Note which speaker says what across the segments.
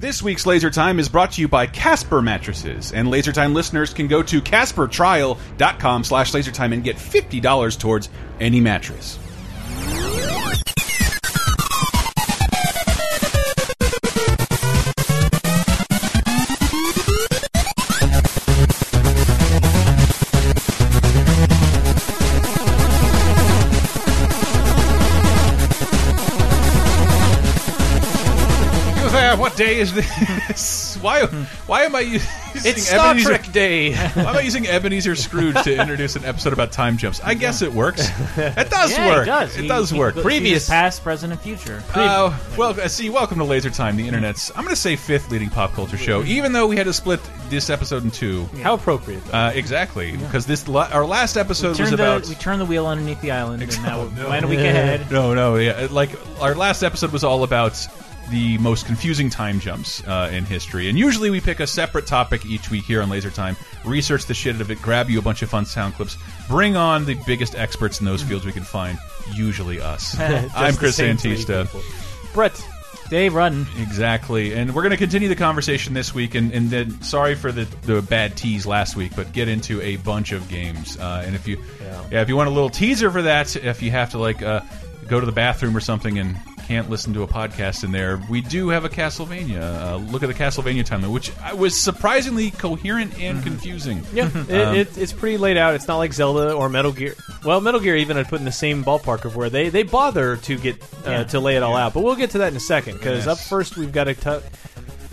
Speaker 1: This week's Laser Time is brought to you by Casper Mattresses, and Laser Time listeners can go to CasperTrial.com slash LaserTime and get $50 towards any mattress. Why? Why am I using
Speaker 2: It's Star
Speaker 1: Ebenezer-
Speaker 2: Trek Day.
Speaker 1: Why am I using Ebenezer Scrooge to introduce an episode about time jumps? I guess it works. It does
Speaker 3: Yeah,
Speaker 1: work.
Speaker 3: It does.
Speaker 1: It does work. Previous.
Speaker 3: past, present, and future.
Speaker 1: Uh, well, uh, see, welcome to Laser Time, the internet's I'm going to say fifth leading pop culture show, even though we had to split this episode in two.
Speaker 2: How appropriate.
Speaker 1: Uh, exactly, because this la our last episode was
Speaker 3: Turn the,
Speaker 1: about.
Speaker 3: we turn the wheel underneath the island, and now
Speaker 1: Oh,
Speaker 3: we
Speaker 1: no.
Speaker 3: a week ahead.
Speaker 1: No, no, yeah, like our last episode was all about the most confusing time jumps uh, in history, and usually we pick a separate topic each week here on Laser Time, research the shit out of it, grab you a bunch of fun sound clips, bring on the biggest experts in those fields we can find. Usually us. I'm Chris
Speaker 2: same three
Speaker 1: Antista.
Speaker 2: Brett.
Speaker 3: Dave Rudden.
Speaker 1: Exactly, and we're going to continue the conversation this week. And, and then, sorry for the, the bad tease last week, but get into a bunch of games. Uh, and if you, yeah. if you want a little teaser for that, if you have to like uh, go to the bathroom or something and can't listen to a podcast in there, we do have a Castlevania. Uh, look at the Castlevania timeline, which was surprisingly coherent and confusing.
Speaker 2: Yeah,
Speaker 1: Um,
Speaker 2: it, it, it's pretty laid out. It's not like Zelda or Metal Gear. Well, Metal Gear even I'd put in the same ballpark of where they, they bother to get uh,
Speaker 3: Yeah.
Speaker 2: to lay it all out. But we'll get to that in a second because
Speaker 1: Yes.
Speaker 2: up first we've got to.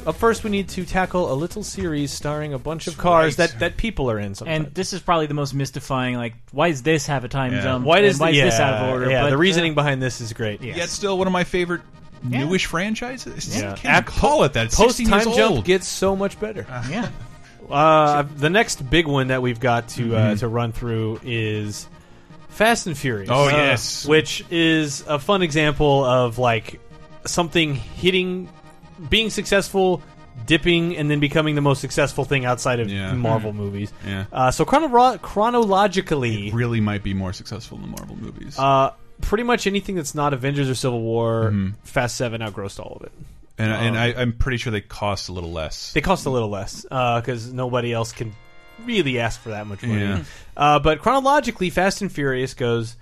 Speaker 2: T- up first, we need to tackle a little series starring a bunch of cars
Speaker 1: right.
Speaker 2: that, that people are in. Sometimes.
Speaker 3: And this is probably the most mystifying. Like, why does this have a time
Speaker 1: Yeah.
Speaker 3: jump?
Speaker 2: why does
Speaker 3: why is
Speaker 2: yeah,
Speaker 3: this out of order?
Speaker 2: Yeah,
Speaker 3: But,
Speaker 2: the
Speaker 3: uh,
Speaker 2: reasoning behind this is great.
Speaker 3: Yeah.
Speaker 1: Yet still one of my favorite
Speaker 3: Yeah.
Speaker 1: newish franchises.
Speaker 2: Yeah.
Speaker 1: I can't call it that.
Speaker 2: Post
Speaker 1: 16
Speaker 2: time jump gets so much better.
Speaker 3: yeah.
Speaker 2: Uh, the next big one that we've got to
Speaker 1: Mm-hmm.
Speaker 2: uh, to run through is Fast and Furious.
Speaker 1: Oh,
Speaker 2: Uh,
Speaker 1: yes.
Speaker 2: which is a fun example of like something hitting, being successful, dipping, and then becoming the most successful thing outside of
Speaker 1: Yeah.
Speaker 2: Marvel movies.
Speaker 1: Yeah.
Speaker 2: Uh, so chrono- chronologically,
Speaker 1: really might be more successful than the Marvel movies.
Speaker 2: uh, pretty much anything that's not Avengers or Civil War,
Speaker 1: Mm-hmm.
Speaker 2: Fast Seven outgrossed all of it.
Speaker 1: and and I, I'm pretty sure they cost a little less.
Speaker 2: They cost a little less because nobody else can really ask for that much money.
Speaker 1: Yeah.
Speaker 2: Uh, but chronologically, Fast and Furious goes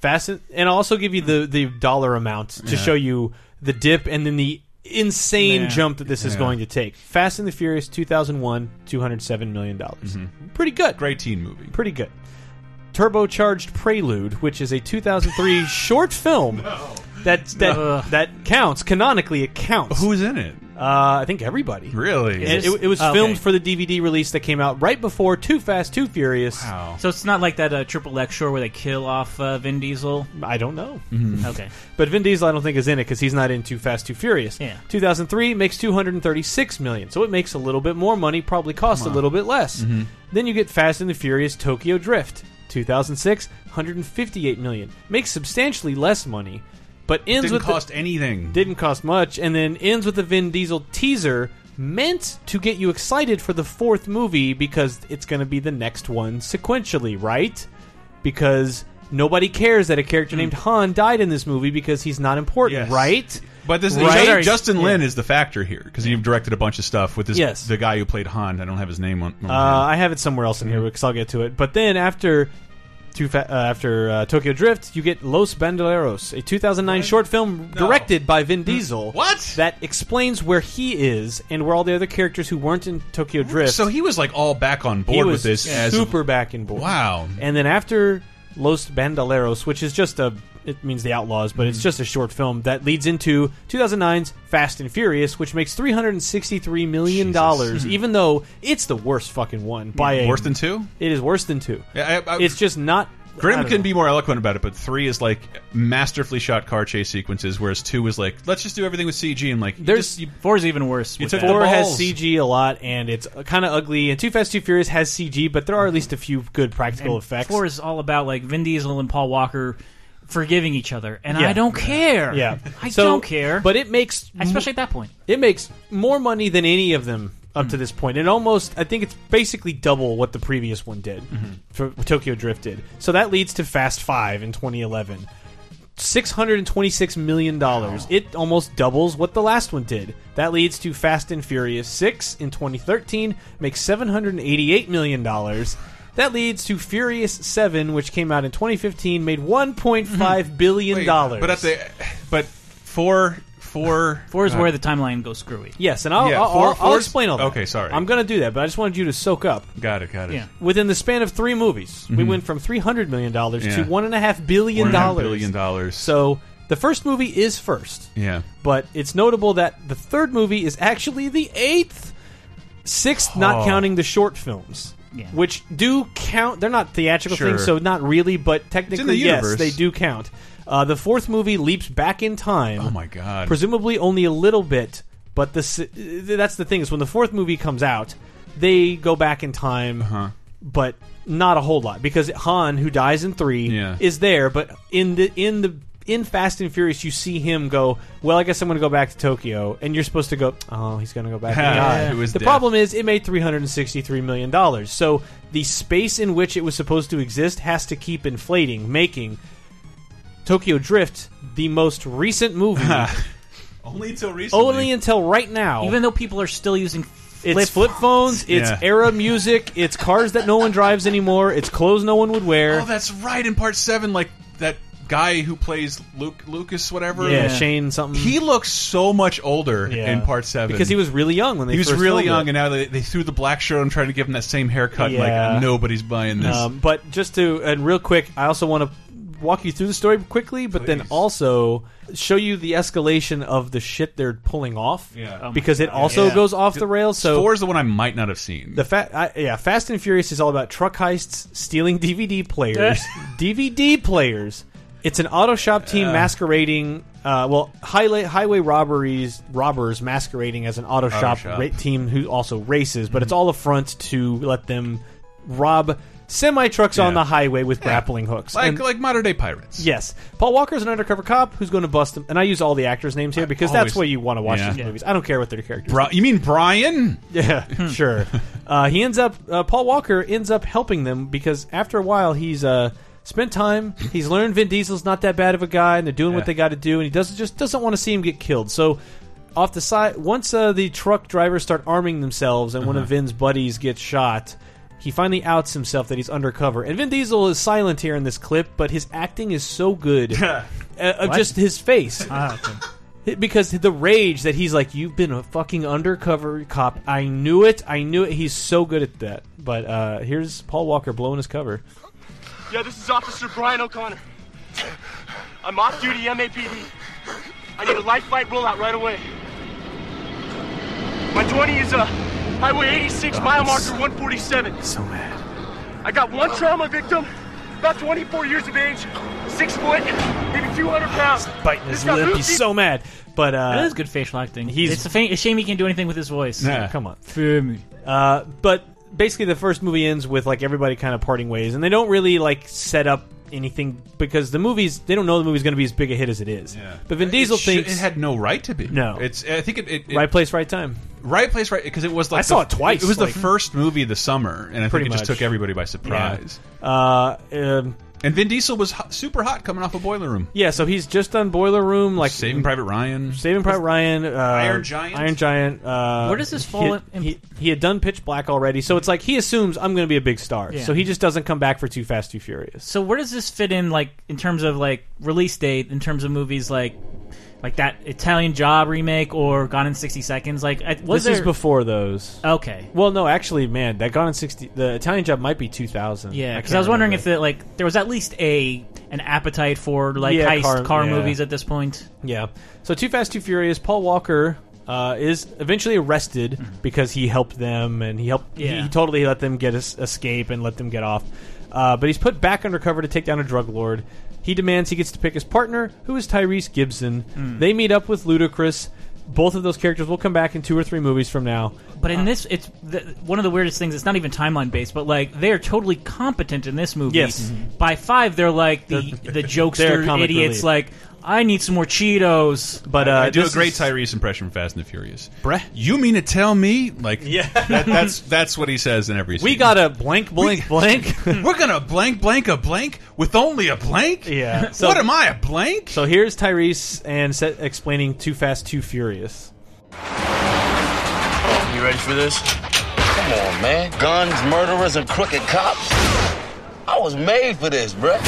Speaker 2: Fast, and, and I'll also give you the the dollar amount to
Speaker 1: Yeah.
Speaker 2: show you the dip and then the insane
Speaker 3: Yeah.
Speaker 2: jump that this is
Speaker 1: Yeah.
Speaker 2: going to take. Fast and the Furious, 2001, 207 million dollars. Pretty good.
Speaker 1: Mm-hmm. Great teen movie.
Speaker 2: Pretty good. Turbocharged Prelude, which is a 2003 short film that that
Speaker 3: No.
Speaker 2: that counts canonically. It counts.
Speaker 1: Who's in it?
Speaker 2: Uh, I think everybody.
Speaker 1: Really?
Speaker 2: And
Speaker 3: this-
Speaker 2: it, it was
Speaker 3: okay.
Speaker 2: filmed for the DVD release that came out right before Too Fast, Too Furious.
Speaker 1: Wow.
Speaker 3: So it's not like that uh, Triple X show where they kill off uh, Vin Diesel.
Speaker 2: I don't know.
Speaker 3: Okay.
Speaker 2: But Vin Diesel, I don't think is in it because he's not in Too Fast, Too Furious.
Speaker 3: Yeah.
Speaker 2: 2003 makes 236 million, so it makes a little bit more money. Probably costs a little bit less. Then you get Fast and the Furious Tokyo Drift. 2006, 158 million, makes substantially less money, but ends
Speaker 1: Didn't
Speaker 2: with the-
Speaker 1: cost anything.
Speaker 2: didn't cost much, and then ends with the Vin Diesel teaser meant to get you excited for the fourth movie because it's going to be the next one sequentially, right? Because nobody cares that a character named Han died in this movie because he's not important,
Speaker 1: Yes.
Speaker 2: right?
Speaker 1: But this
Speaker 2: Right?
Speaker 1: Justin
Speaker 2: Yeah.
Speaker 1: Lin is the factor here because you've directed a bunch of stuff with this
Speaker 2: Yes.
Speaker 1: the guy who played Han. I don't have his name on. on
Speaker 2: Uh. I have it somewhere else in here because I'll get to it. But then after. Fa- uh, after uh, Tokyo Drift, you get Los Bandoleros, a 2009 short film
Speaker 1: No.
Speaker 2: directed by Vin Diesel.
Speaker 1: What?
Speaker 2: That explains where he is and where all the other characters who weren't in Tokyo Drift.
Speaker 1: So he was like all back on
Speaker 2: he
Speaker 1: board
Speaker 2: was
Speaker 1: with this as
Speaker 2: super back in board.
Speaker 1: wow.
Speaker 2: And then after Los Bandoleros, which is just a it means the Outlaws, but
Speaker 1: Mm-hmm.
Speaker 2: it's just a short film that leads into 2009's Fast and Furious, which makes 363 million dollars, even though it's the worst fucking one by a
Speaker 1: Worse than two?
Speaker 2: It is worse than two.
Speaker 1: Yeah, I, I,
Speaker 2: It's just not. I
Speaker 1: Grim can
Speaker 2: know.
Speaker 1: be more eloquent about it, but three is like masterfully shot car chase sequences, whereas two is like let's just do everything with CG and like
Speaker 2: There's-
Speaker 1: just- you-
Speaker 3: Four is even worse.
Speaker 1: You took
Speaker 3: that.
Speaker 1: the
Speaker 2: Four has. CG a lot, and it's kind of ugly. And Too Fast, Too Furious has CG, but there are at least a few good practical
Speaker 3: And
Speaker 2: effects.
Speaker 3: Four is all about like Vin Diesel and Paul Walker forgiving each other, and
Speaker 2: Yeah.
Speaker 3: I don't care.
Speaker 2: yeah,
Speaker 3: I
Speaker 2: So-
Speaker 3: don't care.
Speaker 2: But it makes
Speaker 3: especially at that point.
Speaker 2: it makes more money than any of them up to mm. this point. It almost, I think it's basically double what the previous one did mm-hmm. for Tokyo Drift did. So that leads to Fast Five in 2011. six hundred and twenty-six million dollars. It almost doubles what the last one did. That leads to Fast and Furious Six in 2013 makes seven hundred and eighty-eight million dollars. That leads to Furious Seven, which came out in 2015, made one point five billion
Speaker 1: Wait,
Speaker 2: dollars.
Speaker 1: But at the but four four
Speaker 3: Four is
Speaker 1: uh,
Speaker 3: where the timeline goes screwy.
Speaker 2: yes, and I'll,
Speaker 1: Yeah,
Speaker 2: I'll,
Speaker 1: four-
Speaker 2: I'll, I'll explain all that.
Speaker 1: okay, sorry.
Speaker 2: I'm going to do that, but I just wanted you to soak up.
Speaker 1: got it got it
Speaker 3: Yeah.
Speaker 2: Within the span of three movies, we went from 300 million dollars
Speaker 1: Mm-hmm. Yeah.
Speaker 2: to one and a half billion dollars.
Speaker 1: billion dollars.
Speaker 2: So the first movie is first.
Speaker 1: yeah
Speaker 2: but it's notable that the third movie is actually the eighth, sixth, not
Speaker 1: Oh.
Speaker 2: counting the short films.
Speaker 3: Yeah.
Speaker 2: Which do count. They're not theatrical
Speaker 1: Sure.
Speaker 2: things, so not really, but technically, yes,
Speaker 1: universe.
Speaker 2: they do count. Uh, the fourth movie leaps back in time.
Speaker 1: oh my god
Speaker 2: Presumably only a little bit, but the s- that's the thing is when the fourth movie comes out, they go back in time,
Speaker 1: Uh-huh.
Speaker 2: but not a whole lot because Han, who dies in three,
Speaker 1: Yeah.
Speaker 2: is there. But in the in the in Fast and Furious, you see him go. Well, I guess I'm going to go back to Tokyo, and you're supposed to go. Oh, he's going to go back. and die.
Speaker 1: It was
Speaker 2: the
Speaker 1: death.
Speaker 2: problem is it made 363 million dollars. So the space in which it was supposed to exist has to keep inflating, making Tokyo Drift the most recent movie.
Speaker 1: only until recently
Speaker 2: Only until right now.
Speaker 3: Even though people are still using flip,
Speaker 2: it's flip phones, it's
Speaker 1: Yeah.
Speaker 2: era music, it's cars that no one drives anymore, it's clothes no one would wear.
Speaker 1: oh that's right in part seven like that guy who plays Luke Lucas whatever
Speaker 2: yeah,
Speaker 3: Yeah.
Speaker 2: Shane something.
Speaker 1: he looks so much older
Speaker 2: Yeah.
Speaker 1: in part seven
Speaker 2: because he was really young when they
Speaker 1: he was
Speaker 2: first
Speaker 1: really
Speaker 2: filmed
Speaker 1: young
Speaker 2: it.
Speaker 1: and now they, they threw the black shirt on trying to give him that same haircut and
Speaker 2: Yeah.
Speaker 1: like nobody's buying this
Speaker 2: Um, but just to and real quick, I also want to walk you through the story quickly, but then
Speaker 1: Please.
Speaker 2: also show you the escalation of the shit they're pulling off.
Speaker 1: Yeah. Oh my
Speaker 2: because it also
Speaker 1: Yeah.
Speaker 2: goes off the rails. So
Speaker 1: four is the one I might not have seen
Speaker 2: The fa- I, yeah, Fast and Furious is all about truck heists, stealing DVD players, DVD players. It's an auto shop team masquerading, uh, well, highway highway robberies robbers masquerading as an auto, shop,
Speaker 1: shop.
Speaker 2: Ra- team who also races, but it's all a front to let them rob semi trucks on
Speaker 1: Yeah.
Speaker 2: the highway with grappling hooks.
Speaker 1: like
Speaker 2: And-
Speaker 1: like modern day pirates
Speaker 2: Yes, Paul Walker's an undercover cop who's going to bust them. and I use all the actors' names here because that's
Speaker 1: always-
Speaker 2: what you want to watch
Speaker 1: Yeah.
Speaker 2: these movies. I don't care what their characters.
Speaker 1: Bri- you mean Brian
Speaker 2: Yeah, sure. Uh, he ends up. Uh, Paul Walker ends up helping them because after a while he's uh, spent time. He's learned Vin Diesel's not that bad of a guy, and they're doing what they got to do, and he doesn't just doesn't want to see him get killed. So. Off the side, once uh, the truck drivers start arming themselves, and one of Vin's buddies gets shot, he finally outs himself that he's undercover. And Vin Diesel is silent here in this clip, but his acting is so good, uh, of just his face
Speaker 3: Ah,
Speaker 2: because the rage that he's like, "You've been a fucking undercover cop." I knew it. I knew it. He's so good at that. But uh, here's Paul Walker blowing his cover.
Speaker 4: Yeah, this is Officer Brian O'Connor. I'm off duty LAPD. I need a life flight rollout right away. My 20 is uh, Highway 86, mile marker 147.
Speaker 2: So mad.
Speaker 4: I got one trauma victim, about 24 years of age, six foot, maybe 200 pounds.
Speaker 2: Biting his lip.
Speaker 4: Lucy-
Speaker 2: He's so mad. But
Speaker 3: That
Speaker 2: uh,
Speaker 3: is good facial acting.
Speaker 2: he's-
Speaker 3: it's a, fa- a shame he can't do anything with his voice.
Speaker 1: Yeah.
Speaker 2: come on.
Speaker 3: For me.
Speaker 2: Uh, but basically, the first movie ends with like everybody kind of parting ways, and they don't really like set up anything because the movies they don't know the movie's going to be as big a hit as it is. Yeah. But Vin Diesel
Speaker 1: should-
Speaker 2: thinks
Speaker 1: it had no right to be.
Speaker 2: No.
Speaker 1: it's. I think it. it, it
Speaker 2: right place, right time.
Speaker 1: right place, right because it was like
Speaker 2: I saw it twice,
Speaker 1: It was
Speaker 2: like-
Speaker 1: the first movie of the summer, and I think it just took everybody by surprise.
Speaker 2: Uh, um,
Speaker 1: And Vin Diesel was hot, super hot coming off a boiler room,
Speaker 2: yeah, so he's just done Boiler Room, like
Speaker 1: Saving Private Ryan.
Speaker 2: Saving Private Ryan, uh,
Speaker 1: Iron Giant?
Speaker 2: Iron Giant. Uh,
Speaker 3: Where does this
Speaker 2: he-
Speaker 3: fall in-
Speaker 2: He, he had done Pitch Black already, so it's like he assumes I'm going to be a big star,
Speaker 3: Yeah.
Speaker 2: so he just doesn't come back for Too Fast, Too Furious.
Speaker 3: So where does this fit in, like in terms of like release date, in terms of movies like like that Italian Job remake or Gone in sixty seconds? Like, I- was
Speaker 2: this is before those.
Speaker 3: okay,
Speaker 2: Well, no, actually, man, that Gone in sixty. The Italian Job might be 2000.
Speaker 3: yeah, because
Speaker 2: can't
Speaker 3: I was wondering
Speaker 2: remember.
Speaker 3: if the, like there was at least a an appetite for like
Speaker 2: Yeah,
Speaker 3: heist
Speaker 2: car-
Speaker 3: car,
Speaker 2: yeah.
Speaker 3: movies at this point.
Speaker 2: Yeah. So Too Fast, Too Furious. Paul Walker uh, is eventually arrested because he helped them and he helped. He,
Speaker 3: Yeah.
Speaker 2: he totally let them get es- escape and let them get off. Uh, but he's put back undercover to take down a drug lord. He demands he gets to pick his partner, who is Tyrese Gibson. Hmm. They meet up with Ludacris. Both of those characters will come back in two or three movies from now.
Speaker 3: But in uh, this, it's the, one of the weirdest things. It's not even timeline based, but like they're totally competent in this movie.
Speaker 2: Yes.
Speaker 3: By five, they're like the the jokester idiots.
Speaker 2: relief.
Speaker 3: Like I need some more Cheetos.
Speaker 2: But uh,
Speaker 1: I do a
Speaker 2: this
Speaker 1: great
Speaker 2: is-
Speaker 1: Tyrese impression from Fast and the Furious.
Speaker 2: Bruh.
Speaker 1: You mean to tell me, like,
Speaker 2: Yeah.
Speaker 1: that, that's that's what he says in every. Scene.
Speaker 2: We got a blank, blank, blank.
Speaker 1: We're gonna blank blank a blank with only a blank.
Speaker 2: Yeah. So-
Speaker 1: what am I a blank?
Speaker 2: so here's Tyrese and set, explaining Too Fast, Too Furious.
Speaker 5: You ready for this?
Speaker 6: Come on, man. Guns, murderers, and crooked cops. I was made for this, bruh.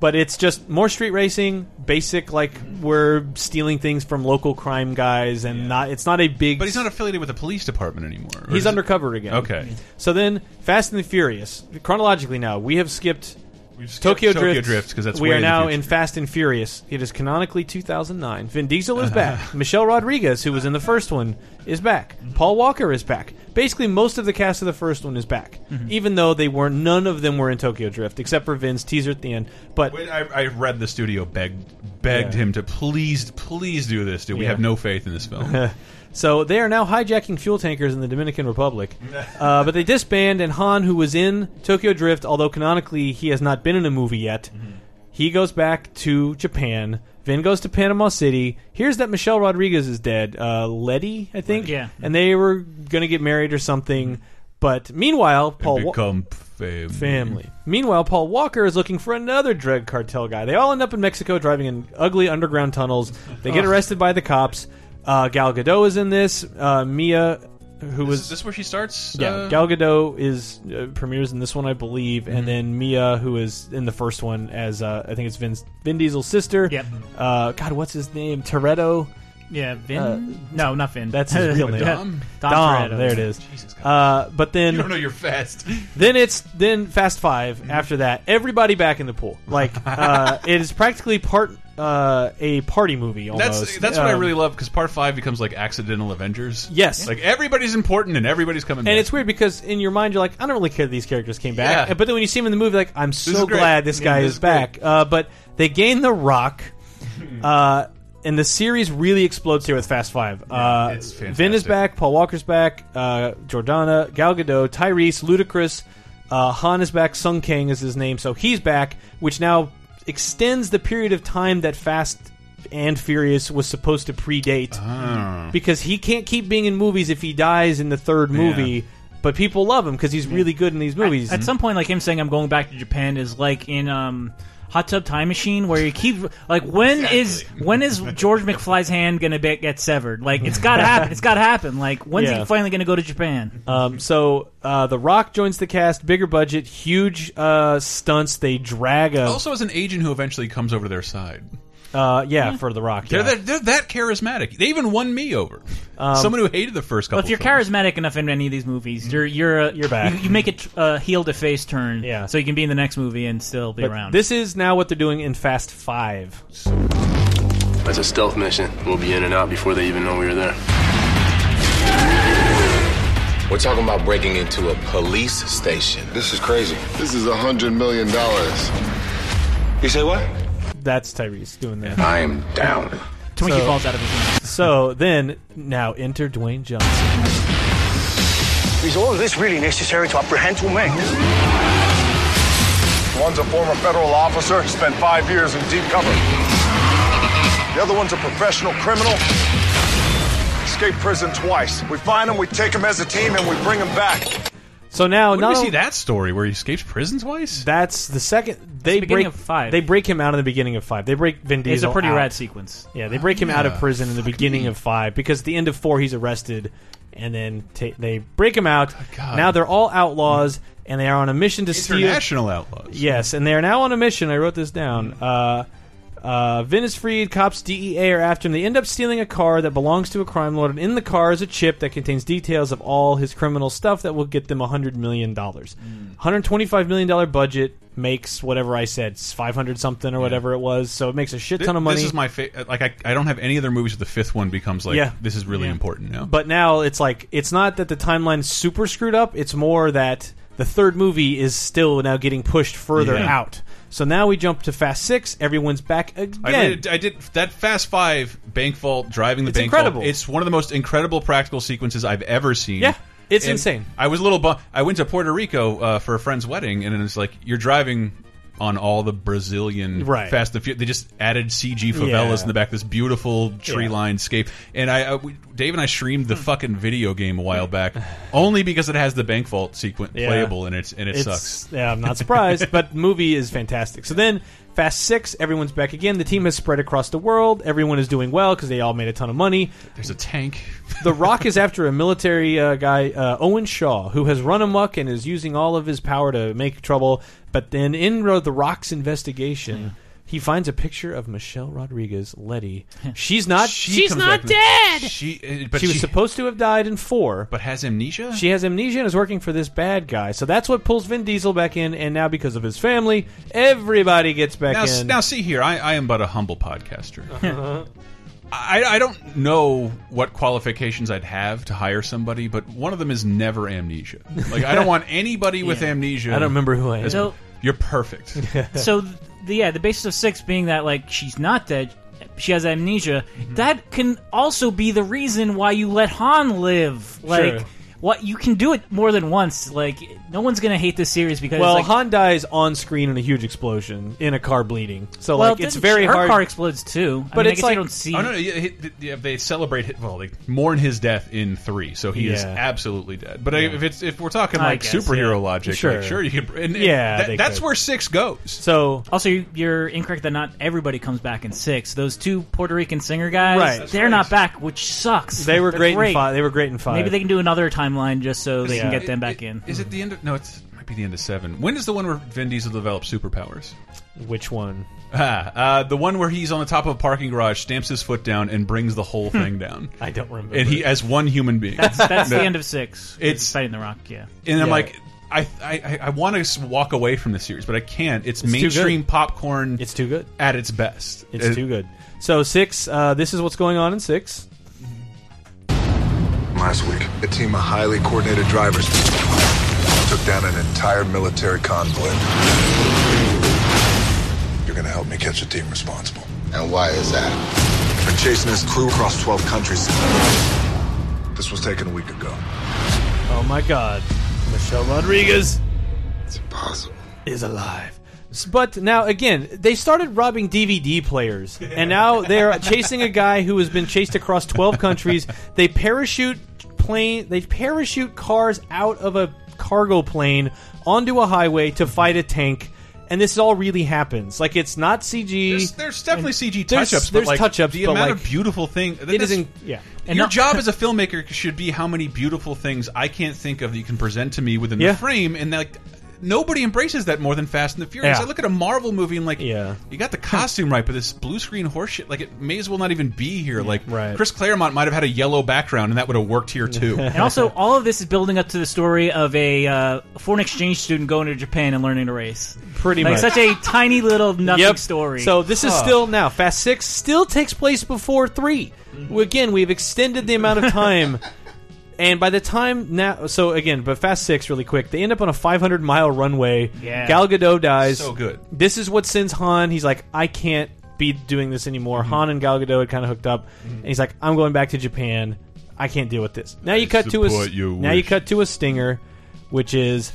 Speaker 2: But it's just more street racing, basic like we're stealing things from local crime guys, and not. It's not a big.
Speaker 1: but he's not affiliated with the police department anymore.
Speaker 2: He's undercover again.
Speaker 1: Okay.
Speaker 2: So then, Fast and the Furious. Chronologically, now we have skipped
Speaker 1: We've skipped
Speaker 2: Tokyo,
Speaker 1: Tokyo
Speaker 2: Drift.
Speaker 1: Because that's
Speaker 2: we are now in Fast and Furious. It is canonically 2009. Vin Diesel is back. Michelle Rodriguez, who was in the first one, is back. Paul Walker is back. Basically, most of the cast of the first one is back,
Speaker 1: Mm-hmm.
Speaker 2: even though they weren't. None of them were in Tokyo Drift, except for Vin's teaser at the end. But
Speaker 1: Wait, I, I read the studio begged begged
Speaker 2: Yeah.
Speaker 1: him to please please do this. Dude, we
Speaker 2: Yeah.
Speaker 1: have no faith in this film.
Speaker 2: So they are now hijacking fuel tankers in the Dominican Republic. Uh, but they disband, and Han, who was in Tokyo Drift, although canonically he has not been in a movie yet, he goes back to Japan. Vin goes to Panama City. Here's that Michelle Rodriguez is dead. Uh, Letty, I think.
Speaker 3: Yeah.
Speaker 2: And they were going to get married or something. But meanwhile, Paul. Wa-
Speaker 1: Become family.
Speaker 2: family. Meanwhile, Paul Walker is looking for another drug cartel guy. They all end up in Mexico driving in ugly underground tunnels. They get arrested by the cops. Uh, Gal Gadot is in this. Uh, Mia, who
Speaker 1: Is
Speaker 2: was
Speaker 1: this where she starts?
Speaker 2: yeah,
Speaker 1: uh,
Speaker 2: Gal Gadot is uh, premieres in this one, I believe,
Speaker 3: Mm-hmm.
Speaker 2: and then Mia, who is in the first one as uh, I think it's Vin's, Vin Diesel's sister.
Speaker 3: Yep.
Speaker 2: Uh, God, what's his name? Toretto.
Speaker 3: Yeah, Vin.
Speaker 2: Uh,
Speaker 3: no, not Vin.
Speaker 2: That's his real name.
Speaker 1: Dom?
Speaker 3: Dom,
Speaker 2: Dom. There it is.
Speaker 1: Jesus, God.
Speaker 2: Uh, but then
Speaker 1: you don't know you're fast.
Speaker 2: Then it's then Fast Five. After that, everybody back in the pool. Like uh, it is practically part uh, a party movie almost.
Speaker 1: That's that's what I
Speaker 2: Um,
Speaker 1: really love because part five becomes like accidental Avengers.
Speaker 2: Yes.
Speaker 1: like everybody's important and everybody's coming.
Speaker 2: And
Speaker 1: back.
Speaker 2: it's weird because in your mind you're like, I don't really care that these characters came back.
Speaker 1: Yeah.
Speaker 2: But then when you see them in the movie, like, I'm
Speaker 1: is
Speaker 2: so
Speaker 1: great.
Speaker 2: glad this
Speaker 1: Yeah,
Speaker 2: guy
Speaker 1: this
Speaker 2: is
Speaker 1: is
Speaker 2: back. Uh, but they gain the Rock. Uh, and the series really explodes here with Fast Five. uh,
Speaker 1: it's
Speaker 2: Vin is
Speaker 1: fantastic.
Speaker 2: back, Paul Walker's back, uh, Jordana, Gal Gadot, Tyrese, Ludacris, uh, Han is back, Sung Kang is his name, so he's back, which now extends the period of time that Fast and Furious was supposed to predate
Speaker 1: Ah.
Speaker 2: because he can't keep being in movies if he dies in the third movie. But people love him because he's really good in these movies.
Speaker 3: At some point, like him saying, "I'm going back to Japan," is like in um, Hot Tub Time Machine, where you keep like, when is when is George McFly's hand gonna be, get severed? Like, it's got to happen. It's got to happen. Like, when's
Speaker 2: Yeah.
Speaker 3: he finally gonna go to Japan?
Speaker 2: Um, so uh, The Rock joins the cast, bigger budget, huge uh, stunts. They drag a
Speaker 1: also as an agent who eventually comes over to their side.
Speaker 2: Uh, yeah for The Rock.
Speaker 1: They're
Speaker 2: yeah.
Speaker 1: that they're that charismatic. They even won me over. Someone who hated the first couple.
Speaker 3: Well, if you're
Speaker 1: films.
Speaker 3: charismatic enough in any of these movies, you're you're uh,
Speaker 2: You're back.
Speaker 3: You, you make it uh, heel to face turn,
Speaker 2: Yeah.
Speaker 3: So you can be in the next movie and still be
Speaker 2: But
Speaker 3: around.
Speaker 2: This is now what they're doing in Fast Five.
Speaker 5: That's a stealth mission. We'll be in and out before they even know we were there.
Speaker 6: We're talking about breaking into a police station.
Speaker 7: This is crazy. This is a hundred million dollars.
Speaker 6: You say what?
Speaker 2: That's Tyrese doing that.
Speaker 6: I am down.
Speaker 3: Twinkie
Speaker 2: so-
Speaker 3: falls out of his mouth.
Speaker 2: so then, now enter Dwayne Johnson.
Speaker 8: Is all of this really necessary to apprehend two men?
Speaker 7: One's a former federal officer, spent five years in deep cover. The other one's a professional criminal. Escaped prison twice. We find him, we take him as a team, and we bring him back.
Speaker 2: So now,
Speaker 1: When did we see that story where he escapes prison twice?
Speaker 2: That's the second. They
Speaker 3: the beginning
Speaker 2: break
Speaker 3: of five.
Speaker 2: They break him out in the beginning of five. They break Vin Diesel.
Speaker 3: It's a pretty
Speaker 2: out.
Speaker 3: rad sequence.
Speaker 2: Yeah, they break him out of
Speaker 1: yeah.
Speaker 2: prison in the beginning of five because at the end of four he's arrested, and then ta they break him out.
Speaker 1: God.
Speaker 2: Now they're all outlaws, and they are on a mission to steal.
Speaker 1: International outlaws.
Speaker 2: Yes, and they are now on a mission. I wrote this down. Uh, uh, Vin is freed. Cops DEA are after him. They end up stealing a car that belongs to a crime lord, and in the car is a chip that contains details of all his criminal stuff that will get them hundred million dollars. Hundred twenty-five million dollar budget makes whatever I said, five hundred something or whatever it was. So it makes a shit
Speaker 1: Th-
Speaker 2: ton of money.
Speaker 1: This is my fa- like I, I don't have any other movies where the fifth one becomes like
Speaker 2: Yeah.
Speaker 1: this is really important now.
Speaker 2: But now it's like it's not that the timeline's super screwed up. It's more that the third movie is still now getting pushed further
Speaker 1: Yeah.
Speaker 2: out. So now we jump to Fast Six. Everyone's back again.
Speaker 1: I did, I did that Fast Five bank vault driving the
Speaker 2: It's
Speaker 1: bank
Speaker 2: incredible.
Speaker 1: vault. It's one of the most incredible practical sequences I've ever seen.
Speaker 2: Yeah, it's
Speaker 1: And
Speaker 2: insane.
Speaker 1: I was a little. Bu I went to Puerto Rico uh, for a friend's wedding, and it's like you're driving on all the Brazilian
Speaker 2: Right.
Speaker 1: Fast and Furious. They just added CG favelas
Speaker 2: Yeah.
Speaker 1: in the back, this beautiful tree lined scape. And I, uh, we, Dave and I streamed the fucking video game a while back, only because it has the bank vault sequence
Speaker 2: Yeah.
Speaker 1: playable, and it's and it
Speaker 2: It's-
Speaker 1: sucks.
Speaker 2: Yeah, I'm not surprised, but movie is fantastic. So then, Fast Six, everyone's back again. The team has spread across the world. Everyone is doing well because they all made a ton of money.
Speaker 1: There's a tank.
Speaker 2: The Rock is after a military uh, guy, uh, Owen Shaw, who has run amok and is using all of his power to make trouble. But then, in Ro- the Rock's investigation, he finds a picture of Michelle Rodriguez, Letty. She's not.
Speaker 1: She
Speaker 2: she's
Speaker 1: comes
Speaker 2: not
Speaker 1: back-
Speaker 2: dead.
Speaker 1: She, uh, but
Speaker 2: she was
Speaker 1: she-
Speaker 2: supposed to have died in four.
Speaker 1: but has amnesia.
Speaker 2: She has amnesia and is working for this bad guy. So that's what pulls Vin Diesel back in. And now, because of his family, everybody gets back
Speaker 1: now,
Speaker 2: in.
Speaker 1: now see here, I, I am but a humble podcaster.
Speaker 2: Uh-huh.
Speaker 1: I, I don't know what qualifications I'd have to hire somebody, but one of them is never amnesia. Like I don't want anybody with amnesia.
Speaker 2: I don't remember who I am.
Speaker 3: So,
Speaker 1: You're perfect.
Speaker 3: so the, yeah, the basis of six being that like she's not dead, she has amnesia.
Speaker 2: Mm-hmm.
Speaker 3: That can also be the reason why you let Han live. Like,
Speaker 2: Sure.
Speaker 3: what you can do it more than once. Like, no one's gonna hate this series because
Speaker 2: well,
Speaker 3: like,
Speaker 2: Han dies on screen in a huge explosion in a car bleeding. So
Speaker 3: well,
Speaker 2: like it's very
Speaker 3: she- her
Speaker 2: hard.
Speaker 3: car explodes too. I
Speaker 2: But
Speaker 3: mean, I
Speaker 2: it's
Speaker 3: guess
Speaker 2: like-
Speaker 3: you don't see.
Speaker 1: Oh no, no yeah, they celebrate. His, well, they mourn his death in three, so he is absolutely dead. But if it's if we're talking
Speaker 3: I
Speaker 1: like
Speaker 3: guess,
Speaker 1: superhero
Speaker 3: yeah.
Speaker 1: logic,
Speaker 2: Sure.
Speaker 1: like, sure you can. And, and
Speaker 2: Yeah,
Speaker 1: that- that's
Speaker 2: could.
Speaker 1: where six goes.
Speaker 2: so
Speaker 3: Also, you- you're incorrect that not everybody comes back in six. Those two Puerto Rican singer guys,
Speaker 2: Right. That's
Speaker 3: they're
Speaker 1: right.
Speaker 3: not back, which sucks.
Speaker 2: they were
Speaker 3: They're
Speaker 2: great, in five. They were great in five.
Speaker 3: Maybe they can do another timeline just so they can
Speaker 2: Yeah.
Speaker 3: get them back
Speaker 1: It-
Speaker 3: in.
Speaker 1: Is it the end of? No, it's might be the end of seven. When is the one where Vin Diesel develops superpowers?
Speaker 2: Which one?
Speaker 1: Ah, uh, the one where he's on the top of a parking garage, stamps his foot down, and brings the whole thing down.
Speaker 2: I don't remember.
Speaker 1: And he, as one human being,
Speaker 3: That's, that's the end of six.
Speaker 1: It's-
Speaker 3: It's fighting the Rock. Yeah.
Speaker 1: And I'm
Speaker 2: Yeah.
Speaker 1: like, I, I, I want to walk away from the series, but I can't. It's,
Speaker 2: too
Speaker 1: mainstream popcorn.
Speaker 2: It's too good.
Speaker 1: at its best.
Speaker 2: It's
Speaker 1: It-
Speaker 2: too good. So six. Uh, this is what's going on in six.
Speaker 7: Last week, a team of highly coordinated drivers took down an entire military convoy. You're gonna help me catch the team responsible.
Speaker 6: And why is that?
Speaker 7: Been chasing this crew across 12 countries. This was taken a week ago.
Speaker 2: Oh my God, Michelle Rodriguez
Speaker 6: It's impossible.
Speaker 2: is alive. But now again, they started robbing DVD players, and now they're chasing a guy who has been chased across twelve countries. They parachute plane, they parachute cars out of a cargo plane onto a highway to fight a tank, and this all really happens. Like it's not CG.
Speaker 1: There's, there's definitely CG
Speaker 2: There's-
Speaker 1: touch-ups,
Speaker 2: there's
Speaker 1: like
Speaker 2: touch-ups,
Speaker 1: the
Speaker 2: but,
Speaker 1: amount
Speaker 2: like,
Speaker 1: of beautiful thing.
Speaker 2: it isn't. Yeah.
Speaker 3: And
Speaker 1: your
Speaker 3: not-
Speaker 1: job as a filmmaker should be how many beautiful things I can't think of that you can present to me within
Speaker 2: Yeah.
Speaker 1: the frame, and like nobody embraces that more than Fast and the Furious.
Speaker 2: Yeah.
Speaker 1: I look at a Marvel movie and like,
Speaker 2: Yeah.
Speaker 1: you got the costume right, but this blue screen horseshit, like it may as well not even be here. Like,
Speaker 2: Right.
Speaker 1: Chris Claremont might have had a yellow background, and that would have worked here too.
Speaker 3: And also, all of this is building up to the story of a uh, foreign exchange student going to Japan and learning to race.
Speaker 2: Pretty
Speaker 3: Like
Speaker 2: much.
Speaker 3: such a tiny little nothing
Speaker 2: Yep.
Speaker 3: story.
Speaker 2: So this is still now Fast Six still takes place before 3
Speaker 3: Mm-hmm.
Speaker 2: Again, we've extended the amount of time, and by the time now, so again, but Fast Six really quick, they end up on a 500 mile runway.
Speaker 3: Yeah.
Speaker 2: Gal Gadot dies.
Speaker 1: So good.
Speaker 2: This is what sends Han. He's like, I can't be doing this anymore.
Speaker 1: Mm-hmm.
Speaker 2: Han and Gal Gadot had kind of hooked up, and he's like, I'm going back to Japan. I can't deal with this. Now you cut to a now you cut to a stinger, which is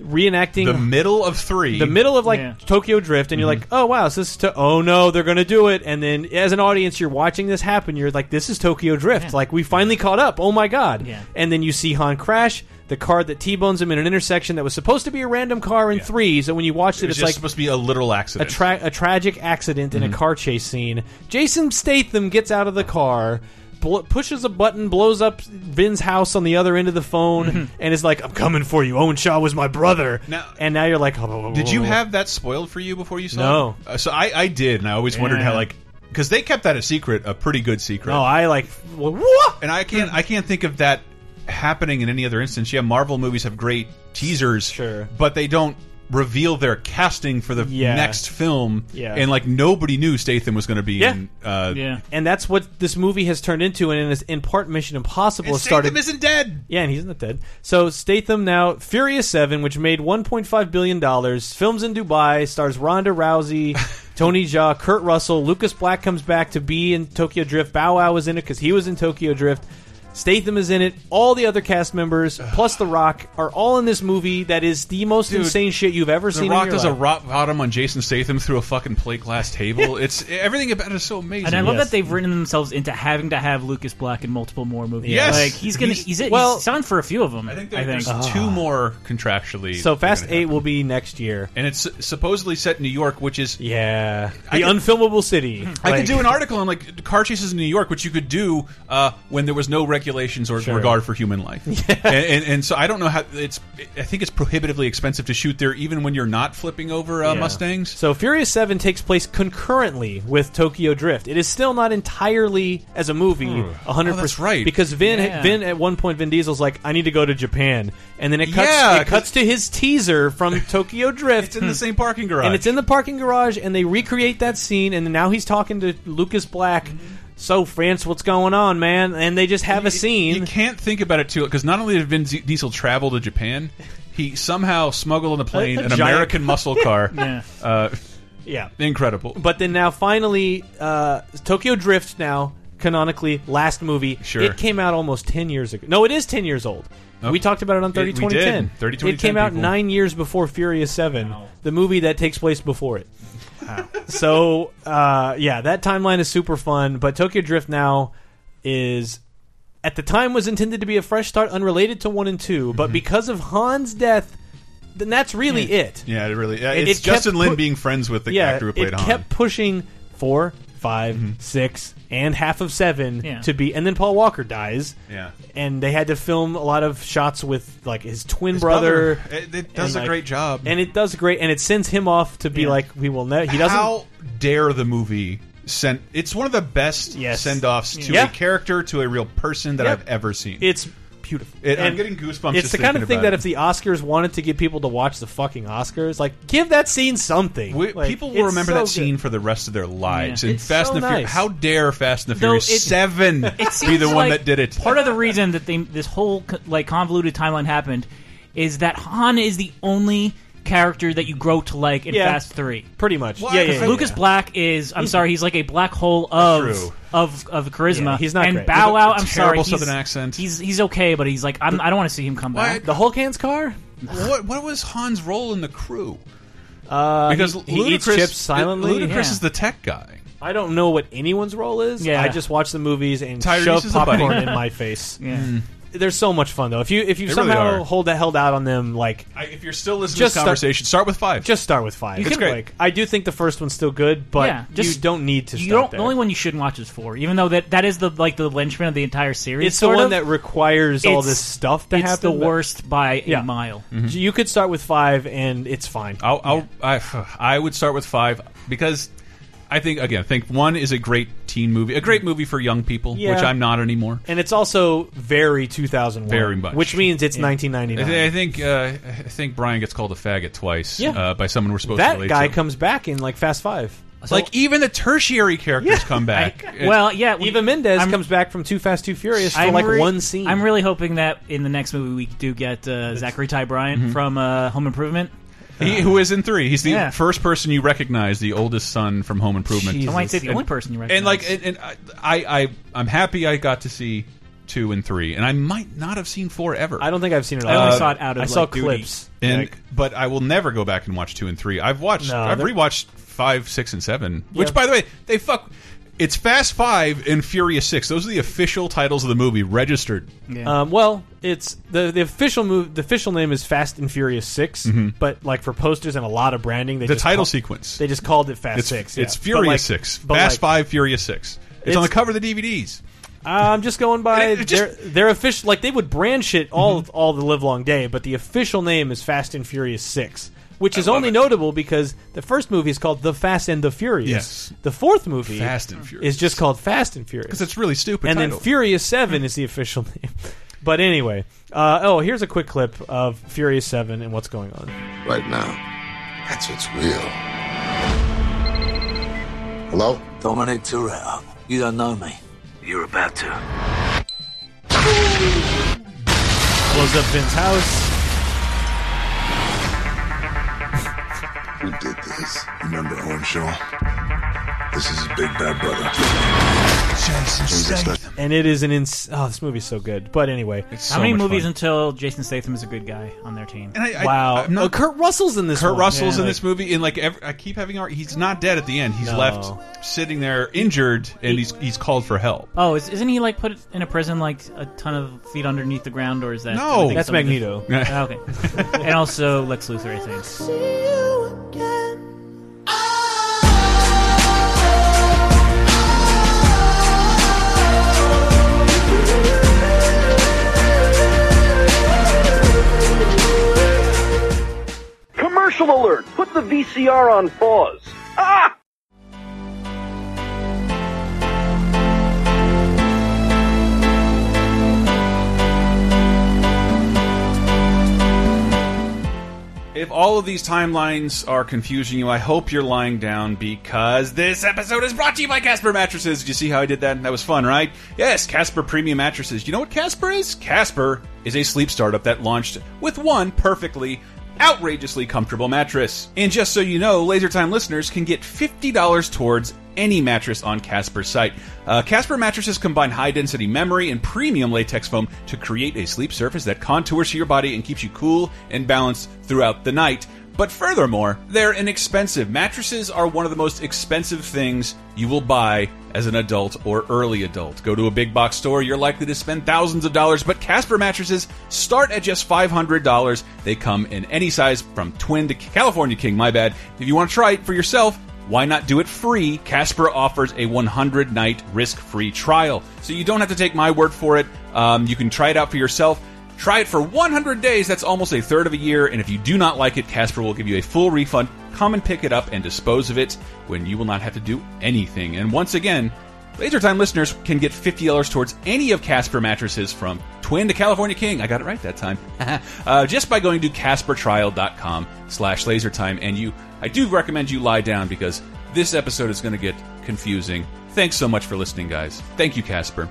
Speaker 2: reenacting
Speaker 1: the middle of three,
Speaker 2: the middle of like
Speaker 3: Yeah.
Speaker 2: Tokyo Drift, and you're mm-hmm. like, oh wow, so this is to oh no, they're gonna do it, and then as an audience, you're watching this happen, you're like, this is Tokyo Drift, like we finally caught up, oh my god,
Speaker 3: Yeah.
Speaker 2: and then you see Han crash. The car that T-bones him in an intersection that was supposed to be a random car in three, so when you watched it,
Speaker 1: It was
Speaker 2: it's
Speaker 1: just
Speaker 2: like
Speaker 1: supposed to be a literal
Speaker 2: a,
Speaker 1: accident.
Speaker 2: tra- a tragic accident in a mm-hmm. car chase scene. Jason Statham gets out of the car, bl- pushes a button, blows up Vin's house on the other end of the phone, and is like, "I'm coming for you." Owen Shaw was my brother,
Speaker 1: Now-
Speaker 2: and now you're like, oh,
Speaker 1: Did you have that spoiled for you before you saw
Speaker 2: No.
Speaker 1: it? Uh, so I, I did, and I always wondered how
Speaker 3: Yeah.
Speaker 1: like because they kept that a secret, a pretty good secret.
Speaker 2: No, I like what?
Speaker 1: and I can't I can't think of that happening in any other instance. Yeah, Marvel movies have great teasers,
Speaker 2: Sure.
Speaker 1: but they don't reveal their casting for the
Speaker 2: Yeah.
Speaker 1: next film,
Speaker 2: Yeah.
Speaker 1: and like nobody knew Statham was going to be
Speaker 2: Yeah.
Speaker 1: in. Uh,
Speaker 3: Yeah.
Speaker 2: and that's what this movie has turned into, and in, this, in part, Mission Impossible
Speaker 1: and
Speaker 2: started.
Speaker 1: Statham isn't dead.
Speaker 2: Yeah, and he's not dead. So Statham now Furious Seven, which made 1.5 billion dollars, films in Dubai, stars Ronda Rousey, Tony Jaa, Kurt Russell, Lucas Black comes back to be in Tokyo Drift. Bow Wow was in it because he was in Tokyo Drift. Statham is in it. All the other cast members, plus The Rock, are all in this movie. That is the most
Speaker 1: Dude,
Speaker 2: insane shit you've ever seen.
Speaker 1: The
Speaker 2: seen.
Speaker 1: Rock
Speaker 2: in your
Speaker 1: does a
Speaker 2: life.
Speaker 1: rock bottom on Jason Statham through a fucking plate glass table. it's everything about it is so amazing.
Speaker 3: And I love
Speaker 2: Yes.
Speaker 3: that they've written themselves into having to have Lucas Black in multiple more movies.
Speaker 1: Yes.
Speaker 3: like he's gonna
Speaker 1: He's-
Speaker 3: he's, he's,
Speaker 2: well-
Speaker 3: signed for a few of them.
Speaker 1: I think,
Speaker 3: I
Speaker 1: there-
Speaker 3: think.
Speaker 1: there's two more contractually.
Speaker 2: So Fast Eight
Speaker 1: happen.
Speaker 2: will be next year.
Speaker 1: and it's supposedly set in New York, which is
Speaker 2: Yeah,
Speaker 1: I
Speaker 2: the
Speaker 1: could-
Speaker 2: unfilmable city.
Speaker 1: I
Speaker 2: Like-
Speaker 1: could do an article on like car chases in New York, which you could do uh, when there was no regulations or
Speaker 2: Sure.
Speaker 1: regard for human life. and, and, and so I don't know how it's. I think it's prohibitively expensive to shoot there, even when you're not flipping over uh,
Speaker 2: Yeah.
Speaker 1: Mustangs.
Speaker 2: So Furious 7 takes place concurrently with Tokyo Drift. It is still not entirely as a movie, 100%.
Speaker 1: Oh, that's right.
Speaker 2: Because Vin
Speaker 3: Yeah.
Speaker 2: Vin at one point Vin Diesel's like I need to go to Japan. And then it cuts
Speaker 1: Yeah,
Speaker 2: it cuts to his teaser from Tokyo Drift.
Speaker 1: It's in the same parking garage,
Speaker 2: and it's in the parking garage and they recreate that scene and now he's talking to Lucas Black. So France, what's going on, man? And they just have a scene.
Speaker 1: You can't think about it too, because not only did Vin Diesel travel to Japan, he somehow smuggled on the plane
Speaker 2: A- a
Speaker 1: an
Speaker 2: giant-
Speaker 1: American muscle car.
Speaker 3: Yeah.
Speaker 1: uh,
Speaker 2: yeah.
Speaker 1: incredible.
Speaker 2: But then now, finally, uh, Tokyo Drift now canonically last movie.
Speaker 1: Sure.
Speaker 2: It came out almost ten years ago. No, it is ten years old.
Speaker 1: Oh.
Speaker 2: We talked about it on 30
Speaker 1: It- we
Speaker 2: 2010.
Speaker 1: did. 30
Speaker 2: It came out
Speaker 1: people.
Speaker 2: nine years before Furious Seven, the movie that takes place before it. so uh, yeah, that timeline is super fun. But Tokyo Drift now is at the time was intended to be a fresh start, unrelated to one and two. But because of Han's death, then that's really it.
Speaker 1: Mm-hmm. Yeah, it really. Yeah,
Speaker 2: It-
Speaker 1: it's
Speaker 2: it kept
Speaker 1: Justin Lin
Speaker 2: pu-
Speaker 1: being friends with the
Speaker 2: yeah,
Speaker 1: actor who played
Speaker 2: it
Speaker 1: Han.
Speaker 2: kept pushing four, five,
Speaker 1: Mm-hmm.
Speaker 2: six, and half of seven
Speaker 3: Yeah.
Speaker 2: to be, and then Paul Walker dies.
Speaker 1: Yeah.
Speaker 2: and they had to film a lot of shots with like his twin
Speaker 1: His
Speaker 2: brother.
Speaker 1: brother. It- it does
Speaker 2: and,
Speaker 1: a
Speaker 2: like-
Speaker 1: great job.
Speaker 2: and it does great, and it sends him off to be
Speaker 3: Yeah.
Speaker 2: like, we will never. He doesn't.
Speaker 1: How dare the movie send? It's one of the best
Speaker 2: Yes.
Speaker 1: send-offs to
Speaker 2: Yeah.
Speaker 1: a character to a real person that
Speaker 2: Yep.
Speaker 1: I've ever seen.
Speaker 2: It's beautiful.
Speaker 1: It- I'm getting goosebumps
Speaker 2: It's
Speaker 1: just
Speaker 2: the kind of thing
Speaker 1: about
Speaker 2: that
Speaker 1: it.
Speaker 2: if the Oscars wanted to get people to watch the fucking Oscars, like give that scene something.
Speaker 1: We-
Speaker 2: Like,
Speaker 1: people will
Speaker 2: it's
Speaker 1: remember
Speaker 2: so
Speaker 1: that
Speaker 2: good.
Speaker 1: scene for the rest of their lives.
Speaker 3: Yeah.
Speaker 1: And
Speaker 2: It's
Speaker 1: Fast
Speaker 2: so
Speaker 1: and the Furious.
Speaker 2: nice.
Speaker 1: How dare Fast and the
Speaker 3: Though
Speaker 1: Furious
Speaker 3: it-
Speaker 1: Seven
Speaker 3: it
Speaker 1: be
Speaker 3: seems
Speaker 1: the one
Speaker 3: like
Speaker 1: that did it?
Speaker 3: Part of the reason that they, this whole co- like convoluted timeline happened is that Han is the only character that you grow to like in
Speaker 2: Yeah.
Speaker 3: Fast Three.
Speaker 2: Pretty much.
Speaker 1: Why?
Speaker 2: Yeah, yeah,
Speaker 1: 'Cause
Speaker 2: yeah,
Speaker 3: Lucas
Speaker 2: yeah.
Speaker 3: Black is I'm sorry, he's like a black hole of
Speaker 1: True.
Speaker 3: of of charisma.
Speaker 2: Yeah, he's not
Speaker 3: and
Speaker 2: great.
Speaker 3: Bow
Speaker 1: With a
Speaker 3: Wow, I'm sorry,
Speaker 1: terrible
Speaker 3: he's,
Speaker 1: Southern accent.
Speaker 3: He's he's okay, but he's like I'm, I don't want to see him come
Speaker 1: Why-
Speaker 3: back.
Speaker 2: The Hulk hands car.
Speaker 1: what, what was Han's role in the crew?
Speaker 2: Uh,
Speaker 1: Because
Speaker 2: he, he eats
Speaker 1: Ludacris,
Speaker 2: chips silently.
Speaker 1: Ludacris
Speaker 3: Yeah.
Speaker 1: is the tech guy.
Speaker 2: I don't know what anyone's role is.
Speaker 3: Yeah.
Speaker 2: I just watch the movies and
Speaker 1: Tyrese
Speaker 2: shove
Speaker 1: is the buddy.
Speaker 2: popcorn in my face.
Speaker 3: yeah.
Speaker 2: They're so much fun though. If you if you
Speaker 1: They really
Speaker 2: somehow
Speaker 1: are.
Speaker 2: hold that held out on them, like
Speaker 1: I, if you're still listening
Speaker 2: Just
Speaker 1: to this
Speaker 2: start-
Speaker 1: conversation, start with five.
Speaker 2: just start with five.
Speaker 1: It's
Speaker 2: It's
Speaker 1: great.
Speaker 2: Like, I do think the first one's still good, but
Speaker 3: Yeah,
Speaker 2: you
Speaker 3: just-
Speaker 2: don't need to.
Speaker 3: You
Speaker 2: start
Speaker 3: don't.
Speaker 2: there.
Speaker 3: The only one you shouldn't watch is four, even though that that is the like the linchpin of the entire series.
Speaker 2: It's the
Speaker 3: sort
Speaker 2: one
Speaker 3: of.
Speaker 2: that requires all
Speaker 3: It's-
Speaker 2: this stuff to
Speaker 3: it's
Speaker 2: happen.
Speaker 3: the
Speaker 2: but
Speaker 3: worst by
Speaker 2: Yeah.
Speaker 3: a mile.
Speaker 2: You could start with five, and it's fine.
Speaker 1: I'll, I'll, I, I would start with five because I think again, I think one is a great teen movie, a great movie for young people,
Speaker 2: Yeah.
Speaker 1: which I'm not anymore.
Speaker 2: And it's also very 2001,
Speaker 1: Very much.
Speaker 2: which means it's
Speaker 1: I,
Speaker 2: 1999.
Speaker 1: I think uh, I think Brian gets called a faggot twice
Speaker 2: Yeah.
Speaker 1: uh, by someone we're supposed to
Speaker 2: that guy
Speaker 1: to.
Speaker 2: comes back in like Fast Five.
Speaker 1: like even the tertiary characters
Speaker 2: Yeah.
Speaker 1: come back. It-
Speaker 3: Well, yeah. we-
Speaker 2: Eva Mendes
Speaker 3: I'm-
Speaker 2: comes back from Too Fast, Too Furious for
Speaker 3: I'm
Speaker 2: like
Speaker 3: re-
Speaker 2: one scene.
Speaker 3: I'm really hoping that in the next movie we do get uh, Zachary Ty Bryant
Speaker 1: Mm-hmm.
Speaker 3: from uh, Home Improvement.
Speaker 1: He, who is in three? He's the
Speaker 3: Yeah.
Speaker 1: first person you recognize, the oldest son from Home Improvement.
Speaker 3: I might say the
Speaker 1: And-
Speaker 3: only person you recognize.
Speaker 1: and like and, and I, I I'm happy I got to see two and three, and I might not have seen four ever.
Speaker 2: I don't think I've seen it.
Speaker 3: I
Speaker 2: all.
Speaker 3: only
Speaker 1: Uh,
Speaker 3: saw it out of
Speaker 2: I saw
Speaker 3: like, duty.
Speaker 2: clips.
Speaker 1: and
Speaker 2: Like,
Speaker 1: but I will never go back and watch two and three. I've watched,
Speaker 2: No,
Speaker 1: I've
Speaker 2: they're-
Speaker 1: rewatched five, six, and seven. Which,
Speaker 2: Yeah.
Speaker 1: by the way, they fuck. It's Fast Five and Furious Six. Those are the official titles of the movie, registered.
Speaker 3: Yeah.
Speaker 2: Um, well, it's the the official move. The official name is Fast and Furious 6 but like for posters and a lot of branding, they.
Speaker 1: The
Speaker 2: just
Speaker 1: title
Speaker 2: call-
Speaker 1: sequence.
Speaker 2: They just called it Fast
Speaker 1: It's
Speaker 2: Six.
Speaker 1: it's
Speaker 2: yeah.
Speaker 1: Furious
Speaker 2: But, like-
Speaker 1: Six.
Speaker 2: but,
Speaker 1: Fast
Speaker 2: like,
Speaker 1: Five, Furious Six. It's,
Speaker 2: It's-
Speaker 1: on the cover of the DVDs.
Speaker 2: I'm just going by
Speaker 1: And it just-
Speaker 2: their their official. Like they would brand shit all
Speaker 1: Mm-hmm.
Speaker 2: all the live long day, but the official name is Fast and Furious Six, which is only
Speaker 1: it.
Speaker 2: notable because the first movie is called The Fast and the Furious.
Speaker 1: Yes.
Speaker 2: The fourth movie
Speaker 1: Fast and Furious.
Speaker 2: is just called Fast and Furious
Speaker 1: Because it's really stupid.
Speaker 2: and
Speaker 1: title.
Speaker 2: then Furious Seven is the official name. But anyway, uh, oh, here's a quick clip of Furious Seven and what's going on.
Speaker 9: Right now, That's what's real. Hello?
Speaker 10: Dominic Toretto. You don't know me. You're about to.
Speaker 2: Blows up Vin's house.
Speaker 9: Who did this? Remember Owen Shaw? This is his big bad brother.
Speaker 1: Jason
Speaker 9: Statham.
Speaker 2: And it is an ins. Oh, this movie's so good. But anyway,
Speaker 3: How many movies until Jason Statham is a good guy on their team?
Speaker 1: And I- I-
Speaker 2: wow.
Speaker 1: I'm not-
Speaker 2: oh, Kurt Russell's in this.
Speaker 1: Kurt
Speaker 2: one.
Speaker 1: Russell's
Speaker 2: Yeah,
Speaker 1: in
Speaker 2: like-
Speaker 1: this movie, and like every, I keep having, ar- he's not dead at the end. He's
Speaker 2: No.
Speaker 1: left sitting there injured, and he's he's called for help.
Speaker 3: Oh, is, isn't he like put in a prison like a ton of feet underneath the ground, or is that?
Speaker 1: No.
Speaker 3: I think
Speaker 2: That's
Speaker 3: something
Speaker 2: Magneto.
Speaker 3: different. Oh, okay, and also Lex Luthor, I think.
Speaker 11: Commercial alert! Put the VCR on pause. Ah!
Speaker 1: If all of these timelines are confusing you, I hope you're lying down because this episode is brought to you by Casper Mattresses. Did you see how I did that? That was fun, right? Yes, Casper Premium Mattresses. You know what Casper is? Casper is a sleep startup that launched with one perfectly outrageously comfortable mattress. And just so you know, LaserTime listeners can get $50 towards any mattress on Casper's site. Uh, Casper mattresses combine high density memory and premium latex foam to create a sleep surface that contours to your body and keeps you cool and balanced throughout the night. But furthermore, they're inexpensive. Mattresses are one of the most expensive things you will buy as an adult or early adult. Go to a big box store, you're likely to spend thousands of dollars, but Casper mattresses start at just $500. They come in any size from twin to California King, my bad. If you want to try it for yourself, why not do it free? Casper offers a 100 night risk free trial. So you don't have to take my word for it. Um, you can try it out for yourself. Try it for 100 days. That's almost a third of a year. And if you do not like it, Casper will give you a full refund. Come and pick it up and dispose of it when you will not have to do anything. And once again, Laser Time listeners can get $50 towards any of Casper mattresses from Twin to California King. I got it right that time. uh, just by going to CasperTrial.com slash LaserTime. And you, I do recommend you lie down because this episode is going to get confusing. Thanks so much for listening, guys. Thank you, Casper.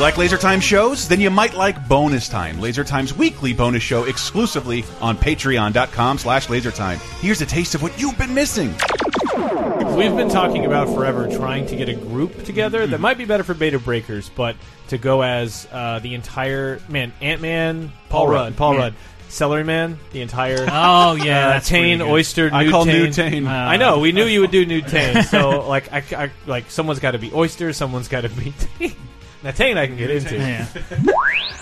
Speaker 1: You like Laser Time shows? Then you might like Bonus Time, Laser Time's weekly bonus show exclusively on patreon.com slash lasertime. Here's a taste of what you've been missing.
Speaker 2: We've been talking about forever trying to get a group together that might be better for Bay to Breakers, but to go as uh, the entire man, Ant Man, Paul,
Speaker 1: Paul
Speaker 2: Rudd,
Speaker 1: Rudd,
Speaker 2: Paul
Speaker 1: yeah.
Speaker 2: Rudd, Celery Man, the entire.
Speaker 3: Oh, yeah,
Speaker 2: uh,
Speaker 3: that's pretty
Speaker 2: Tayne,
Speaker 3: good.
Speaker 2: Oyster,
Speaker 1: I call
Speaker 2: Tayne.
Speaker 1: Nude Tayne.
Speaker 3: Uh,
Speaker 2: I know we knew you would do Nude Tayne, so like I, I like someone's got to be Oyster, someone's got to be. Now Tayne, I can get into.
Speaker 3: Yeah.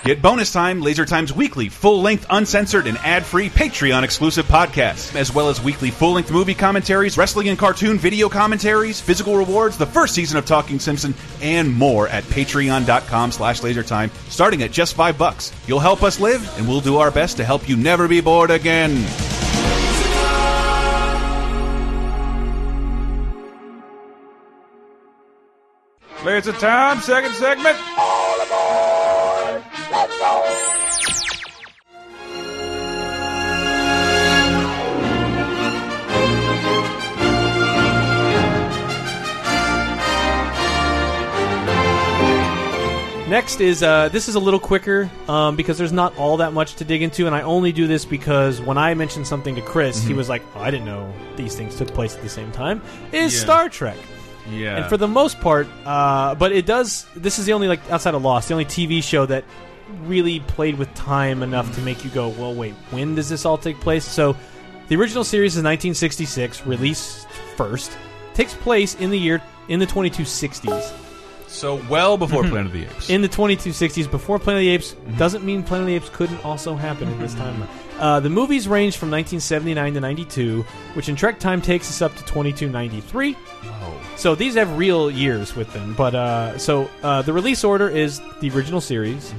Speaker 1: Get Bonus Time, Laser Time's weekly, full-length, uncensored, and ad-free Patreon-exclusive podcast, as well as weekly full-length movie commentaries, wrestling and cartoon video commentaries, physical rewards, the first season of Talking Simpson, and more at patreon.com slash lasertime, starting at just five bucks. You'll help us live, and we'll do our best to help you never be bored again. Laser Time, second segment.
Speaker 2: all aboard Next is uh, this is a little quicker um, because there's not all that much to dig into, and I only do this because when I mentioned something to Chris, he
Speaker 1: Mhm.
Speaker 2: was like, oh, "I didn't know these things took place at the same time." Is
Speaker 1: Yeah.
Speaker 2: Star Trek.
Speaker 1: Yeah.
Speaker 2: And for the most part, uh, but it does. This is the only like outside of Lost, the only TV show that really played with time enough to mm. make you go, "Well, wait, when does this all take place?" So, the original series is 1966, released first, takes place in the year in the 2260s.
Speaker 1: So well before mm-hmm. Planet of the Apes.
Speaker 2: In the 2260s, before Planet of the Apes, mm-hmm. doesn't mean Planet of the Apes couldn't also happen in this mm-hmm. time. Uh, the movies range from 1979 to 92, which in Trek time takes us up to 2293. So these have real years with them, but uh, so uh, the release order is the original series,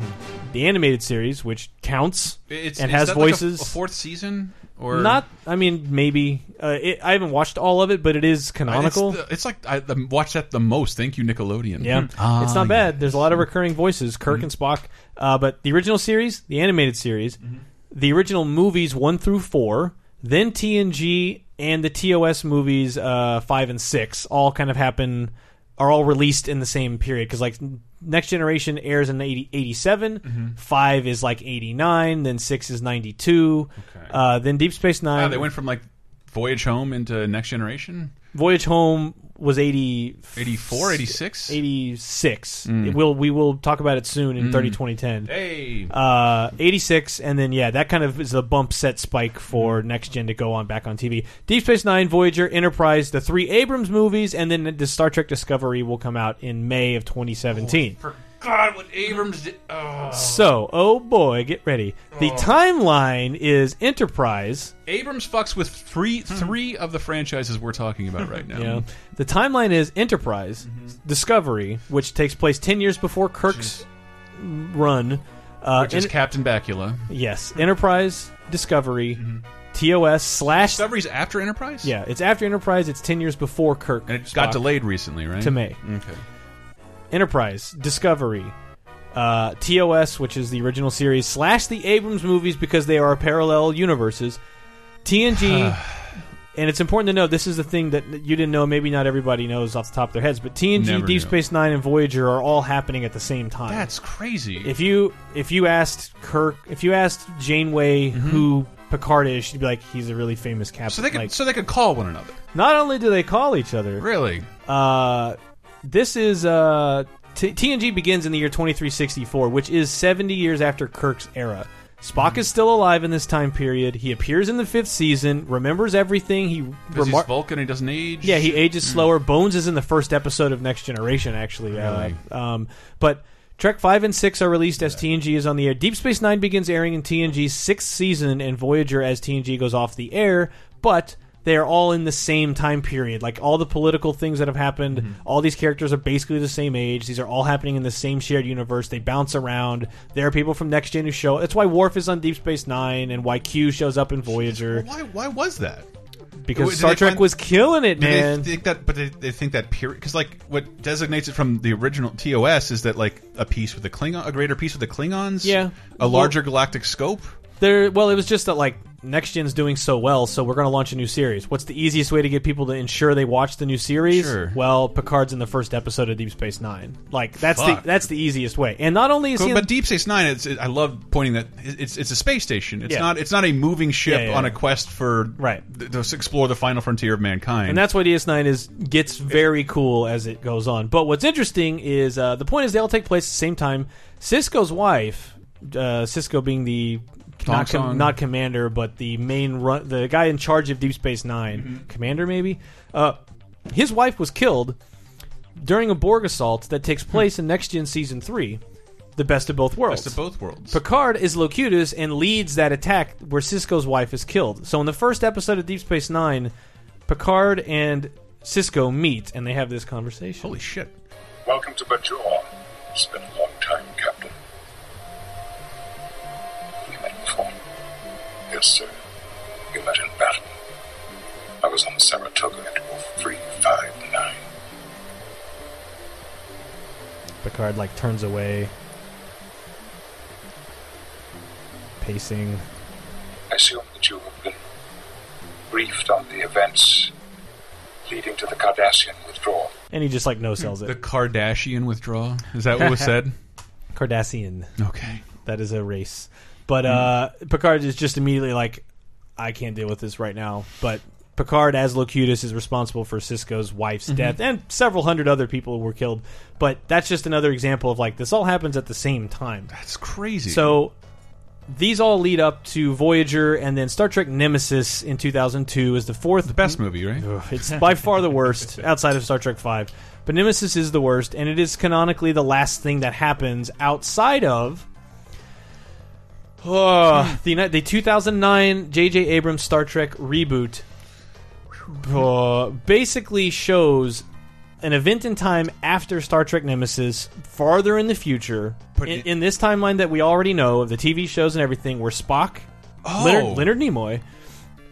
Speaker 2: the animated series, which counts
Speaker 1: It's,
Speaker 2: and
Speaker 1: is
Speaker 2: has
Speaker 1: that like a-
Speaker 2: voices.
Speaker 1: a, fourth season or
Speaker 2: Not, I mean, maybe uh, it, I haven't watched all of it, but it is canonical.
Speaker 1: It's, the- it's like I the, watch that the most. Thank you, Nickelodeon.
Speaker 2: Yeah,
Speaker 1: Ah,
Speaker 2: it's not bad. There's a lot of recurring voices,
Speaker 1: Mm-hmm.
Speaker 2: Kirk and Spock. Uh, but the original series, the animated series,
Speaker 1: Mm-hmm.
Speaker 2: The original movies one through four, then TNG and the TOS movies uh, five and six all kind of happen are all released in the same period because like Next Generation airs in 80, 87,
Speaker 1: Mm-hmm.
Speaker 2: five is like 89, then six is 92, uh, then Deep Space Nine.
Speaker 1: Wow, they went from like Voyage Home into Next Generation.
Speaker 2: Voyage Home was 80
Speaker 1: 84, 86?
Speaker 2: 86.
Speaker 1: Mm.
Speaker 2: It will we will talk about it soon in
Speaker 1: Mm.
Speaker 2: 30 2010.
Speaker 1: Hey.
Speaker 2: Uh 86 and then yeah, that kind of is a bump set spike for next gen to go on back on TV. Deep Space 9, Voyager, Enterprise, the three Abrams movies and then the Star Trek Discovery will come out in May of 2017.
Speaker 1: God, what Abrams did. Oh.
Speaker 2: So, oh boy, get ready. The
Speaker 1: Oh.
Speaker 2: timeline is Enterprise.
Speaker 1: Abrams fucks with three hmm. three of the franchises we're talking about right now.
Speaker 2: Yeah. The timeline is Enterprise, mm-hmm. Discovery, which takes place 10 years before Kirk's run. Uh,
Speaker 1: Which is
Speaker 2: En-
Speaker 1: Captain Bakula.
Speaker 2: Yes. Enterprise, Discovery, mm-hmm. TOS slash.
Speaker 1: Discovery's after Enterprise?
Speaker 2: Yeah, it's after Enterprise. It's 10 years before Kirk.
Speaker 1: And it got delayed recently, right?
Speaker 2: To May.
Speaker 1: Okay.
Speaker 2: Enterprise, Discovery, uh, TOS, which is the original series, slash the Abrams movies because they are parallel universes. TNG, and it's important to know this is the thing that you didn't know, maybe not everybody knows off the top of their heads, but TNG,
Speaker 1: Never
Speaker 2: Deep
Speaker 1: knew.
Speaker 2: Space Nine, and Voyager are all happening at the same time.
Speaker 1: That's crazy.
Speaker 2: if you if you asked Kirk, if you asked Janeway who Picard is, she'd be like, he's a really famous captain.
Speaker 1: Mm-hmm. so they could
Speaker 2: Like,
Speaker 1: so they could call one another.
Speaker 2: not only do they call each other,
Speaker 1: Really?
Speaker 2: uh, this is uh, T- TNG begins in the year 2364, which is 70 years after Kirk's era. Spock is still alive in this time period. He appears in the fifth season, remembers everything. He
Speaker 1: Because he's
Speaker 2: remar-
Speaker 1: Vulcan, he doesn't age.
Speaker 2: yeah, he ages slower. Bones is in the first episode of Next Generation, actually.
Speaker 1: Really?
Speaker 2: Uh, um, but Trek 5 and 6 are released as TNG is on the air. Deep Space Nine begins airing in TNG's sixth season, and Voyager as TNG goes off the air. But they are all in the same time period. Like all the political things that have happened,
Speaker 1: Mm-hmm.
Speaker 2: all these characters are basically the same age. These are all happening in the same shared universe. They bounce around. There are people from Next Gen who show. That's why Worf is on Deep Space Nine, and why Q shows up in Voyager.
Speaker 1: Why? Why was that?
Speaker 2: Because
Speaker 1: Did
Speaker 2: Star Trek
Speaker 1: find-
Speaker 2: was killing it, man.
Speaker 1: they think that? But they, they think that period because like what designates it from the original TOS is that like a peace with the Klingon, a greater peace with the Klingons.
Speaker 2: Yeah.
Speaker 1: a larger galactic scope.
Speaker 2: There, well, it was just that like Next Gen's doing so well, so we're going to launch a new series. What's the easiest way to get people to ensure they watch the new series?
Speaker 1: Sure.
Speaker 2: Well, Picard's in the first episode of Deep Space Nine. Like that's
Speaker 1: Fuck.
Speaker 2: the that's the easiest way. And not only is
Speaker 1: Cool,
Speaker 2: he,
Speaker 1: but Deep Space Nine, it's, it, I love pointing that it's it's a space station. It's
Speaker 2: Yeah.
Speaker 1: not it's not a moving ship
Speaker 2: Yeah, yeah,
Speaker 1: on a quest for
Speaker 2: Right.
Speaker 1: to explore the final frontier of mankind.
Speaker 2: and that's why DS9 is gets very cool as it goes on. But what's interesting is uh, the point is they all take place at the same time. Sisko's wife, uh, Sisko being the not, com- not commander, but the main run, the guy in charge of Deep Space 9
Speaker 1: Mm-hmm.
Speaker 2: commander maybe. Uh, his wife was killed during a Borg assault that takes place in Next Gen season three, the best of both worlds.
Speaker 1: best of both worlds.
Speaker 2: Picard is Locutus and leads that attack where Sisko's wife is killed. So in the first episode of Deep Space Nine, Picard and Sisko meet and they have this conversation.
Speaker 1: Holy shit!
Speaker 12: Welcome to Bajor. It's been a long Yes, sir. We met in battle. I was on Saratoga at 0359.
Speaker 2: Picard like turns away, pacing.
Speaker 12: I assume that you have been briefed on the events leading to the Cardassian withdrawal.
Speaker 2: And he just like no sells it.
Speaker 1: The
Speaker 2: it.
Speaker 1: Kardashian withdrawal is that what was said?
Speaker 2: Cardassian.
Speaker 1: Okay.
Speaker 2: That is a race. But uh, Picard is just immediately like, I can't deal with this right now. But Picard, as Locutus, is responsible for Sisko's wife's
Speaker 1: Mhm.
Speaker 2: death and several hundred other people who were killed. But that's just another example of like this all happens at the same time.
Speaker 1: That's crazy.
Speaker 2: So these all lead up to Voyager, and then Star Trek Nemesis in 2002 is the fourth. The
Speaker 1: best movie, right?
Speaker 2: It's by far the worst outside of Star Trek Five, but Nemesis is the worst, and it is canonically the last thing that happens outside of. Oh, the the 2009 J.J. Abrams Star Trek reboot uh, basically shows an event in time after Star Trek Nemesis, farther in the future, in, in this timeline that we already know of the TV shows and everything, where Spock,
Speaker 1: Oh.
Speaker 2: Leonard, Leonard Nimoy,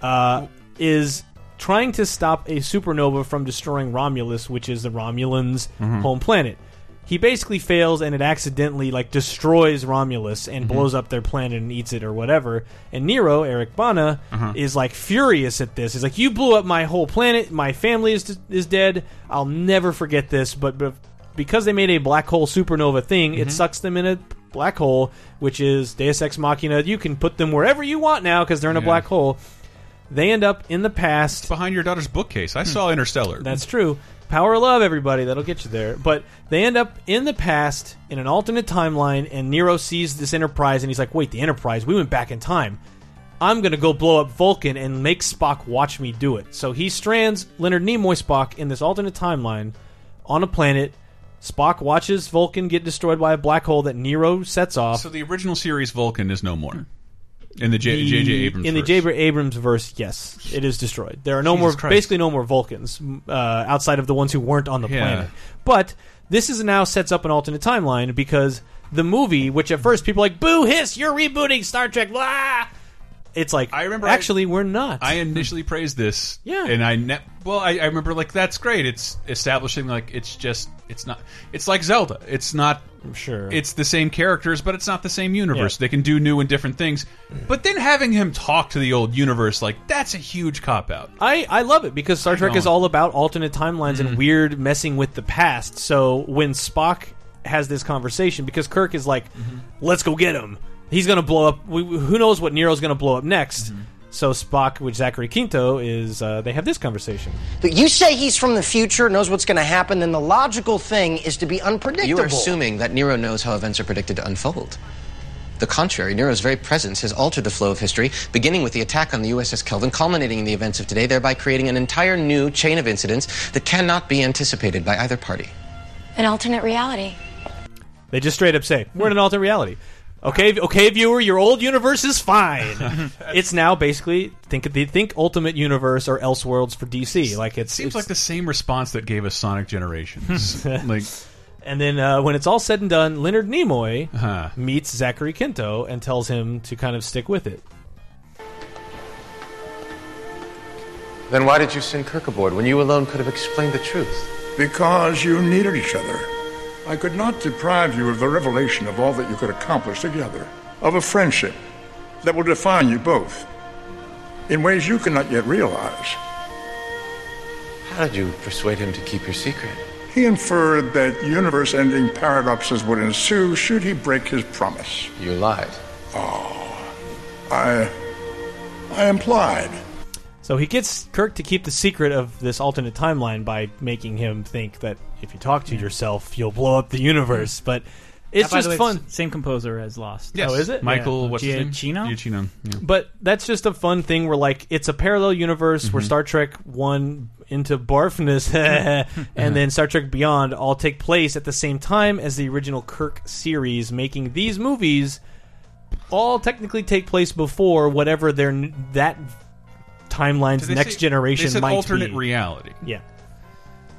Speaker 2: uh, is trying to stop a supernova from destroying Romulus, which is the Romulans'
Speaker 1: Mhm.
Speaker 2: home planet. He basically fails, and it accidentally like destroys Romulus and
Speaker 1: Mhm.
Speaker 2: blows up their planet and eats it or whatever. And Nero, Eric Bana,
Speaker 1: Uh-huh.
Speaker 2: is like furious at this. He's like, "You blew up my whole planet. My family is is dead. I'll never forget this." But, but because they made a black hole supernova thing, it
Speaker 1: Mhm.
Speaker 2: sucks them in a black hole, which is Deus Ex Machina. You can put them wherever you want now because they're in a
Speaker 1: Yeah.
Speaker 2: black hole. They end up in the past.
Speaker 1: behind your daughter's bookcase. I saw Interstellar.
Speaker 2: That's true. Power of love, everybody. That'll get you there. But they end up in the past in an alternate timeline, and Nero sees this Enterprise, and he's like, "Wait, the Enterprise? We went back in time. I'm gonna go blow up Vulcan and make Spock watch me do it." So he strands Leonard Nimoy Spock in this alternate timeline on a planet. Spock watches Vulcan get destroyed by a black hole that Nero sets off.
Speaker 1: So the original series Vulcan is no more in the J- J.J. Abrams.
Speaker 2: in the
Speaker 1: verse.
Speaker 2: J.J. Abrams verse, yes, it is destroyed. There are no
Speaker 1: Jesus
Speaker 2: more,
Speaker 1: Christ.
Speaker 2: basically no more Vulcans uh, outside of the ones who weren't on the
Speaker 1: Yeah.
Speaker 2: planet. But this is now sets up an alternate timeline because the movie, which at first people are like boo hiss, you're rebooting Star Trek, blah. It's like I
Speaker 1: remember
Speaker 2: actually we're not.
Speaker 1: I initially praised this.
Speaker 2: Yeah.
Speaker 1: And I ne- well, I, I remember like that's great. It's establishing like it's just it's not it's like Zelda. It's not
Speaker 2: sure.
Speaker 1: It's the same characters, but it's not the same universe. They can do new and different things. But then having him talk to the old universe, like that's a huge cop out.
Speaker 2: I, I love it because Star Trek is all about alternate timelines
Speaker 1: Mhm.
Speaker 2: and weird messing with the past. So when Spock has this conversation, because Kirk is like, "Let's go get him. He's going to blow up. We, who knows what Nero's going to blow up next?" So Spock, which Zachary Quinto is, uh, they have this conversation.
Speaker 13: But you say he's from the future, knows what's going to happen, then the logical thing is to be unpredictable.
Speaker 14: You are assuming that Nero knows how events are predicted to unfold. The contrary, Nero's very presence has altered the flow of history, beginning with the attack on the USS Kelvin, culminating in the events of today, thereby creating an entire new chain of incidents that cannot be anticipated by either party.
Speaker 15: An alternate reality.
Speaker 2: They just straight up say, "We're in an alternate reality." Okay, okay, viewer, your old universe is fine. it's now basically think of the think Ultimate Universe or Elseworlds for DC. Like it's
Speaker 1: Seems
Speaker 2: it's,
Speaker 1: like the same response that gave us Sonic Generations. like
Speaker 2: And then uh, when it's all said and done, Leonard Nimoy
Speaker 1: Uh-huh.
Speaker 2: meets Zachary Quinto and tells him to kind of stick with it.
Speaker 16: Then why did you send Kirk aboard when you alone could have explained the truth?
Speaker 9: Because you needed each other. I could not deprive you of the revelation of all that you could accomplish together, of a friendship that will define you both in ways you cannot yet realize.
Speaker 16: How did you persuade him to keep your secret?
Speaker 9: He inferred that universe ending paradoxes would ensue should he break his promise.
Speaker 16: You lied.
Speaker 9: Oh, I. I implied.
Speaker 2: So he gets Kirk to keep the secret of this alternate timeline by making him think that if you talk to yourself, you'll blow up the universe. But it's
Speaker 3: by the
Speaker 2: just
Speaker 3: way,
Speaker 2: fun.
Speaker 3: Same composer as Lost.
Speaker 2: Yes. Oh, is it?
Speaker 1: Michael,
Speaker 3: Yeah.
Speaker 1: what's his name?
Speaker 3: Giacchino?
Speaker 1: Giacchino. Yeah.
Speaker 2: But that's just a fun thing where like it's a parallel universe where
Speaker 1: Mhm.
Speaker 2: Star Trek One into Barfness and then Star Trek Beyond all take place at the same time as the original Kirk series, making these movies all technically take place before whatever their n- that timeline's next
Speaker 1: say-
Speaker 2: generation
Speaker 1: they said
Speaker 2: might
Speaker 1: alternate
Speaker 2: be.
Speaker 1: reality.
Speaker 2: Yeah.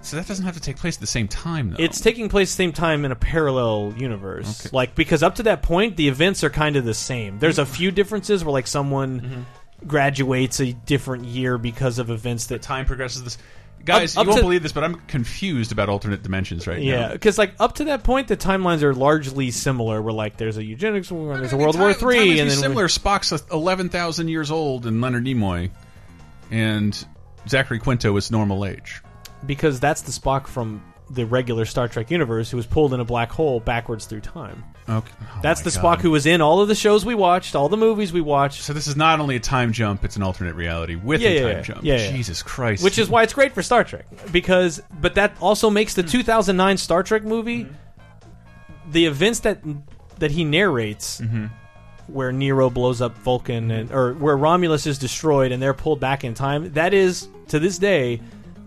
Speaker 1: So that doesn't have to take place at the same time, though.
Speaker 2: It's taking place the same time in a parallel universe. Like because up to that point the events are kind of the same. There's a mm-hmm. few differences where like someone mm-hmm. graduates a different year because of events that
Speaker 1: time progresses. This guys,
Speaker 2: Up- up
Speaker 1: you won't
Speaker 2: to-
Speaker 1: believe this, but I'm confused about alternate dimensions right
Speaker 2: Yeah,
Speaker 1: now.
Speaker 2: because like up to that point, the timelines are largely similar. Where like there's a eugenics war, there's a World War
Speaker 1: time-
Speaker 2: Three, and then
Speaker 1: similar. Spock's eleven thousand years old, and Leonard Nimoy, and Zachary Quinto is normal age.
Speaker 2: because that's the Spock from the regular Star Trek universe who was pulled in a black hole backwards through time.
Speaker 1: Okay,
Speaker 2: oh
Speaker 1: that's
Speaker 2: the
Speaker 1: God.
Speaker 2: Spock who was in all of the shows we watched, all the movies we watched.
Speaker 1: So this is not only a time jump; it's an alternate reality with
Speaker 2: yeah,
Speaker 1: a
Speaker 2: yeah,
Speaker 1: time
Speaker 2: yeah.
Speaker 1: jump.
Speaker 2: Yeah, yeah.
Speaker 1: Jesus Christ!
Speaker 2: Which is why it's great for Star Trek because, but that also makes the 2009 Star Trek movie mm-hmm. the events that that he narrates, mm-hmm. Where Nero blows up Vulcan and or where Romulus is destroyed and they're pulled back in time. That is to this day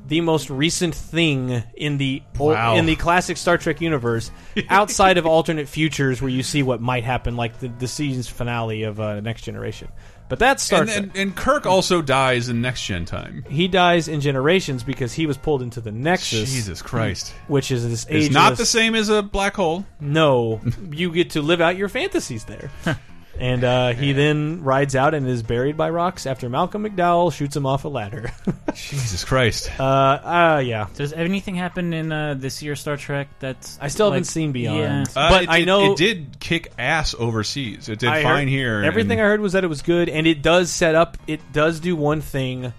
Speaker 2: the most recent thing in the
Speaker 1: Wow.
Speaker 2: in the classic Star Trek universe, outside of alternate futures where you see what might happen, like the, the season's finale of uh, Next Generation. But that's Star
Speaker 1: and,
Speaker 2: Trek.
Speaker 1: and, and Kirk also dies in next gen time.
Speaker 2: he dies in generations because he was pulled into the Nexus.
Speaker 1: Jesus Christ.
Speaker 2: Which is this
Speaker 1: It's not the same as a black hole.
Speaker 2: No, you get to live out your fantasies there. and uh, he then rides out and is buried by rocks after Malcolm McDowell shoots him off a ladder.
Speaker 1: Jesus Christ.
Speaker 2: Uh, uh, yeah.
Speaker 3: Does anything happen in uh, this year's Star Trek? That's
Speaker 2: I still haven't
Speaker 3: like-
Speaker 2: seen Beyond.
Speaker 3: Yeah.
Speaker 1: Uh,
Speaker 2: But
Speaker 1: it
Speaker 2: I
Speaker 1: did-
Speaker 2: know-
Speaker 1: it did kick ass overseas. It did
Speaker 2: I
Speaker 1: fine
Speaker 2: heard-
Speaker 1: here.
Speaker 2: Everything
Speaker 1: and-
Speaker 2: I heard was that it was good, and it does set up. It does do one thing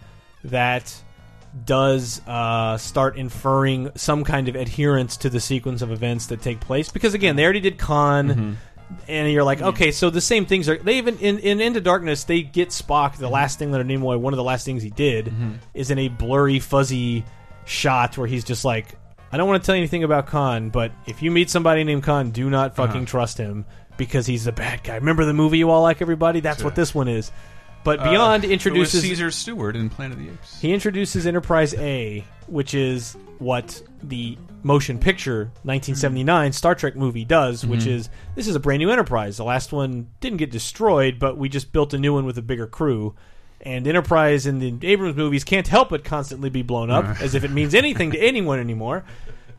Speaker 2: that does uh, start inferring some kind of adherence to the sequence of events that take place. Because again, they already did Khan.
Speaker 1: Mm-hmm.
Speaker 2: And you're like, okay, so the same things are. They even in, in Into Darkness, they get Spock. The last thing Leonard Nimoy, one of the last things he did,
Speaker 1: Mm-hmm.
Speaker 2: is in a blurry, fuzzy shot where he's just like, I don't want to tell you anything about Khan, but if you meet somebody named Khan, do not fucking
Speaker 1: Uh-huh.
Speaker 2: trust him because he's the bad guy. Remember the movie you all like, everybody? That's what this one is. But
Speaker 1: Uh,
Speaker 2: Beyond
Speaker 1: was
Speaker 2: introduces
Speaker 1: Caesar Stewart in Planet of the Apes.
Speaker 2: he introduces Enterprise A, which is what the motion picture 1979 Star Trek movie does, which
Speaker 1: Mhm.
Speaker 2: is this is a brand new Enterprise. The last one didn't get destroyed, but we just built a new one with a bigger crew. And Enterprise in the Abrams movies can't help but constantly be blown up,
Speaker 1: Uh.
Speaker 2: as if it means anything to anyone anymore.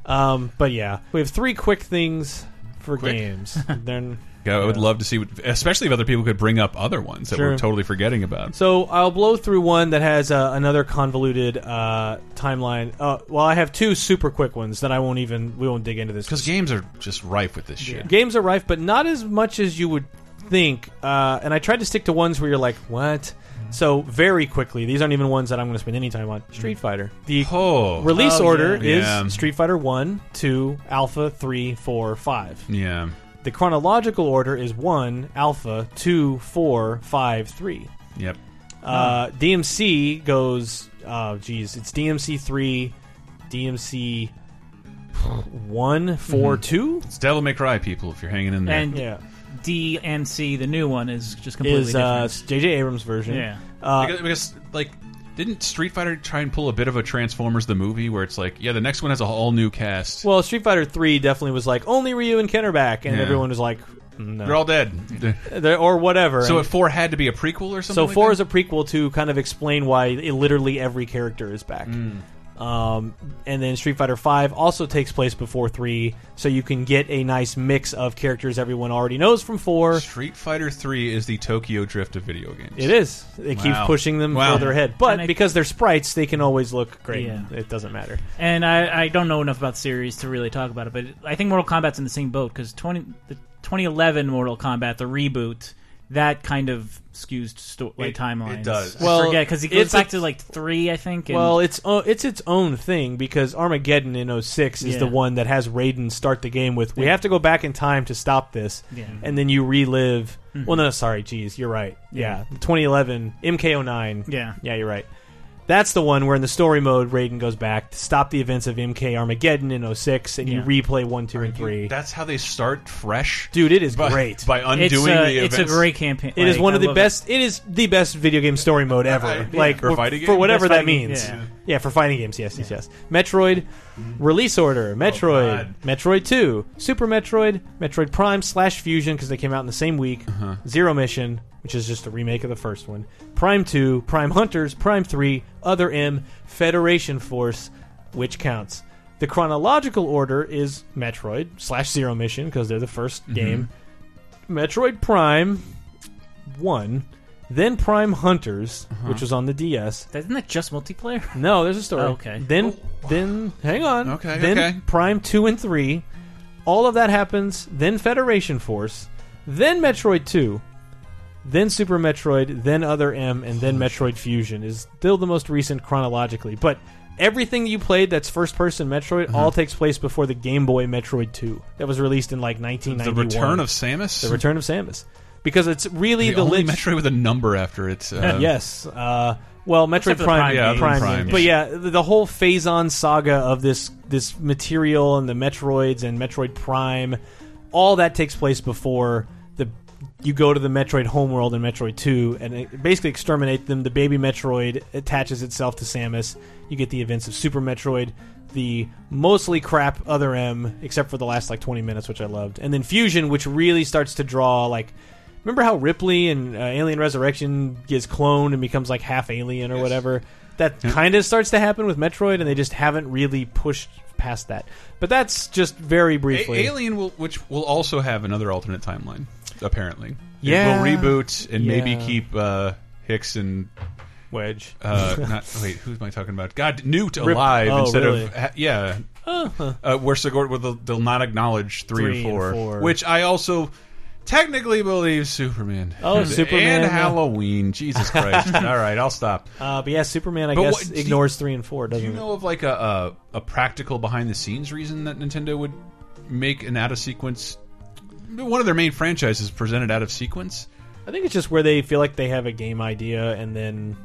Speaker 2: Um, but yeah, we have three quick things for
Speaker 1: Quick.
Speaker 2: games. then
Speaker 1: I would love to see, what, especially if other people could bring up other ones that
Speaker 2: Sure.
Speaker 1: we're totally forgetting about.
Speaker 2: So I'll blow through one that has uh, another convoluted uh, timeline. Uh, well, I have two super quick ones that I won't even we won't dig into this
Speaker 1: Because games are just rife with this shit.
Speaker 2: Games are rife, but not as much as you would think. Uh, and I tried to stick to ones where you're like, what? So very quickly, these aren't even ones that I'm going to spend any time on. Street Fighter. The
Speaker 1: Oh.
Speaker 2: release
Speaker 1: Oh,
Speaker 2: order
Speaker 1: yeah.
Speaker 2: is
Speaker 1: Yeah.
Speaker 2: Street Fighter One, Two, Alpha, Three, Four, Five.
Speaker 1: Yeah.
Speaker 2: The chronological order is One, Alpha, Two, Four, Five, Three.
Speaker 1: Yep.
Speaker 2: Uh, DMC goes. Oh, geez, it's DMC three, DMC one, four,
Speaker 1: Mhm.
Speaker 2: two.
Speaker 1: It's Devil May Cry, people, if you're hanging in there.
Speaker 3: And
Speaker 2: Yeah.
Speaker 3: D and C, the new one, is just completely
Speaker 2: Is uh,
Speaker 3: different.
Speaker 2: J.J. Abrams' version?
Speaker 3: Yeah.
Speaker 2: Uh,
Speaker 1: because, because, like, didn't Street Fighter try and pull a bit of a Transformers the movie where it's like, yeah, the next one has a all new cast.
Speaker 2: well, Street Fighter three definitely was like only Ryu and Ken are back, and
Speaker 1: Yeah.
Speaker 2: everyone was like, no.
Speaker 1: They're all dead.
Speaker 2: They're- or whatever.
Speaker 1: So
Speaker 2: And-
Speaker 1: four had to be a prequel or something.
Speaker 2: So
Speaker 1: like
Speaker 2: four
Speaker 1: that?
Speaker 2: is a prequel to kind of explain why it, literally every character is back.
Speaker 1: Hmm.
Speaker 2: Um, and then Street Fighter Five also takes place before three, so you can get a nice mix of characters everyone already knows from four.
Speaker 1: Street Fighter Three is the Tokyo Drift of video games.
Speaker 2: It is. It keeps pushing them
Speaker 1: Wow.
Speaker 2: further ahead, but
Speaker 3: I-
Speaker 2: because they're sprites, they can always look great.
Speaker 3: Yeah.
Speaker 2: It doesn't matter.
Speaker 3: And I, I don't know enough about the series to really talk about it, but I think Mortal Kombat's in the same boat because 20, the 2011 Mortal Kombat, the reboot, that kind of skews sto- like
Speaker 1: It-
Speaker 3: timelines.
Speaker 1: it does.
Speaker 3: I
Speaker 2: Well,
Speaker 3: forget because he goes
Speaker 2: it's
Speaker 3: back
Speaker 2: a-
Speaker 3: to like three, I think. And
Speaker 2: Well, it's uh, it's its own thing because Armageddon in 06 is
Speaker 3: Yeah.
Speaker 2: the one that has Raiden start the game with. We have to go back in time to stop this,
Speaker 3: Yeah.
Speaker 2: and then you relive.
Speaker 3: Mhm.
Speaker 2: Well, no, sorry, geez, you're right.
Speaker 3: Yeah.
Speaker 2: Yeah, 2011 MK09.
Speaker 3: Yeah.
Speaker 2: yeah, you're right. That's the one where in the story mode, Raiden goes back to stop the events of MK Armageddon in 06, and
Speaker 3: Yeah.
Speaker 2: you replay one, two, and three.
Speaker 1: That's how they start fresh.
Speaker 2: Dude, it is
Speaker 1: by,
Speaker 2: great.
Speaker 1: by undoing
Speaker 3: it's, uh,
Speaker 1: the
Speaker 3: it's a great campaign.
Speaker 2: It is
Speaker 3: Like,
Speaker 2: one
Speaker 3: I
Speaker 2: of the best. It is the best video game story mode ever.
Speaker 1: Right.
Speaker 2: Like
Speaker 1: For
Speaker 2: for, whatever that means.
Speaker 3: yeah.
Speaker 2: Yeah. for fighting games. Yes, yes, yes. Metroid release order: Metroid,
Speaker 1: God.
Speaker 2: Metroid Two, Super Metroid, Metroid Prime slash Fusion because they came out in the same week. Zero Mission, which is just a remake of the first one. Prime Two, Prime Hunters, Prime Three, Other M, Federation Force, which counts. The chronological order is Metroid slash Zero Mission because they're the 1st mm-hmm. game. Metroid Prime one, then Prime Hunters, uh-huh. which was on the DS.
Speaker 3: Isn't that just multiplayer?
Speaker 2: No, there's a story.
Speaker 3: Oh, okay.
Speaker 2: Then, oh, then hang on.
Speaker 1: Okay,
Speaker 2: Then
Speaker 1: okay.
Speaker 2: Prime two and three. All of that happens. Then Federation Force. Then Metroid two. Then Super Metroid. Then Other M, and then Metroid Fusion is still the most recent chronologically. But everything you played that's first person Metroid all takes place before the Game Boy Metroid two that was released in like
Speaker 1: the
Speaker 2: 1991.
Speaker 1: Return of Samus.
Speaker 2: the Return of Samus. Because it's really
Speaker 1: the,
Speaker 2: the,
Speaker 1: only
Speaker 2: lich-
Speaker 1: Metroid with a number after it. Uh,
Speaker 2: yes. Uh, well, Metroid
Speaker 3: Except for the
Speaker 2: Prime,
Speaker 3: Prime
Speaker 2: yeah,
Speaker 3: games.
Speaker 2: Prime, games. but yeah, the, the whole Phazon saga of this this material and the Metroids and Metroid Prime, all that takes place before you go to the Metroid homeworld in Metroid Two and it basically exterminate them. The baby Metroid attaches itself to Samus. You get the events of Super Metroid. The mostly crap other M, except for the last like twenty minutes, which I loved, and then Fusion, which really starts to draw like remember how Ripley and uh, Alien Resurrection gets cloned and becomes like half alien or whatever. That kind of starts to happen with Metroid, and they just haven't really pushed past that. But that's just very
Speaker 1: A-
Speaker 2: briefly.
Speaker 1: Alien will, which will also have another alternate timeline. Apparently,
Speaker 2: Yeah.
Speaker 1: it will reboot and maybe keep uh, Hicks and
Speaker 2: Wedge.
Speaker 1: Uh, not wait, who am I talking about? God, Newt
Speaker 2: Rip-
Speaker 1: alive
Speaker 2: oh,
Speaker 1: instead
Speaker 2: really?
Speaker 1: of yeah.
Speaker 2: Uh-huh.
Speaker 1: Uh, where Sigourney will they'll, they'll not acknowledge three,
Speaker 2: Three
Speaker 1: and,
Speaker 2: and
Speaker 1: four,
Speaker 2: four.
Speaker 1: which I also technically believe Superman.
Speaker 2: Oh,
Speaker 1: and,
Speaker 2: Superman,
Speaker 1: and Halloween. Jesus Christ! All right, I'll stop.
Speaker 2: Uh, but yeah, Superman, I
Speaker 1: But
Speaker 2: guess,
Speaker 1: what- do you-
Speaker 2: ignores three and four,
Speaker 1: Do
Speaker 2: doesn't
Speaker 1: you
Speaker 2: it?
Speaker 1: know of like a, a a practical behind the scenes reason that Nintendo would make an out of sequence? One of their main franchises presented out of sequence.
Speaker 2: I think it's just where they feel like they have a game idea and then.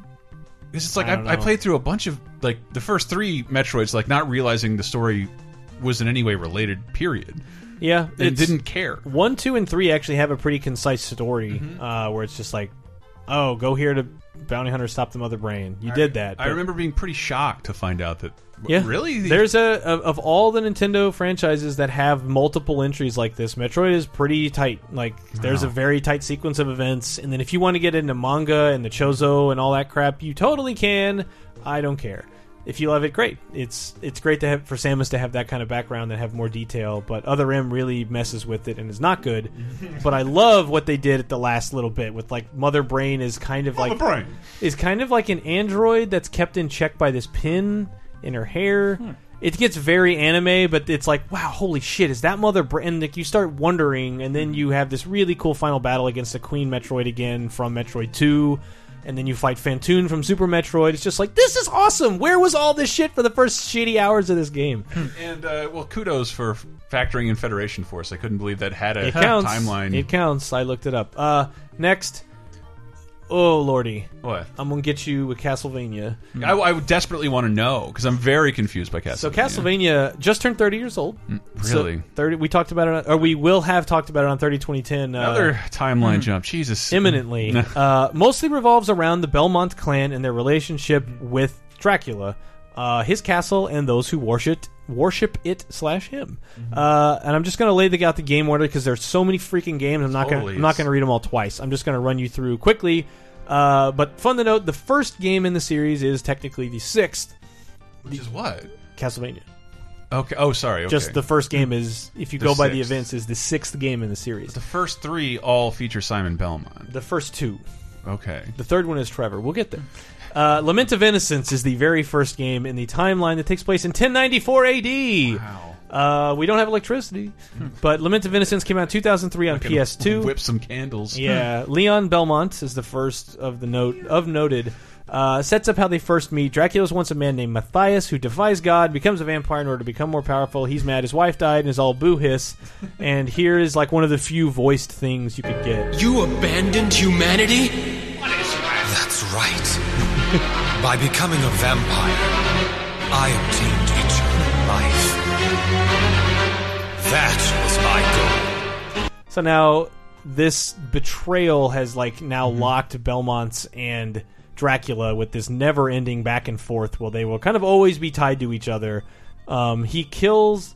Speaker 1: Because it's like
Speaker 2: I
Speaker 1: I, I,
Speaker 2: know.
Speaker 1: played through a bunch of like the first three Metroids, like not realizing the story was in any way related. Period.
Speaker 2: Yeah,
Speaker 1: and
Speaker 2: it's-
Speaker 1: didn't care.
Speaker 2: One, two, and three actually have a pretty concise story
Speaker 1: Mm-hmm.
Speaker 2: uh, where it's just like, oh, go here to bounty hunter, stop the mother brain. You did that.
Speaker 1: I
Speaker 2: but-
Speaker 1: remember being pretty shocked to find out that
Speaker 2: Yeah,
Speaker 1: really
Speaker 2: There's a of, of all the Nintendo franchises that have multiple entries like this. Metroid is pretty tight. Like there's a very tight sequence of events, and then if you want to get into manga and the Chozo and all that crap, you totally can. I don't care. If you love it, great. It's it's great to have for Samus to have that kind of background and have more detail. But Other M really messes with it and is not good. but I love what they did at the last little bit with like Mother Brain is kind of like
Speaker 1: Brain.
Speaker 2: is kind of like an android that's kept in check by this pin in her hair. Hmm. It gets very anime, but it's like, wow, holy shit, is that Mother Brain? And like, you start wondering, and then hmm. you have this really cool final battle against the Queen Metroid again from Metroid 2. And then you fight Fantoon from Super Metroid. It's just like, this is awesome! Where was all this shit for the first shitty hours of this game?
Speaker 1: And uh, well, kudos for factoring in Federation Force. I couldn't believe that had a
Speaker 2: It counts.
Speaker 1: timeline.
Speaker 2: It counts. I looked it up. Uh, next. Oh, lordy.
Speaker 1: What?
Speaker 2: I'm going to get you with Castlevania.
Speaker 1: I, I would desperately want to know because I'm very confused by Castlevania.
Speaker 2: So Castlevania just turned 30 years old. So
Speaker 1: really?
Speaker 2: 30 we talked about it on, or we will have talked about it on 30 2010 uh,
Speaker 1: Another timeline
Speaker 2: hmm.
Speaker 1: jump. Jesus.
Speaker 2: imminently. uh, mostly revolves around the Belmont clan and their relationship with Dracula, uh, his castle, and those who worship worship it slash him. Uh, and I'm just going to lay the, out the game order because there's so many freaking games. I'm not going I'm not going to read them all twice. I'm just going to run you through quickly. Uh, but fun to note, the first game in the series is technically the sixth.
Speaker 1: Which is what?
Speaker 2: Castlevania.
Speaker 1: Okay. Oh, sorry. Okay.
Speaker 2: Just the first game is, if you
Speaker 1: The
Speaker 2: go by the events, is the sixth game in the series.
Speaker 1: The first three all feature Simon Belmont.
Speaker 2: The first two.
Speaker 1: Okay.
Speaker 2: The third one is Trevor. We'll get there. Uh, Lament of Innocence is the very first game in the timeline that takes place in 1094 AD. Wow. Uh, we don't have electricity, but Lament of Innocence came out in 2003 on PS2.
Speaker 1: Whip some candles.
Speaker 2: Yeah, Leon Belmont is the first of the note of noted. Uh, sets up how they first meet. Dracula's once a man named Matthias who defies God, becomes a vampire in order to become more powerful. He's mad his wife died and is all boo hiss. and here is like one of the few voiced things you could get.
Speaker 17: You abandoned humanity? That's right. By becoming a vampire, I obtained eternal life. That was my goal.
Speaker 2: So now this betrayal has like now locked Belmont's and Dracula with this never-ending back and forth. Well, they will kind of always be tied to each other. Um, he kills.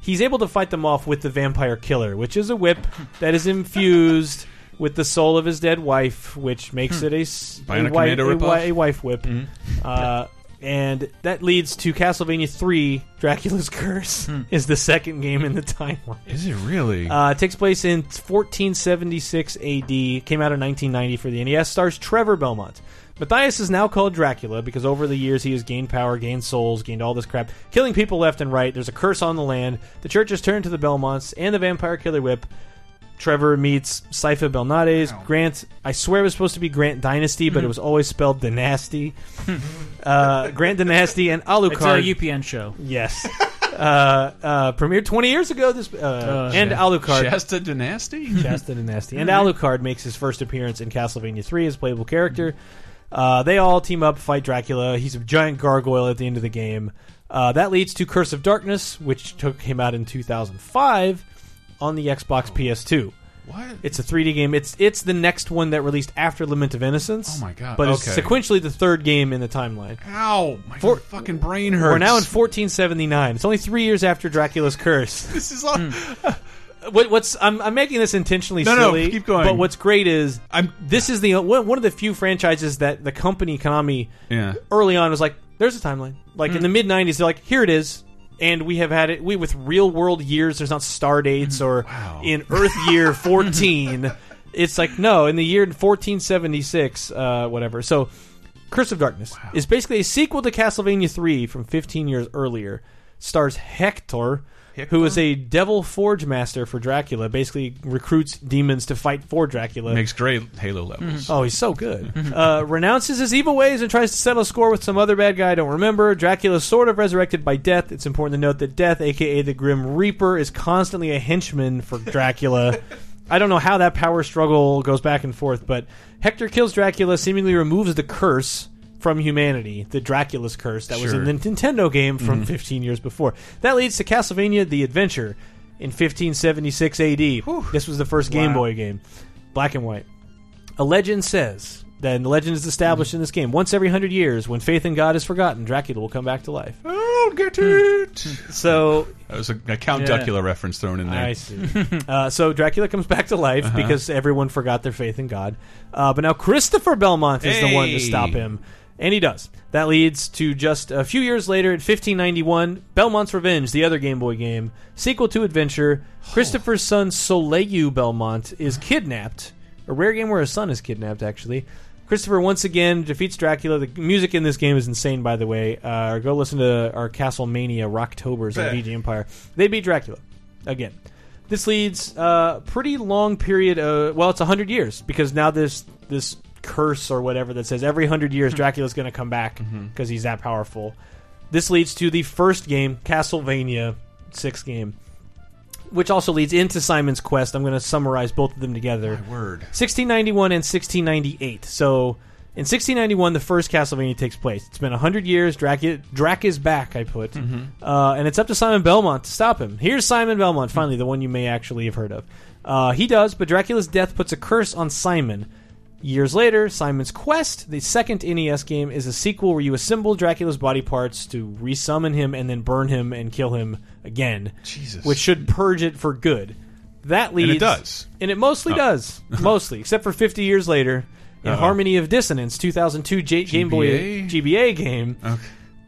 Speaker 2: He's able to fight them off with the vampire killer, which is a whip that is infused with the soul of his dead wife, which makes it a, a, wife, a, a wife whip. Uh, and that leads to Castlevania 3 Dracula's Curse is the second game in the timeline.
Speaker 1: Is it really?
Speaker 2: Uh, it takes place in 1476 AD. Came out in 1990 for the NES. Stars Trevor Belmont. Matthias is now called Dracula because over the years he has gained power, gained souls, gained all this crap, killing people left and right. There's a curse on the land. The church has turned to the Belmonts and the vampire killer whip. Trevor meets Sypha Belnades. Grant, I swear it was supposed to be Grant Dynasty, but it was always spelled Dynasty. uh, Grant Dynasty and Alucard.
Speaker 3: It's a UPN show.
Speaker 2: Yes. uh, uh, premiered 20 years ago. This uh, and Alucard.
Speaker 1: Shasta Dynasty?
Speaker 2: Shasta Dynasty. And Alucard makes his first appearance in Castlevania 3 as a playable character. Uh, they all team up, fight Dracula. He's a giant gargoyle at the end of the game. Uh, that leads to Curse of Darkness, which took him out in 2005 on the Xbox PS2.
Speaker 1: What?
Speaker 2: It's a 3D game. It's it's the next one that released after Lament of Innocence.
Speaker 1: Oh my God.
Speaker 2: But it's
Speaker 1: Okay.
Speaker 2: sequentially the third game in the timeline.
Speaker 1: Ow! My
Speaker 2: For-
Speaker 1: fucking brain hurts.
Speaker 2: We're now in 1479. It's only three years after Dracula's Curse.
Speaker 1: This is all. Hmm.
Speaker 2: what, what's I'm, I'm making this intentionally
Speaker 1: No, no, keep going.
Speaker 2: But what's great is I'm this is the one one of the few franchises that the company Konami
Speaker 1: Yeah.
Speaker 2: early on was like, there's a timeline. Like in hmm. the mid '90s, they're like, here it is. And we have had it we with real world years. There's not star dates or in Earth year 14. it's like no, in the year 1476, uh, whatever. So, Curse of Darkness is basically a sequel to Castlevania 3 from 15 years earlier. Stars Hector, who is a devil forge master for Dracula. Basically, recruits demons to fight for Dracula.
Speaker 1: Makes great Halo levels.
Speaker 2: Oh, he's so good. uh, renounces his evil ways and tries to settle a score with some other bad guy I don't remember. Dracula's sort of resurrected by Death. It's important to note that Death, aka the Grim Reaper, is constantly a henchman for Dracula. I don't know how that power struggle goes back and forth, but Hector kills Dracula, seemingly removes the curse from humanity, the Dracula's curse that was in the Nintendo game from
Speaker 1: Mhm.
Speaker 2: 15 years before. That leads to Castlevania The Adventure in 1576 AD. This was the first Game. Boy game, black and white. A legend says that and the legend is established in this game. Once every hundred years, when faith in God is forgotten, Dracula will come back to life.
Speaker 1: Oh, get it!
Speaker 2: So
Speaker 1: That was a, a Count
Speaker 2: Yeah.
Speaker 1: Duckula reference thrown in there.
Speaker 2: I see. uh, so Dracula comes back to life
Speaker 1: Uh-huh.
Speaker 2: because everyone forgot their faith in God. Uh, but now Christopher Belmont is the one to
Speaker 1: Hey.
Speaker 2: stop him. And he does. That leads to just a few years later, in 1591, Belmont's Revenge, the other Game Boy game, sequel to Adventure. Christopher's son Soleil Belmont is kidnapped. A rare game where a son is kidnapped, actually. Christopher once again defeats Dracula. The music in this game is insane, by the way. Uh, go listen to our Castlemania Rocktobers on. VG Empire. They beat Dracula again. This leads a pretty long period. Of, well, it's hundred years because now this this curse or whatever that says every hundred years Dracula's going to come back because he's that powerful. This leads to the first game, Castlevania six game, which also leads into Simon's Quest. I'm going to summarize both of them together.
Speaker 1: word.
Speaker 2: 1691 and 1698. So in 1691, the first Castlevania takes place. It's been 100 years. Drac, Drac is back, I put. Uh, and it's up to Simon Belmont to stop him. Here's Simon Belmont, finally, the one you may actually have heard of. Uh, he does, but Dracula's death puts a curse on Simon. Years later, Simon's Quest, the second NES game, is a sequel where you assemble Dracula's body parts to resummon him and then burn him and kill him again.
Speaker 1: Jesus.
Speaker 2: Which should purge it for good. That
Speaker 1: And it
Speaker 2: leads.
Speaker 1: does.
Speaker 2: And it mostly
Speaker 1: Oh.
Speaker 2: does. Mostly. Except for 50 years later, in
Speaker 1: Uh-oh.
Speaker 2: Harmony of Dissonance, 2002 J- Game Boy
Speaker 1: GBA?
Speaker 2: GBA game,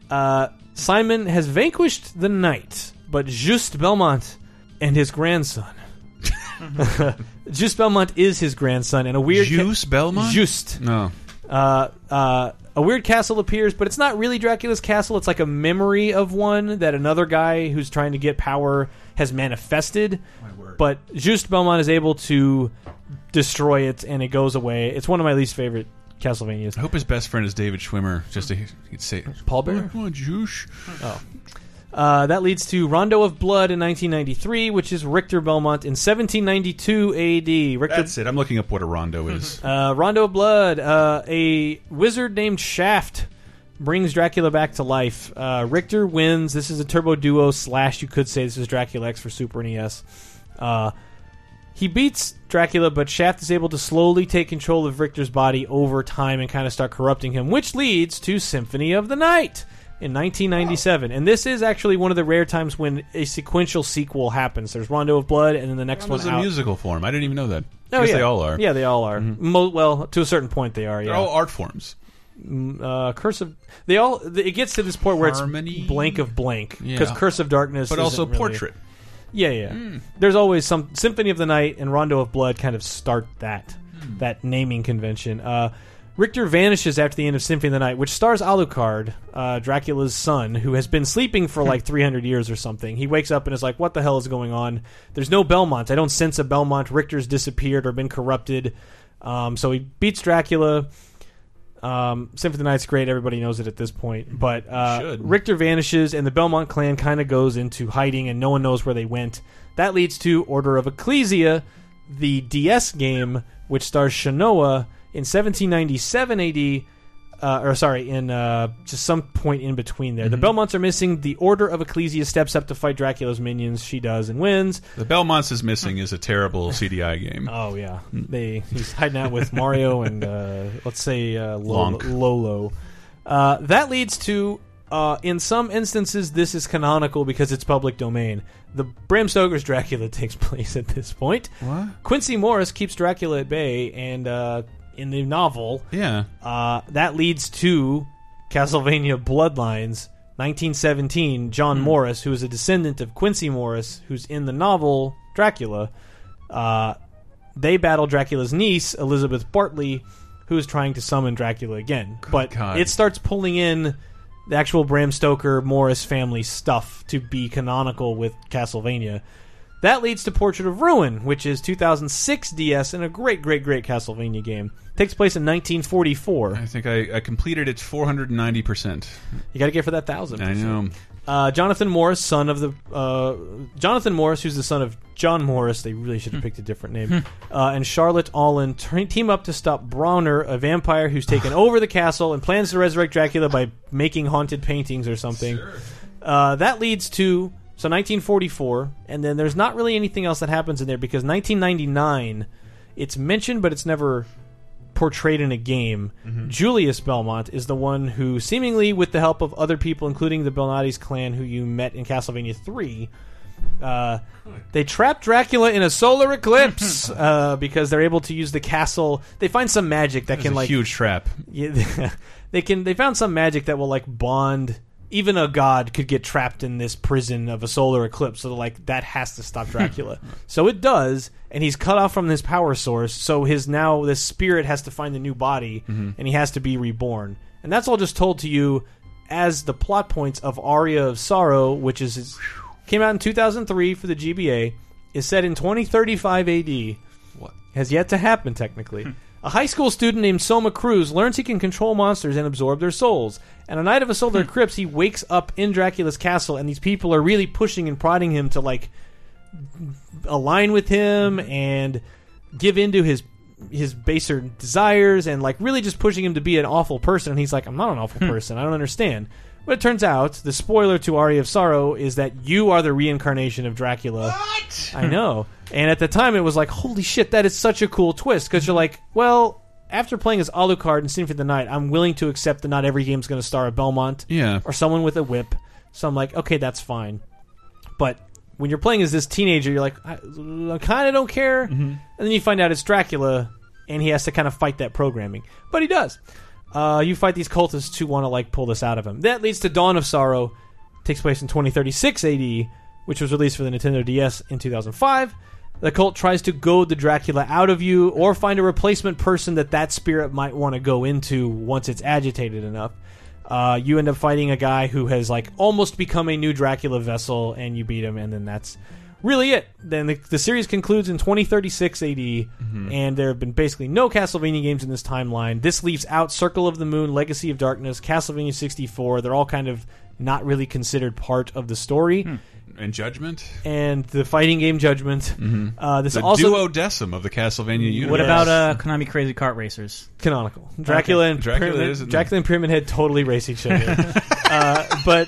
Speaker 2: uh, Simon has vanquished the knight, but Just Belmont and his grandson. Juste Belmont is his grandson, and a weird ca-
Speaker 1: Juice Belmont?
Speaker 2: Just
Speaker 1: No.
Speaker 2: uh, uh, a weird castle appears, but it's not really Dracula's castle. It's like a memory of one that another guy who's trying to get power has manifested. My word. But Juste Belmont is able to destroy it, and it goes away. It's one of my least favorite Castlevanias.
Speaker 1: I hope his best friend is David Schwimmer, just to he'd say
Speaker 2: Paul Bear?
Speaker 1: Come on, Juice.
Speaker 2: Oh. Uh, that leads to Rondo of Blood in 1993, which is Richter Belmont in 1792 AD. Richter,
Speaker 1: That's it. I'm looking up what a rondo is.
Speaker 2: Uh, Rondo of Blood, uh, a wizard named Shaft brings Dracula back to life. Uh, Richter wins. This is a turbo duo slash. You could say this is Dracula X for Super NES. Uh, he beats Dracula, but Shaft is able to slowly take control of Richter's body over time and kind of start corrupting him, which leads to Symphony of the Night in 1997. And this is actually one of the rare times when a sequential sequel happens. There's Rondo of Blood, and then the next
Speaker 1: It
Speaker 2: one
Speaker 1: was a musical form. I didn't even know that.
Speaker 2: Oh, yeah.
Speaker 1: they all are.
Speaker 2: Yeah, they all are. Mo- well, to a certain point, they are.
Speaker 1: They're
Speaker 2: yeah.
Speaker 1: all art forms.
Speaker 2: Mm, uh, Curse of they all it gets to this point where
Speaker 1: Harmony?
Speaker 2: it's blank of blank because
Speaker 1: Yeah.
Speaker 2: Curse of Darkness,
Speaker 1: But also
Speaker 2: really-
Speaker 1: Portrait.
Speaker 2: Yeah, yeah.
Speaker 1: Hmm.
Speaker 2: There's always some Symphony of the Night and Rondo of Blood kind of start that
Speaker 1: Hmm.
Speaker 2: that naming convention. Uh, Richter vanishes after the end of Symphony of the Night, which stars Alucard, uh, Dracula's son, who has been sleeping for like 300 years or something. He wakes up and is like, "What the hell is going on?" There's no Belmont. I don't sense a Belmont. Richter's disappeared or been corrupted. Um, so he beats Dracula. Um, Symphony of the Night's great. Everybody knows it at this point. But uh, Richter vanishes, and the Belmont clan kind of goes into hiding, and no one knows where they went. That leads to Order of Ecclesia, the DS game, which stars Shanoa in 1797 AD. Uh, or sorry, in uh, just some point in between there. The
Speaker 1: Mm-hmm.
Speaker 2: Belmonts are missing. The Order of Ecclesia steps up to fight Dracula's minions. She does and wins.
Speaker 1: The Belmonts is missing is a terrible CDI game.
Speaker 2: Oh yeah, they he's hiding out with Mario and uh, let's say uh, Lolo. Lolo. Uh, that leads to Uh, in some instances, this is canonical because it's public domain. The Bram Stoker's Dracula takes place at this point.
Speaker 1: What?
Speaker 2: Quincy Morris keeps Dracula at bay, and uh, in the novel,
Speaker 1: Yeah.
Speaker 2: uh, that leads to Castlevania Bloodlines, 1917. John Morris, who is a descendant of Quincy Morris, who's in the novel Dracula, uh, they battle Dracula's niece, Elizabeth Bartley, who is trying to summon Dracula again. but
Speaker 1: God.
Speaker 2: it starts pulling in the actual Bram Stoker Morris family stuff to be canonical with Castlevania. That leads to Portrait of Ruin, which is 2006 DS and a great, great, great Castlevania game. Takes place in 1944.
Speaker 1: I think I, I completed it 490%.
Speaker 2: You got to get for that thousand.
Speaker 1: I know.
Speaker 2: Uh, Jonathan Morris, son of the uh, Jonathan Morris, who's the son of John Morris. They really should have picked a different name. uh, and Charlotte Allen t- team up to stop Brauner, a vampire who's taken over the castle and plans to resurrect Dracula by making haunted paintings or something. Uh, that leads to so 1944, and then there's not really anything else that happens in there because 1999, it's mentioned but it's never portrayed in a game. Julius Belmont is the one who, seemingly with the help of other people, including the Belnades clan, who you met in Castlevania Three, uh, they trap Dracula in a solar eclipse uh, because they're able to use the castle. They find some magic that
Speaker 1: That
Speaker 2: can
Speaker 1: a
Speaker 2: like
Speaker 1: huge trap.
Speaker 2: Yeah, they can. They found some magic that will like bond. Even a god could get trapped in this prison of a solar eclipse. So like that has to stop Dracula. so it does, and he's cut off from his power source. So his now this spirit has to find a new body,
Speaker 1: Mhm.
Speaker 2: and he has to be reborn. And that's all just told to you as the plot points of Aria of Sorrow, which is, is came out in 2003 for the GBA, is set in 2035 AD.
Speaker 1: What
Speaker 2: has yet to happen technically? A high school student named Soma Cruz learns he can control monsters and absorb their souls. And a night of a solar hmm. eclipse, he wakes up in Dracula's castle, and these people are really pushing and prodding him to like align with him hmm. and give into his his baser desires and like really just pushing him to be an awful person. And he's like I'm not an awful hmm. person. I don't understand but it turns out the spoiler to Aria of Sorrow is that you are the reincarnation of Dracula what? I know and at the time it was like holy shit that is such a cool twist because you're like well after playing as Alucard and Symphony of the Night I'm willing to accept that not every game's going to star a Belmont
Speaker 1: Yeah.
Speaker 2: or someone with a whip so I'm like okay that's fine but when you're playing as this teenager, you're like, I, I kind of don't care. Mm-hmm. And then you find out it's Dracula, and he has to kind of fight that programming. But he does. Uh, you fight these cultists who want to like pull this out of him. That leads to Dawn of Sorrow, takes place in 2036 AD, which was released for the Nintendo DS in 2005. The cult tries to goad the Dracula out of you, or find a replacement person that that spirit might want to go into once it's agitated enough. Uh, you end up fighting a guy who has like almost become a new Dracula vessel, and you beat him, and then that's really it. Then the, the series concludes in 2036 AD, and there have been basically no Castlevania games in this timeline. This leaves out Circle of the Moon, Legacy of Darkness, Castlevania 64. They're all kind of not really considered part of the story.
Speaker 1: And Judgment.
Speaker 2: And the fighting game Judgment. Uh, this
Speaker 1: the
Speaker 2: also
Speaker 1: duodecim of the Castlevania universe.
Speaker 3: What about uh, Konami Crazy Kart Racers?
Speaker 2: canonical. Dracula
Speaker 3: Okay.
Speaker 2: and
Speaker 1: Dracula
Speaker 2: Pyramid,
Speaker 1: is in
Speaker 2: Dracula and Pyramid Head totally race each other, uh, but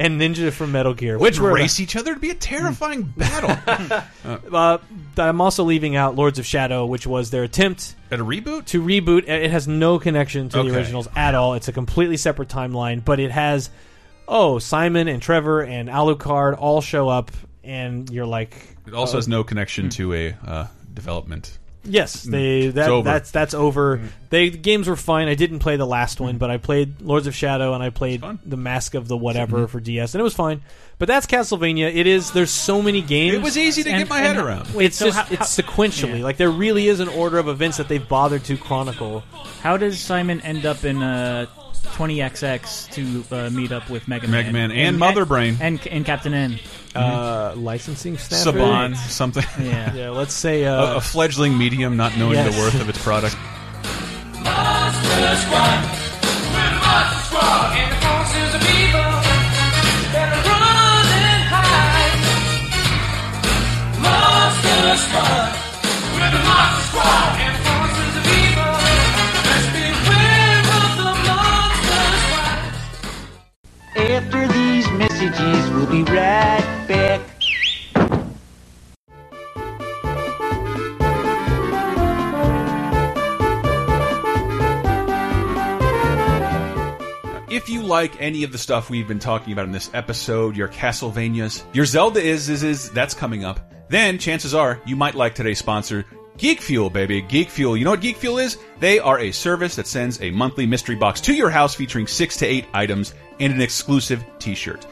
Speaker 2: and Ninja from Metal Gear, which were
Speaker 1: race each other? It'd be a terrifying battle.
Speaker 2: Uh, I'm also leaving out Lords of Shadow, which was their attempt
Speaker 1: at a reboot.
Speaker 2: To reboot, it has no connection to
Speaker 1: Okay.
Speaker 2: the originals at all. It's a completely separate timeline, but it has oh Simon and Trevor and Alucard all show up, and you're like,
Speaker 1: It also
Speaker 2: uh,
Speaker 1: has no connection to a uh, development.
Speaker 2: Yes, hmm. they
Speaker 1: It's
Speaker 2: that
Speaker 1: over.
Speaker 2: that's that's over. Hmm. They the games were fine. I didn't play the last one, hmm. but I played Lords of Shadow and I played the Mask of the whatever for DS, and it was fine. But that's Castlevania. It is. There's so many games.
Speaker 1: It was easy to get my head around.
Speaker 2: It's
Speaker 3: so
Speaker 2: just
Speaker 3: how-
Speaker 2: it's sequentially. Like there really is an order of events that they've bothered to chronicle.
Speaker 3: How does Simon end up in uh, 20XX to uh, meet up with Mega Man?
Speaker 1: Mega Man and Mother Brain.
Speaker 3: And, and Captain N.
Speaker 2: Uh, licensing snafu?
Speaker 1: Saban, something.
Speaker 3: Yeah.
Speaker 2: yeah. Let's say
Speaker 1: a,
Speaker 2: uh,
Speaker 1: a fledgling medium not knowing
Speaker 2: Yes.
Speaker 1: the worth of its product.
Speaker 18: After these messages, we'll be right back.
Speaker 1: if you like any of the stuff we've been talking about in this episode, your Castlevanias, your Zelda is is is that's coming up. Then chances are you might like today's sponsor, Geek Fuel, baby. Geek Fuel. You know what Geek Fuel is? They are a service that sends a monthly mystery box to your house featuring six to eight items and an exclusive t-shirt.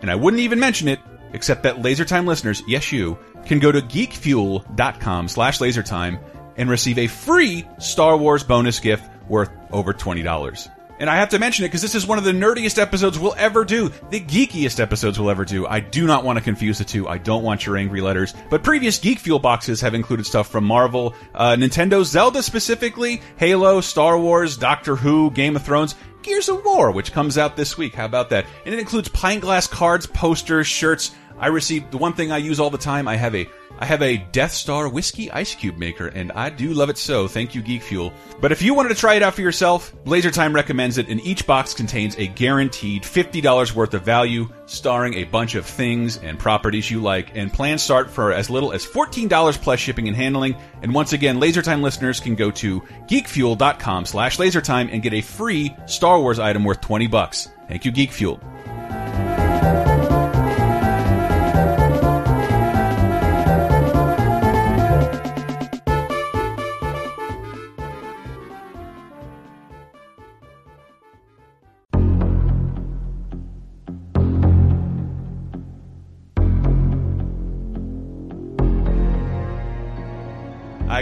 Speaker 1: And I wouldn't even mention it, except that LaserTime listeners, yes you, can go to geekfuel.com slash lasertime and receive a free Star Wars bonus gift worth over $20. And I have to mention it because this is one of the nerdiest episodes we'll ever do, the geekiest episodes we'll ever do. I do not want to confuse the two. I don't want your angry letters. But previous Geek Fuel boxes have included stuff from Marvel, uh, Nintendo, Zelda specifically, Halo, Star Wars, Doctor Who, Game of Thrones, Gears of War, which comes out this week. How about that? And it includes pint glass cards, posters, shirts. I received the one thing I use all the time. I have a I have a Death Star whiskey ice cube maker, and I do love it so. Thank you, Geek Fuel. But if you wanted to try it out for yourself, LaserTime recommends it, and each box contains a guaranteed $50 worth of value, starring a bunch of things and properties you like, and plans start for as little as $14 plus shipping and handling. And once again, LaserTime listeners can go to geekfuel.com slash lasertime and get a free Star Wars item worth 20 bucks. Thank you, Geek Fuel.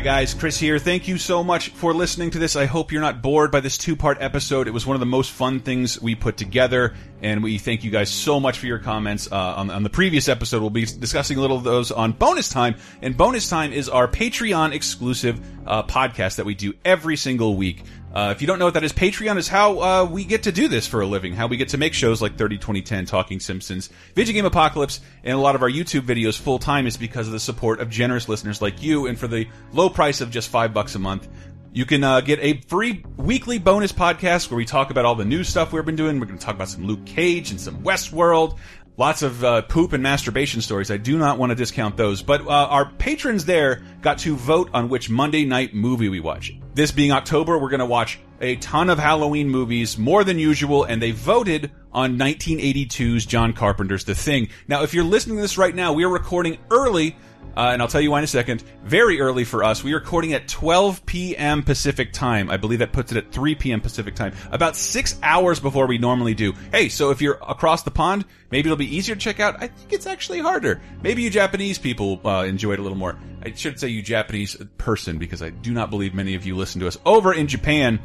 Speaker 1: Hi guys, Chris here. Thank you so much for listening to this. I hope you're not bored by this two-part episode. It was one of the most fun things we put together, and we thank you guys so much for your comments. Uh, on, on, the previous episode, we'll be discussing a little of those on Bonus Time, and Bonus Time is our Patreon exclusive uh, podcast that we do every single week. Uh, if you don't know what that is, Patreon is how uh, we get to do this for a living, how we get to make shows like 30 2010, Talking Simpsons, Video Game Apocalypse, and a lot of our YouTube videos full time is because of the support of generous listeners like you. And for the low price of just five bucks a month, you can uh, get a free weekly bonus podcast where we talk about all the new stuff we've been doing. We're going to talk about some Luke Cage and some Westworld. Lots of uh, poop and masturbation stories. I do not want to discount those. But uh, our patrons there got to vote on which Monday night movie we watch. This being October, we're going to watch a ton of Halloween movies, more than usual, and they voted on 1982's John Carpenter's The Thing. Now, if you're listening to this right now, we are recording early uh, and I'll tell you why in a second. Very early for us. We are recording at 12 p.m. Pacific time. I believe that puts it at 3 p.m. Pacific time. About six hours before we normally do. Hey, so if you're across the pond, maybe it'll be easier to check out. I think it's actually harder. Maybe you Japanese people uh, enjoy it a little more. I should say you Japanese person because I do not believe many of you listen to us over in Japan.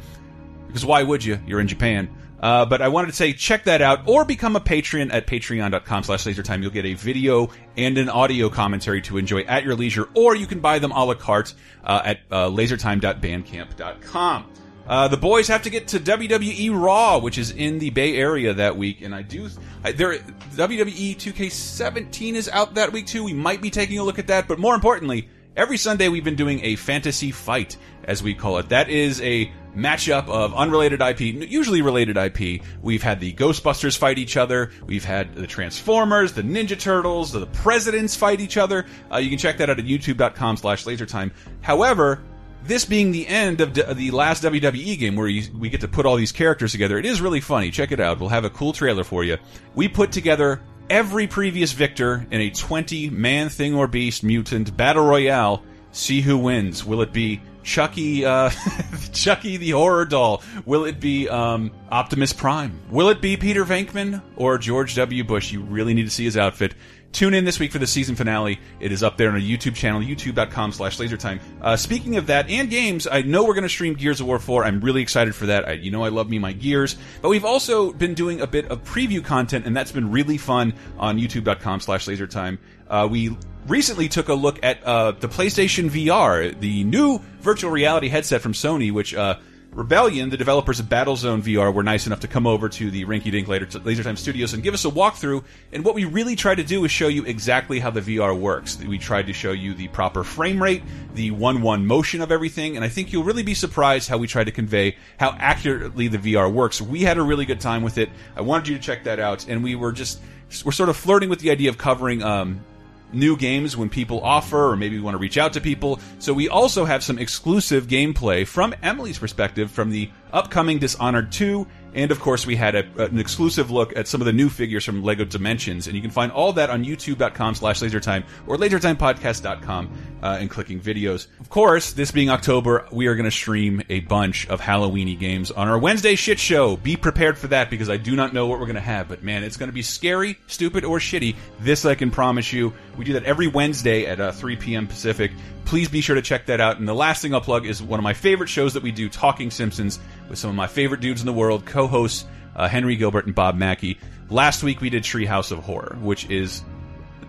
Speaker 1: Because why would you? You're in Japan. Uh, but I wanted to say check that out or become a patron at patreon.com slash lasertime. You'll get a video and an audio commentary to enjoy at your leisure, or you can buy them a la carte uh, at uh, lasertime.bandcamp.com. Uh, the boys have to get to WWE Raw, which is in the Bay Area that week, and I do. I, there, WWE 2K17 is out that week too. We might be taking a look at that, but more importantly, every Sunday we've been doing a fantasy fight, as we call it. That is a matchup of unrelated IP, usually related IP. We've had the Ghostbusters fight each other. We've had the Transformers, the Ninja Turtles, the Presidents fight each other. Uh, you can check that out at youtube.com slash lasertime. However, this being the end of the last WWE game where we get to put all these characters together, it is really funny. Check it out. We'll have a cool trailer for you. We put together every previous victor in a 20 man thing or beast mutant battle royale. See who wins. Will it be Chucky, uh, Chucky the horror doll? Will it be um, Optimus Prime? Will it be Peter Venkman or George W. Bush? You really need to see his outfit. Tune in this week for the season finale. It is up there on our YouTube channel, youtube.com slash lasertime. Uh, speaking of that and games, I know we're going to stream Gears of War 4. I'm really excited for that. I, you know I love me my Gears. But we've also been doing a bit of preview content, and that's been really fun on youtube.com slash lasertime. Uh, we recently took a look at uh, the PlayStation VR, the new virtual reality headset from Sony, which uh, Rebellion, the developers of Battlezone VR, were nice enough to come over to the Rinky Dink Laser Time Studios and give us a walkthrough. And what we really tried to do is show you exactly how the VR works. We tried to show you the proper frame rate, the one-one motion of everything, and I think you'll really be surprised how we tried to convey how accurately the VR works. We had a really good time with it. I wanted you to check that out, and we were just we're sort of flirting with the idea of covering um, new games when people offer, or maybe we want to reach out to people. So we also have some exclusive gameplay from Emily's perspective from the upcoming Dishonored 2 And of course, we had a, an exclusive look at some of the new figures from LEGO Dimensions, and you can find all that on youtube.com slash lasertime or lasertimepodcast.com uh, and clicking videos. Of course, this being October, we are going to stream a bunch of Halloweeny games on our Wednesday shit show. Be prepared for that because I do not know what we're going to have, but man, it's going to be scary, stupid, or shitty. This I can promise you. We do that every Wednesday at uh, 3 p.m. Pacific. Please be sure to check that out. And the last thing I'll plug is one of my favorite shows that we do, Talking Simpsons, with some of my favorite dudes in the world, co-hosts uh, Henry Gilbert and Bob Mackey. Last week we did Treehouse of Horror, which is,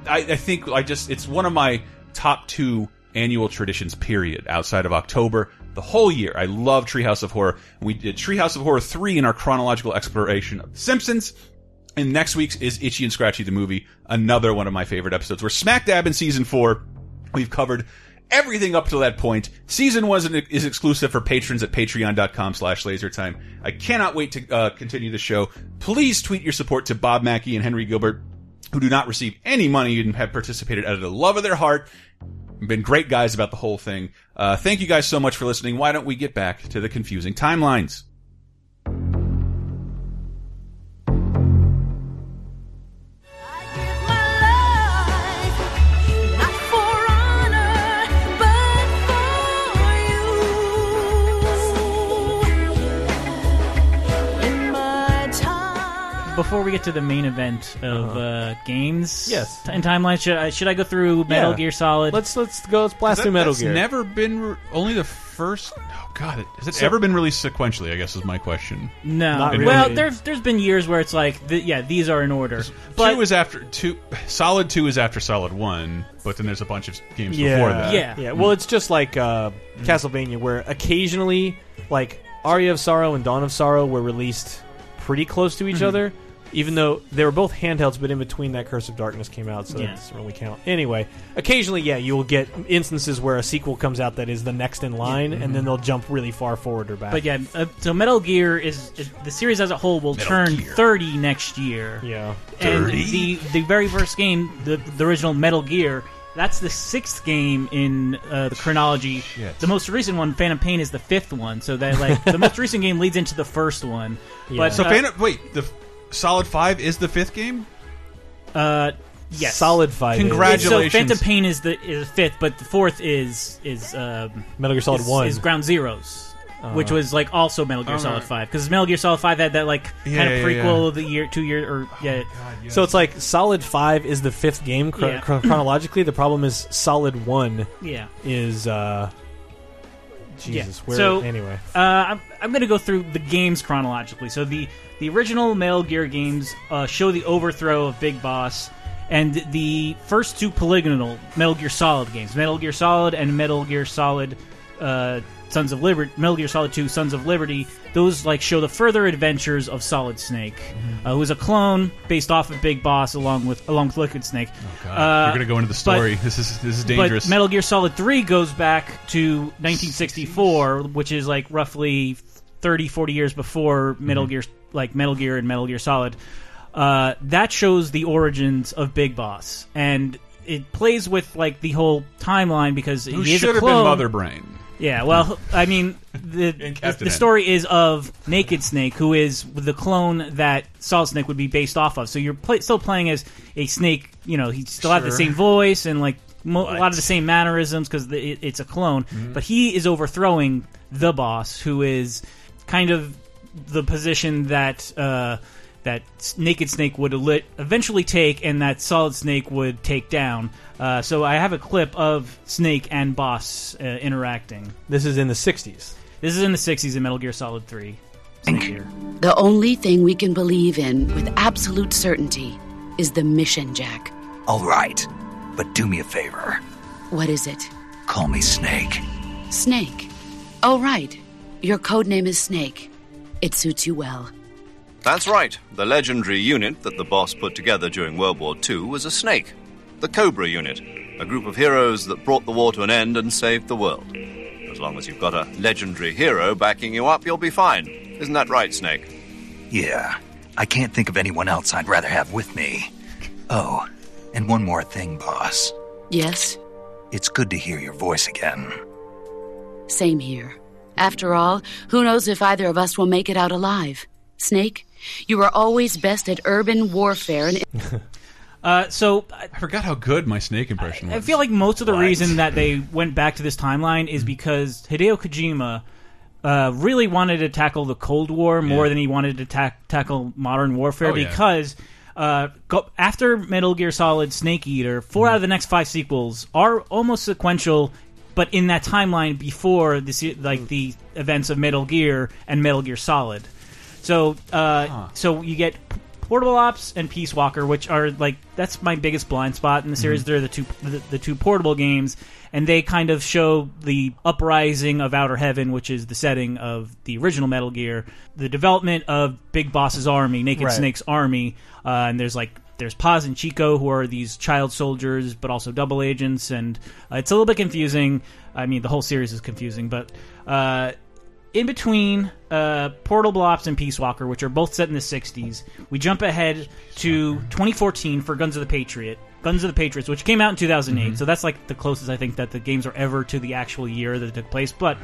Speaker 1: I, I think, I just it's one of my top two annual traditions. Period. Outside of October, the whole year, I love Treehouse of Horror. We did Treehouse of Horror three in our chronological exploration of The Simpsons. And next week's is Itchy and Scratchy the movie, another one of my favorite episodes. We're smack dab in season four. We've covered everything up to that point. Season one is exclusive for patrons at patreon.com slash lasertime. I cannot wait to uh, continue the show. Please tweet your support to Bob Mackey and Henry Gilbert, who do not receive any money and have participated out of the love of their heart. Been great guys about the whole thing. Uh, thank you guys so much for listening. Why don't we get back to the confusing timelines?
Speaker 3: Before we get to the main event of
Speaker 2: Uh-huh.
Speaker 3: uh, games,
Speaker 2: Yes.
Speaker 3: in timeline, should I, should I go through Metal
Speaker 2: Yeah.
Speaker 3: Gear Solid?
Speaker 2: Let's let's go. Let's blast through Metal
Speaker 1: that's
Speaker 2: Gear.
Speaker 1: never been re- only the first. Oh God, it, has it
Speaker 3: So-
Speaker 1: ever been released sequentially? I guess is my question.
Speaker 3: no.
Speaker 1: Not
Speaker 3: Well, there's there's been years where it's like, th yeah, these are in order. But
Speaker 1: two is after two. Solid two is after Solid one, but then there's a bunch of games
Speaker 2: yeah.
Speaker 1: before that.
Speaker 2: yeah. Yeah. Well, it's just like uh, Castlevania, where occasionally, like Aria of Sorrow and Dawn of Sorrow, were released pretty close to each
Speaker 3: Mhm.
Speaker 2: other. Even though they were both handhelds, but in between that, Curse of Darkness came out, so
Speaker 3: Yeah.
Speaker 2: that doesn't really count. Anyway, occasionally, yeah, you will get instances where a sequel comes out that is the next in line, and then they'll jump really far forward or back.
Speaker 3: But yeah, uh, so Metal Gear is, is the series as a whole will
Speaker 2: Metal
Speaker 3: turn
Speaker 2: Gear.
Speaker 3: 30 next year.
Speaker 2: Yeah.
Speaker 3: and
Speaker 2: 30?
Speaker 3: the the very first game, the the original Metal Gear, that's the sixth game in uh, the chronology. The most recent one, Phantom Pain, is the fifth one. So that like the most recent game leads into the first one. But
Speaker 1: so
Speaker 3: uh,
Speaker 1: Phantom, wait, the Solid Five is the fifth game.
Speaker 3: Uh, yes,
Speaker 2: Solid Five is.
Speaker 1: Congratulations.
Speaker 3: So Phantom Pain is the is fifth, but the fourth is is um,
Speaker 2: Metal Gear Solid
Speaker 3: is,
Speaker 2: 1.
Speaker 3: is Ground Zeroes.
Speaker 2: Uh,
Speaker 3: which was like also Metal Gear
Speaker 2: Oh,
Speaker 3: Solid
Speaker 2: right.
Speaker 3: Five because Metal Gear Solid Five had that like
Speaker 2: Yeah,
Speaker 3: kind of prequel
Speaker 2: yeah.
Speaker 3: of the year two year or yeah
Speaker 2: So it's like Solid Five is the fifth game chro-
Speaker 3: Yeah.
Speaker 2: chronologically. The problem is Solid One.
Speaker 3: Yeah.
Speaker 2: Is uh, Jesus.
Speaker 3: Yeah.
Speaker 2: Where
Speaker 3: so
Speaker 2: anyway?
Speaker 3: uh, I'm I'm going to go through the games chronologically. So the the original Metal Gear games uh, show the overthrow of Big Boss, and the first two polygonal Metal Gear Solid games, Metal Gear Solid and Metal Gear Solid. Uh, Sons of Liberty, Metal Gear Solid 2, Sons of Liberty, those like show the further adventures of Solid Snake,
Speaker 2: Mm-hmm.
Speaker 3: uh, who is a clone based off of Big Boss, along with along with Liquid Snake.
Speaker 1: Oh.
Speaker 3: Uh,
Speaker 1: You're gonna go into the
Speaker 3: but-
Speaker 1: story. this is this is dangerous.
Speaker 3: But Metal Gear Solid 3 goes back to 1964, which is like roughly 30, 40 years before Metal
Speaker 1: Mhm.
Speaker 3: Gear, like Metal Gear and Metal Gear Solid. Uh, that shows the origins of Big Boss, and it plays with like the whole timeline because
Speaker 1: Who
Speaker 3: he is
Speaker 1: should
Speaker 3: a
Speaker 1: have been
Speaker 3: clone.
Speaker 1: Mother Brain?
Speaker 3: Yeah, well, I mean, the the, the story is of Naked Snake, who is the clone that Solid Snake would be based off of. So you're play, still playing as a snake. You know, he still have the same voice and like mo- a lot of the same mannerisms because it, it's a clone.
Speaker 2: Mm-hmm.
Speaker 3: But he is overthrowing the boss, who is kind of the position that. Uh, that Naked Snake would eli- eventually take, and that Solid Snake would take down. Uh, so I have a clip of Snake and Boss uh, interacting.
Speaker 2: This is in the '60s.
Speaker 3: This is in the '60s in Metal Gear Solid Three. Snake here.
Speaker 19: The only thing we can believe in with absolute certainty is the mission, Jack.
Speaker 10: All right, but do me a favor.
Speaker 19: What is it?
Speaker 10: Call me Snake.
Speaker 19: Snake. Oh, right. Your code name is Snake. It suits you well.
Speaker 20: That's right. The legendary unit that the boss put together during World War II was a snake. The Cobra Unit, a group of heroes that brought the war to an end and saved the world. As long as you've got a legendary hero backing you up, you'll be fine. Isn't that right, Snake?
Speaker 10: Yeah, I can't think of anyone else I'd rather have with me. Oh, and one more thing, boss.
Speaker 19: Yes?
Speaker 10: It's good to hear your voice again.
Speaker 19: Same here. After all, who knows if either of us will make it out alive? Snake, you are always best at urban warfare and.
Speaker 3: Uh, so
Speaker 1: I forgot how good my Snake impression was.
Speaker 3: I feel like most of the
Speaker 1: What?
Speaker 3: reason that they went back to this timeline
Speaker 1: Mm-hmm.
Speaker 3: is because Hideo Kojima uh, really wanted to tackle the Cold War more
Speaker 1: Yeah.
Speaker 3: than he wanted to tack tackle modern warfare
Speaker 1: Oh, yeah.
Speaker 3: because. Uh, go, after Metal Gear Solid Snake Eater, 4
Speaker 1: Mm-hmm.
Speaker 3: out of the next five sequels are almost sequential, but in that timeline before the se- like the events of Metal Gear and Metal Gear Solid. So, uh, so you get Portable Ops and Peace Walker, which are like that's my biggest blind spot in the series.
Speaker 1: Mhm.
Speaker 3: They're the two the, the two portable games, and they kind of show the uprising of Outer Heaven, which is the setting of the original Metal Gear, the development of Big Boss's army, Naked
Speaker 2: Right.
Speaker 3: Snake's army, uh, and there's like there's Paz and Chico who are these child soldiers, but also double agents, and uh, it's a little bit confusing. I mean, the whole series is confusing, but. Uh, in between uh, Portable Ops and Peace Walker, which are both set in the 60s, we jump ahead to 2014 for Guns of the Patriot. Guns of the Patriots, which came out in 2008,
Speaker 1: Mhm.
Speaker 3: so that's like the closest I think that the games are ever to the actual year that it took place. But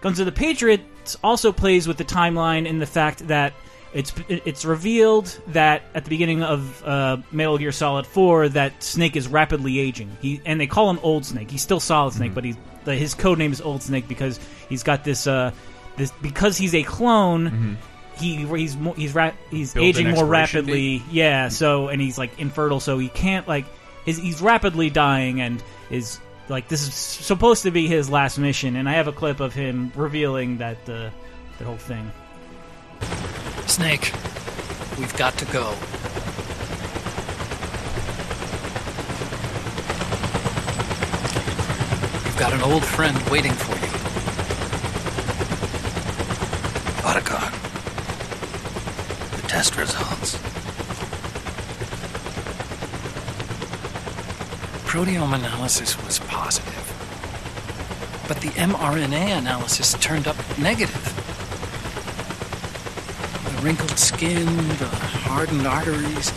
Speaker 3: Guns of the Patriots also plays with the timeline in the fact that it's it's revealed that at the beginning of uh, Metal Gear Solid 4 that Snake is rapidly aging. He and they call him Old Snake. He's still Solid Snake, but he's the, his code name is Old Snake because he's got this uh, this because he's a clone. He he's more, he's ra- he's
Speaker 1: Built-in
Speaker 3: aging more rapidly. Yeah, so and he's like infertile, so he can't like his, he's rapidly dying and is like this is supposed to be his last mission. And I have a clip of him revealing that uh, that whole thing.
Speaker 21: Snake, we've got to go. You've got an old friend waiting for you.
Speaker 10: Otacon. The test results.
Speaker 21: Proteome analysis was positive, but the mRNA analysis turned up negative. Wrinkled skin, the hardened arteries.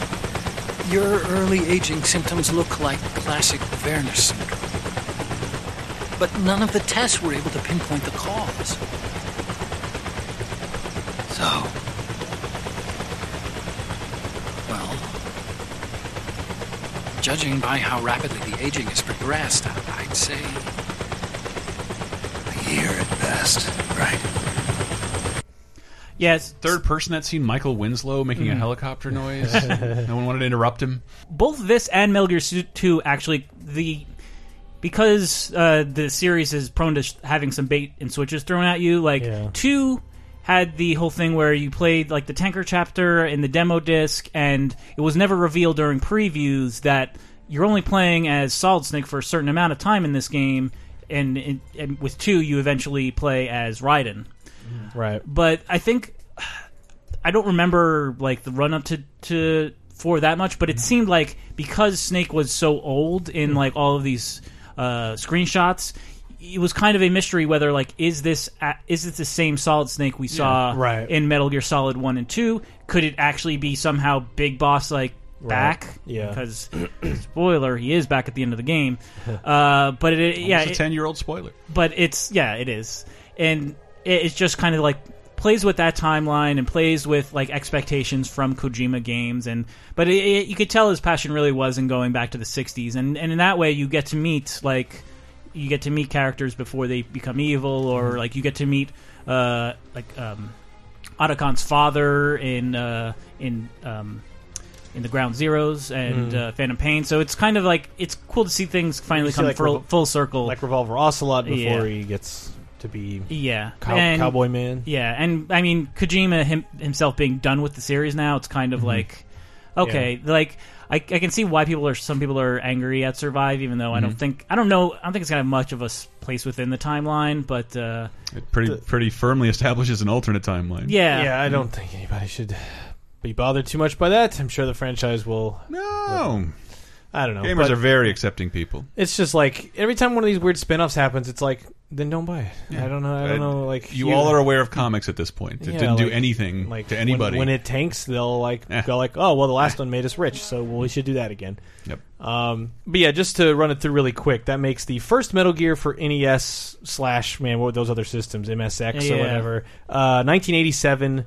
Speaker 21: Your early aging symptoms look like classic Werner syndrome. But none of the tests were able to pinpoint the cause. So. Well, judging by how rapidly the aging has progressed, I'd say.
Speaker 10: A year at best, right?
Speaker 3: Yes.
Speaker 1: Third person that seen Michael Winslow making a
Speaker 3: Mhm.
Speaker 1: helicopter noise. no one wanted to interrupt him.
Speaker 3: both this and Metal Gear Solid 2 actually the because uh, the series is prone to sh- having some bait and switches thrown at you. Like
Speaker 2: Yeah.
Speaker 3: two had the whole thing where you played like the tanker chapter in the demo disc, and it was never revealed during previews that you're only playing as Solid Snake for a certain amount of time in this game. And, and, and with two, you eventually play as Raiden.
Speaker 2: Right.
Speaker 3: But I think I don't remember like the run up to to for that much, but it seemed like because Snake was so old in like all of these uh, screenshots, it was kind of a mystery whether like is this a- is this the same Solid Snake we saw.
Speaker 2: Right.
Speaker 3: in Metal Gear Solid One and Two? Could it actually be somehow Big Boss like back?
Speaker 2: Yeah.
Speaker 3: because spoiler, he is back at the end of the game. Uh, but it, yeah,
Speaker 1: Almost a
Speaker 3: it-
Speaker 1: ten-year-old spoiler.
Speaker 3: but it's yeah, it is, and it, it's just kind of like plays with that timeline and plays with like expectations from Kojima games, and but it, it, you could tell his passion really was in going back to the '60s, and and in that way you get to meet like you get to meet characters before they become evil, or like you get to meet uh like um Otacon's father in uh in um in the Ground Zeroes and
Speaker 2: Mm.
Speaker 3: uh, Phantom Pain. So it's kind of like it's cool to see things finally
Speaker 2: see,
Speaker 3: come
Speaker 2: like,
Speaker 3: full, full circle,
Speaker 2: like Revolver Ocelot before
Speaker 3: Yeah.
Speaker 2: he gets to be
Speaker 3: yeah,
Speaker 2: cow-
Speaker 3: And-
Speaker 2: Cowboy Man.
Speaker 3: Yeah, and I mean Kojima him, himself being done with the series now, it's kind of
Speaker 2: Mhm.
Speaker 3: like okay, like I, I can see why people are some people are angry at Survive, even though I don't
Speaker 1: Mhm.
Speaker 3: think I don't know I don't think it's gonna have much of a place within the timeline, but uh,
Speaker 1: It pretty pretty firmly establishes an alternate timeline.
Speaker 3: Yeah.
Speaker 2: yeah. I don't think anybody should be bothered too much by that. I'm sure the franchise will.
Speaker 1: No,
Speaker 2: I don't know.
Speaker 1: Gamers are very accepting people.
Speaker 2: It's just like every time one of these weird spin-offs happens, it's like then don't buy it. I don't know. I don't know. Like
Speaker 1: you all are aware of comics at this point. It
Speaker 2: Yeah,
Speaker 1: didn't do
Speaker 2: like-
Speaker 1: anything
Speaker 2: like
Speaker 1: to anybody.
Speaker 2: When, it tanks, they'll like
Speaker 1: Eh.
Speaker 2: go like, "Oh, well, the last one made us rich, so well, we should do that again."
Speaker 1: Yep.
Speaker 2: Um, but yeah, just to run it through really quick, that makes the first Metal Gear for NES slash man, what were those other systems, MSX
Speaker 3: Yeah.
Speaker 2: or whatever. Uh, 1987.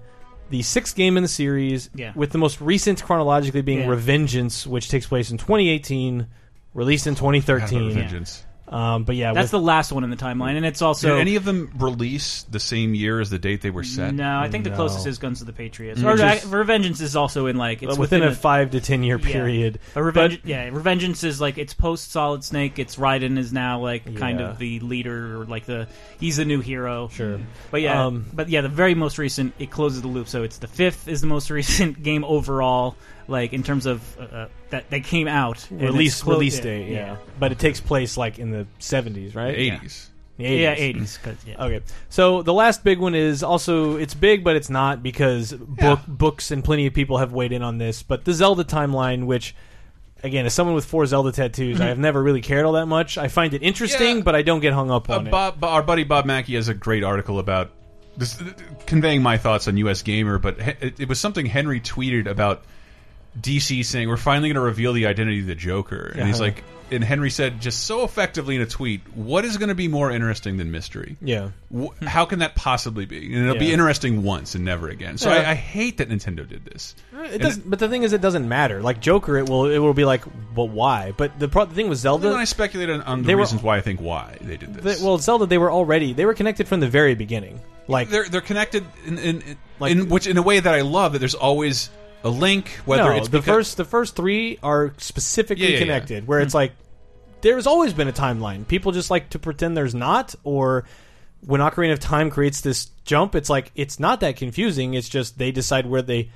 Speaker 2: the sixth game in the series,
Speaker 3: Yeah.
Speaker 2: with the most recent chronologically being
Speaker 3: Yeah.
Speaker 2: Revengeance, which takes place in 2018, released in 2013.
Speaker 1: Revengeance.
Speaker 2: Um, but yeah,
Speaker 3: That's
Speaker 2: with-
Speaker 3: the last one in the timeline, and it's also
Speaker 1: Did any of them release the same year as the date they were set?
Speaker 3: No, I think the
Speaker 2: No.
Speaker 3: closest is Guns of the Patriots.
Speaker 1: Mm.
Speaker 3: Or
Speaker 1: Which
Speaker 3: uh,
Speaker 1: is-
Speaker 3: Revengeance is also in like it's
Speaker 2: within, a
Speaker 3: the-
Speaker 2: five to ten year period.
Speaker 3: A Revenge, yeah, Revengeance is like it's post Solid Snake. It's Raiden is now like kind of the leader or like the he's the new hero.
Speaker 2: Sure.
Speaker 3: but yeah,
Speaker 2: Um,
Speaker 3: but yeah, the very most recent it closes the loop. So it's the fifth is the most recent game overall, like in terms of uh, uh, that that came out and it's
Speaker 2: release
Speaker 3: clo-
Speaker 2: release date, yeah. But it takes place like in the 70s, right?
Speaker 1: Eighties.
Speaker 2: Yeah.
Speaker 1: 80s.
Speaker 3: Yeah, yeah.
Speaker 2: Okay. So the last big one is also it's big but it's not because book books and plenty of people have weighed in on this, but the Zelda timeline which again, as someone with four Zelda tattoos, I have never really cared all that much. I find it interesting, but I don't get hung up
Speaker 1: Uh,
Speaker 2: on it.
Speaker 1: Bob, our buddy Bob Mackey has a great article about this, conveying my thoughts on U.S. Gamer, but it, it was something Henry tweeted about DC saying we're finally going to reveal the identity of the Joker, and he's like, and Henry said just so effectively in a tweet, "What is going to be more interesting than mystery?
Speaker 2: Yeah.
Speaker 1: How can that possibly be? And it'll be interesting once and never again. So
Speaker 2: Yeah.
Speaker 1: I, I hate that Nintendo did this.
Speaker 2: Uh, it
Speaker 1: And
Speaker 2: doesn't, but the thing is, it doesn't matter. Like Joker, it will it will be like, well, why? But the, pro- the thing with Zelda,
Speaker 1: Then I speculated on, on the
Speaker 2: were-
Speaker 1: reasons why I think why they did this.
Speaker 2: they- well, Zelda, they were already they were connected from the very beginning. Like
Speaker 1: they're they're connected in in, in, in which in a way that I love that there's always a link whether
Speaker 2: no,
Speaker 1: it's
Speaker 2: the first the first three are specifically
Speaker 1: Yeah, yeah, yeah.
Speaker 2: connected, where it's mm-hmm. like there's always been a timeline. People just like to pretend there's not, or when Ocarina of Time creates this jump, it's like it's not that confusing. It's just they decide where they.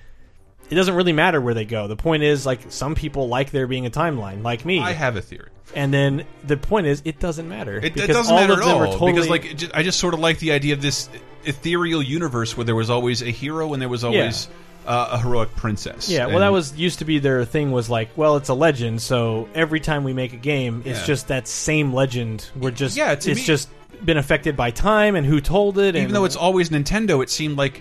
Speaker 2: It doesn't really matter where they go. The point is, like some people like there being a timeline, like me.
Speaker 1: I have a theory.
Speaker 2: And then the point is, it doesn't matter.
Speaker 1: It, it
Speaker 2: because
Speaker 1: doesn't
Speaker 2: all
Speaker 1: matter
Speaker 2: of
Speaker 1: at
Speaker 2: them
Speaker 1: all
Speaker 2: are totally,
Speaker 1: because like it ju- I just sort of like the idea of this ethereal universe where there was always a hero and there was always uh, a heroic princess.
Speaker 2: Yeah, well,
Speaker 1: And-
Speaker 2: that was used to be their thing. Was like, well, it's a legend, so every time we make a game, it's
Speaker 1: Yeah.
Speaker 2: just that same legend. We're just,
Speaker 1: Yeah,
Speaker 2: it's
Speaker 1: me-
Speaker 2: just been affected by time and who told it.
Speaker 1: even
Speaker 2: and,
Speaker 1: though it's always Nintendo, it seemed like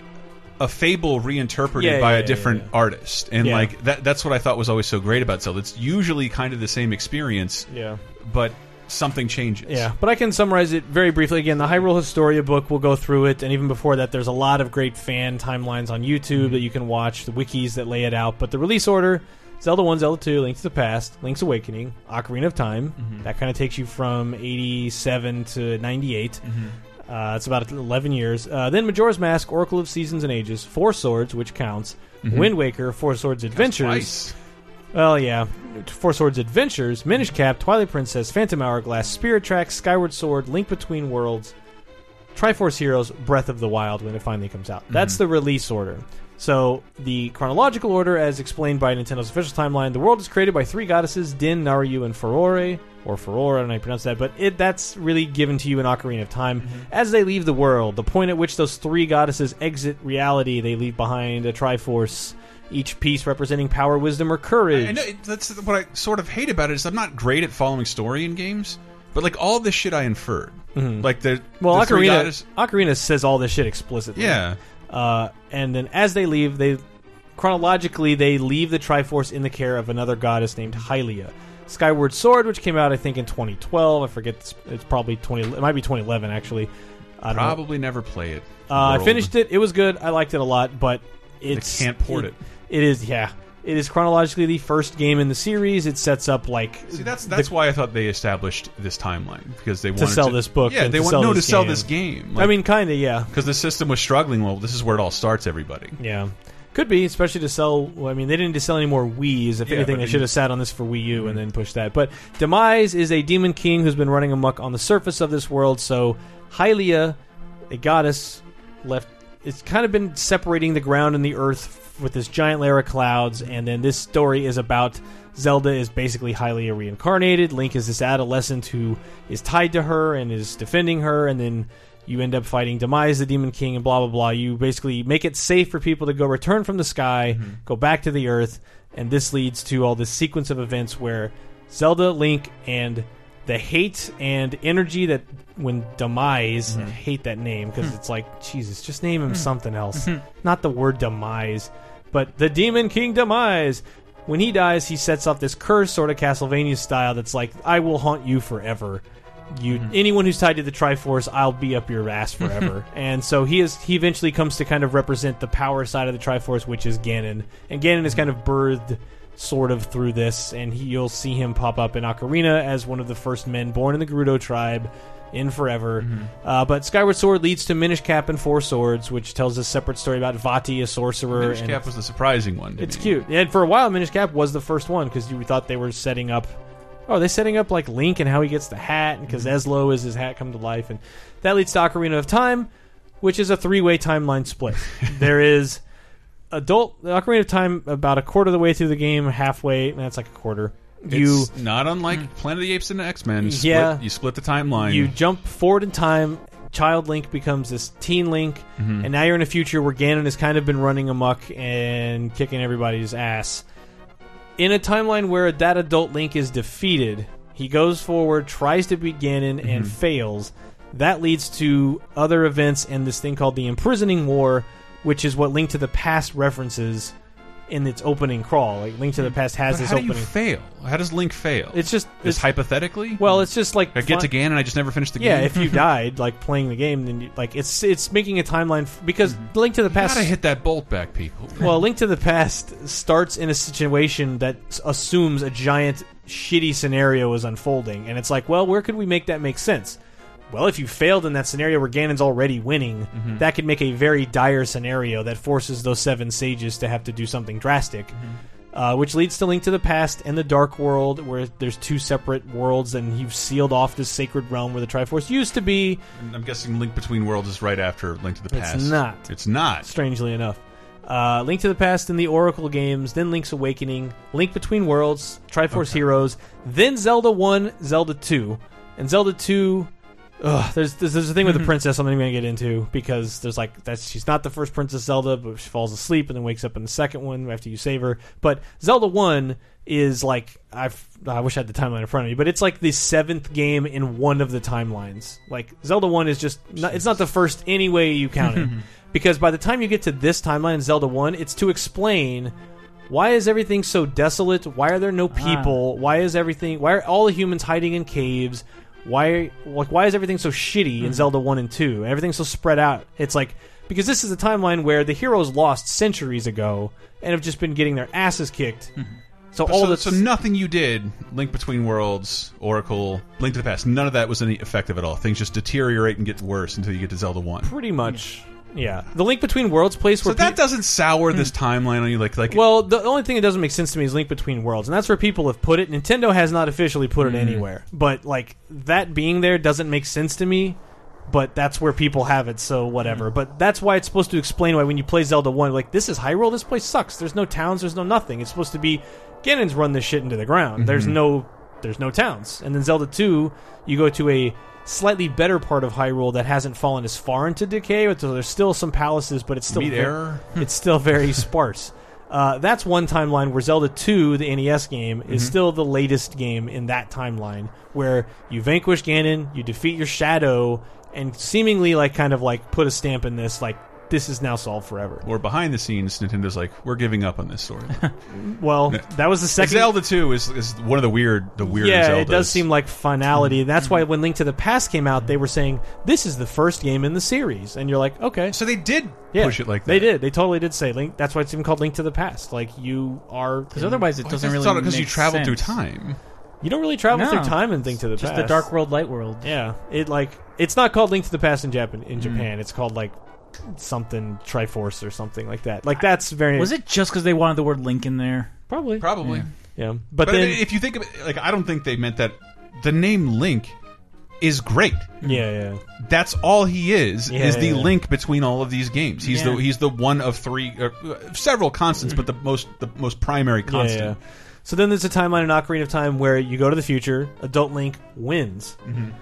Speaker 1: a fable reinterpreted
Speaker 2: Yeah,
Speaker 1: by
Speaker 2: yeah,
Speaker 1: a different artist, and like that. That's what I thought was always so great about Zelda. It's usually kind of the same experience,
Speaker 2: Yeah.
Speaker 1: but something changes.
Speaker 2: Yeah, but I can summarize it very briefly. Again, the Hyrule Historia book, we'll go through it, and even before that, there's a lot of great fan timelines on YouTube
Speaker 1: Mm-hmm.
Speaker 2: that you can watch, the wikis that lay it out. But the release order Zelda 1, Zelda 2, Link to the Past, Link's Awakening, Ocarina of Time.
Speaker 1: Mm-hmm.
Speaker 2: That kind of takes you from 87 to 98.
Speaker 1: Mm-hmm.
Speaker 2: Uh, it's about 11 years. Uh, then Majora's Mask, Oracle of Seasons and Ages, Four Swords, which counts,
Speaker 1: Mhm.
Speaker 2: Wind Waker, Four Swords Adventures. Well, yeah. Four Swords Adventures, Minish Cap, Twilight Princess, Phantom Hourglass, Spirit Tracks, Skyward Sword, Link Between Worlds, Triforce Heroes, Breath of the Wild when it finally comes out. That's
Speaker 1: Mhm.
Speaker 2: the release order. So, the chronological order, as explained by Nintendo's official timeline, the world is created by three goddesses, Din, Nayru, and Farore, or Furore, I don't know how you pronounce that, but it that's really given to you in Ocarina of Time. As they leave the world, the point at which those three goddesses exit reality, they leave behind a Triforce, each piece representing power, wisdom, or courage.
Speaker 1: I know it, that's what I sort of hate about it is I'm not great at following story in games, but like all this shit I inferred,
Speaker 2: Mhm.
Speaker 1: like the
Speaker 2: Well,
Speaker 1: the
Speaker 2: Ocarina,
Speaker 1: goddess-
Speaker 2: Ocarina says all this shit explicitly.
Speaker 1: Yeah.
Speaker 2: Uh, and then as they leave, they chronologically they leave the Triforce in the care of another goddess named Hylia. Skyward Sword, which came out I think in 2012. I forget. It's, it's probably 20. It might be 2011 actually. I don't know.
Speaker 1: probably never play it.
Speaker 2: Uh, I finished it. It was good. I liked it a lot, but it's
Speaker 1: can't port it.
Speaker 2: It is yeah. It is chronologically the first game in the series. It sets up like
Speaker 1: See, that's that's why I thought they established this timeline because they
Speaker 2: to
Speaker 1: wanted
Speaker 2: sell this book.
Speaker 1: Yeah, they
Speaker 2: to
Speaker 1: want no to
Speaker 2: this
Speaker 1: sell this game.
Speaker 2: I mean, kind of yeah.
Speaker 1: because the system was struggling. Well, this is where it all starts. Everybody.
Speaker 2: Yeah. Could be, especially to sell. Well, I mean, they didn't need to sell any more Wii's. If
Speaker 1: Yeah,
Speaker 2: anything, they should have sat on this for Wii U and mhm. then pushed that. But Demise is a demon king who's been running amok on the surface of this world. So Hylia, a goddess, left. It's kind of been separating the ground and the earth with this giant layer of clouds. And then this story is about Zelda is basically Hylia reincarnated. Link is this adolescent who is tied to her and is defending her. And then you end up fighting Demise, the Demon King, and blah blah blah. You basically make it safe for people to go return from the sky, mm-hmm. go back to the Earth, and this leads to all this sequence of events where Zelda, Link, and the hate and energy that when Demise, mm-hmm. I hate that name because hmm. it's like Jesus, just name him hmm. something else, mm-hmm. not the word Demise, but the Demon King Demise. When he dies, he sets off this curse, sort of Castlevania style, that's like, I will haunt you forever you mm-hmm. anyone who's tied to the Triforce, I'll be up your ass forever. and so he is he eventually comes to kind of represent the power side of the Triforce, which is Ganon. And Ganon is mm-hmm. kind of birthed sort of through this, and he, you'll see him pop up in Ocarina as one of the first men born in the Gerudo tribe in forever. Uh, but Skyward Sword leads to Minish Cap and Four Swords, which tells a separate story about Vaati, a sorcerer.
Speaker 1: Minish Cap was the surprising one.
Speaker 2: it's
Speaker 1: me.
Speaker 2: cute. And for a while, Minish Cap was the first one because you thought they were setting up. Oh, they setting up like Link and how he gets the hat, because
Speaker 1: Mm-hmm.
Speaker 2: Ezlo is his hat come to life, and that leads to Ocarina of Time, which is a three-way timeline split. there is adult Ocarina of Time about a quarter of the way through the game, halfway. and That's like a quarter. You
Speaker 1: It's not unlike Planet of the Apes and X Men.
Speaker 2: Yeah.
Speaker 1: you split the timeline.
Speaker 2: you jump forward in time. Child Link becomes this teen Link,
Speaker 1: Mhm.
Speaker 2: and now you're in a future where Ganon has kind of been running amok and kicking everybody's ass. In a timeline where that adult Link is defeated, he goes forward, tries to beat Ganon, and
Speaker 1: Mhm.
Speaker 2: fails. That leads to other events and this thing called the Imprisoning War, which is what Link to the Past references in its opening crawl. Like Link to the hmm. Past has
Speaker 1: But
Speaker 2: this
Speaker 1: how do
Speaker 2: opening.
Speaker 1: you fail? How does Link fail?
Speaker 2: It's just
Speaker 1: It's hypothetically.
Speaker 2: Well, it's just like
Speaker 1: I get to Ganon, I just never finished the
Speaker 2: yeah,
Speaker 1: game.
Speaker 2: if you died like playing the game, then you, like it's it's making a timeline f- because hmm. Link to the Past.
Speaker 1: gotta hit that bolt back, people.
Speaker 2: well, Link to the Past starts in a situation that s- assumes a giant shitty scenario is unfolding, and it's like, well, where could we make that make sense? Well, if you failed in that scenario where Ganon's already winning,
Speaker 1: Mm-hmm.
Speaker 2: that could make a very dire scenario that forces those seven sages to have to do something drastic.
Speaker 1: Mm-hmm.
Speaker 2: Uh, which leads to Link to the Past and the Dark World, where there's two separate worlds, and you've sealed off this sacred realm where the Triforce used to be.
Speaker 1: And I'm guessing Link Between Worlds is right after Link to the Past.
Speaker 2: It's not.
Speaker 1: It's not.
Speaker 2: Strangely enough. Uh, Link to the Past in the Oracle games, then Link's Awakening, Link Between Worlds, Triforce Heroes, then Zelda 1, Zelda 2. And Zelda 2, ugh, there's, there's, there's a thing with the mm-hmm. princess I'm not even going to get into because there's like, that's she's not the first Princess Zelda, but she falls asleep and then wakes up in the second one after you save her. But Zelda 1 is like, I've, I wish I had the timeline in front of me, but it's like the seventh game in one of the timelines. Like, Zelda 1 is just, not, it's not the first any way you count it. because by the time you get to this timeline in Zelda 1, it's to explain why is everything so desolate? Why are there no ah. people? Why is everything why are all the humans hiding in caves? Why like why is everything so shitty in
Speaker 3: Mhm.
Speaker 2: Zelda 1 and 2? Everything's so spread out. It's like because this is a timeline where the heroes lost centuries ago and have just been getting their asses kicked. So all
Speaker 1: so,
Speaker 2: the
Speaker 1: so nothing you did, Link Between Worlds, Oracle, Link to the Past, none of that was any effective at all. Things just deteriorate and get worse until you get to Zelda One.
Speaker 2: pretty much yeah. The Link Between Worlds place
Speaker 1: So
Speaker 2: where
Speaker 1: that
Speaker 2: pe-
Speaker 1: doesn't sour this timeline on you, like like.
Speaker 2: Well, the only thing that doesn't make sense to me is Link Between Worlds, and that's where people have put it. Nintendo has not officially put it
Speaker 1: Mhm.
Speaker 2: anywhere, but like that being there doesn't make sense to me. But that's where people have it, so whatever. But that's why it's supposed to explain why when you play Zelda One, like this is Hyrule, this place sucks. There's no towns, there's no nothing. It's supposed to be Ganon's run this shit into the ground. There's
Speaker 1: Mhm.
Speaker 2: no, there's no towns. And then Zelda Two, you go to a slightly better part of Hyrule that hasn't fallen as far into decay. So there's still some palaces, but it's still
Speaker 1: Meet
Speaker 2: ve-
Speaker 1: error?
Speaker 2: it's still very sparse. Uh, that's one timeline where Zelda 2, the NES game, is
Speaker 1: Mhm.
Speaker 2: still the latest game in that timeline where you vanquish Ganon, you defeat your shadow, and seemingly like kind of like put a stamp in this like this is now solved forever.
Speaker 1: Or behind the scenes, Nintendo's like, we're giving up on this story.
Speaker 2: Well, that was the second
Speaker 1: Zelda Two is, is one of the weird, the weird.
Speaker 2: yeah,
Speaker 1: Zeldas.
Speaker 2: it does seem like finality. That's why when Link to the Past came out, they were saying this is the first game in the series, and you're like, okay.
Speaker 1: So they did
Speaker 2: yeah,
Speaker 1: push it like
Speaker 2: They did. They totally did say Link. That's why it's even called Link to the Past. Like you are
Speaker 3: Because otherwise it doesn't really
Speaker 1: thought it 'cause you
Speaker 3: travel
Speaker 1: traveled through time.
Speaker 2: You don't really travel
Speaker 3: No.
Speaker 2: through time and think to the
Speaker 3: Just
Speaker 2: Past.
Speaker 3: the Dark World, Light World.
Speaker 2: Yeah, it like it's not called Link to the Past in Japan.
Speaker 3: Mm.
Speaker 2: In Japan, it's called like something Triforce or something like that. Like that's very.
Speaker 3: Was it just because they wanted the word Link in there?
Speaker 2: Probably.
Speaker 1: Probably.
Speaker 2: Yeah, but, then
Speaker 1: if you think of it, like I don't think they meant that. The name Link is great.
Speaker 2: yeah, yeah.
Speaker 1: That's all he is.
Speaker 2: Yeah,
Speaker 1: is the
Speaker 2: yeah.
Speaker 1: link between all of these games. He's
Speaker 2: Yeah.
Speaker 1: the he's the one of three, uh, uh, several constants, but the most the most primary constant.
Speaker 2: Yeah, yeah. So then there's a timeline in Ocarina of Time where you go to the future, adult Link wins,
Speaker 1: Mhm.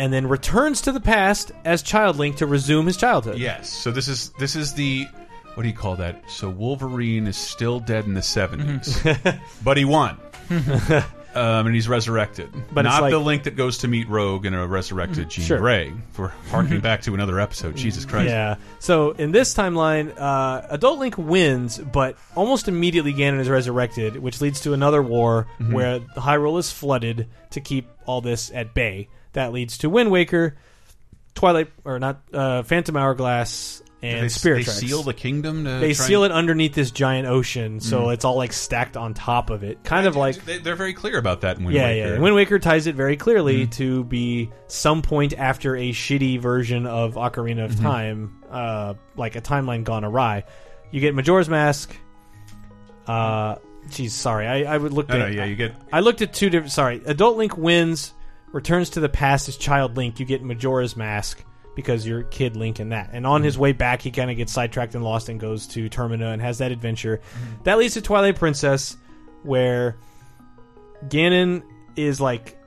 Speaker 2: And then returns to the past as child Link to resume his childhood.
Speaker 1: Yes. So this is this is the what do you call that? So Wolverine is still dead in the 70s but he won. um, and he's resurrected.
Speaker 2: But
Speaker 1: not
Speaker 2: like-
Speaker 1: the Link that goes to meet Rogue and a resurrected Jean
Speaker 2: Sure.
Speaker 1: Grey. For harking back to another episode. Jesus Christ.
Speaker 2: Yeah. So in this timeline, uh, Adult Link wins, but almost immediately Ganon is resurrected, which leads to another war
Speaker 1: Mhm.
Speaker 2: where Hyrule is flooded to keep all this at bay. That leads to Wind Waker, Twilight, or not uh, Phantom Hourglass, and
Speaker 1: they,
Speaker 2: Spirit
Speaker 1: they
Speaker 2: Tracks.
Speaker 1: seal the kingdom. To
Speaker 2: They
Speaker 1: try
Speaker 2: seal
Speaker 1: and-
Speaker 2: it underneath this giant ocean, so
Speaker 1: Mm.
Speaker 2: it's all like stacked on top of it, kind of like
Speaker 1: They, they're very clear about that in Wind
Speaker 2: yeah,
Speaker 1: Waker. Mm-hmm.
Speaker 2: yeah. Wind Waker ties it very clearly to be some point after a shitty version of Ocarina of
Speaker 1: Mhm.
Speaker 2: Time, uh, like a timeline gone awry. You get Majora's Mask. Uh, geez, sorry, I, I would look
Speaker 1: No,
Speaker 2: at
Speaker 1: no, yeah, you get-
Speaker 2: I looked at two different. Sorry, Adult Link wins, returns to the past as Child Link. You get Majora's Mask because you're Kid Link in that. And on his mm-hmm. way back, he kind of gets sidetracked and lost and goes to Termina and has that adventure. Mm-hmm. That leads to Twilight Princess, where Ganon is like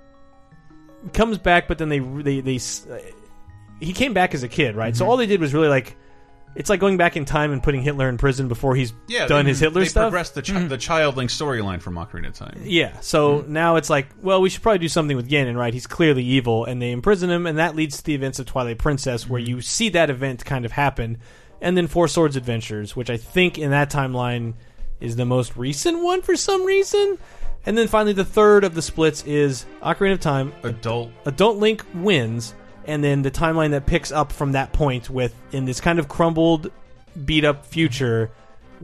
Speaker 2: comes back, but then they they they uh, he came back as a kid, right? So mm-hmm. all they did was really like it's like going back in time and putting Hitler in prison before he's
Speaker 1: Yeah,
Speaker 2: done
Speaker 1: they,
Speaker 2: his Hitler
Speaker 1: they
Speaker 2: stuff.
Speaker 1: progressed the, chi mm-hmm. the child link storyline from Ocarina of Time.
Speaker 2: Yeah, so mm-hmm. now it's like, well, we should probably do something with Ganon, right? He's clearly evil, and they imprison him, and that leads to the events of Twilight Princess, where mm-hmm. you see that event kind of happen, and then Four Swords Adventures, which I think in that timeline is the most recent one for some reason. And then finally, the third of the splits is Ocarina of Time.
Speaker 1: Adult
Speaker 2: Adult Link wins, and then the timeline that picks up from that point with in this kind of crumbled, beat up future.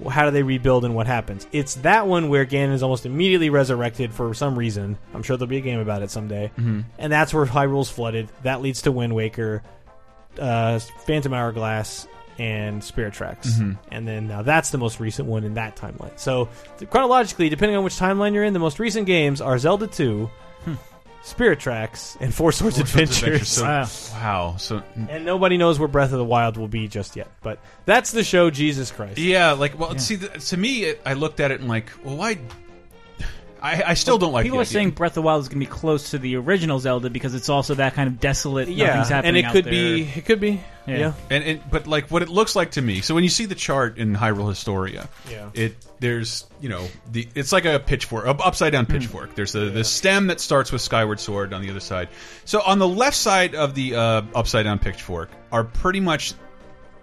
Speaker 2: How do they rebuild and what happens? It's that one where Ganon is almost immediately resurrected for some reason. I'm sure there'll be a game about it someday.
Speaker 1: Mhm.
Speaker 2: And that's where Hyrule's flooded. That leads to Wind Waker, uh, Phantom Hourglass, and Spirit Tracks.
Speaker 1: Mhm.
Speaker 2: And then now that's the most recent one in that timeline. So chronologically, depending on which timeline you're in, the most recent games are Zelda 2, Spirit Tracks, and Four Swords
Speaker 1: Four Swords
Speaker 2: Adventures.
Speaker 1: Adventures. So, wow. So
Speaker 2: And nobody knows where Breath of the Wild will be just yet. But that's the show, Jesus Christ.
Speaker 1: Yeah, like well, see, the, to me, it, I looked at it and like, well, why? I, I still don't like.
Speaker 3: People
Speaker 1: the
Speaker 3: are
Speaker 1: idea.
Speaker 3: saying Breath of the Wild is going to be close to the original Zelda because it's also that kind of desolate.
Speaker 2: Yeah,
Speaker 3: nothing's
Speaker 2: and
Speaker 3: happening
Speaker 2: it
Speaker 3: out
Speaker 2: could
Speaker 3: there.
Speaker 2: be- it could be, yeah.
Speaker 1: And, and but like what it looks like to me. So when you see the chart in Hyrule Historia,
Speaker 2: Yeah.
Speaker 1: it there's you know the it's like a pitchfork, a upside
Speaker 2: Hmm.
Speaker 1: down pitchfork. There's the the stem that starts with Skyward Sword on the other side. So on the left side of the uh, upside down pitchfork are pretty much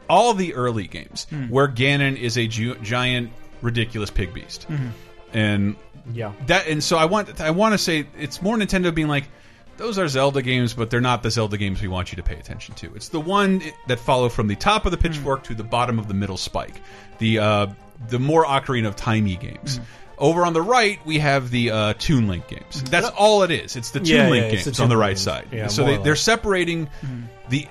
Speaker 1: all the early games
Speaker 2: Hmm.
Speaker 1: where Ganon is a gi giant ridiculous pig beast.
Speaker 2: Mhm.
Speaker 1: And
Speaker 2: Yeah.
Speaker 1: that and so I want I want to say it's more Nintendo being like those are Zelda games, but they're not the Zelda games we want you to pay attention to. It's the one that follow from the top of the pitchfork to the bottom of the middle spike. The uh, the more Ocarina of Timey games. Over on the right, we have the uh, Toon Link games. That's all it is. It's the Toon
Speaker 2: Yeah,
Speaker 1: Link
Speaker 2: yeah,
Speaker 1: games
Speaker 2: the
Speaker 1: on the right
Speaker 2: Link
Speaker 1: side.
Speaker 2: Yeah,
Speaker 1: so they, they're
Speaker 2: less.
Speaker 1: separating the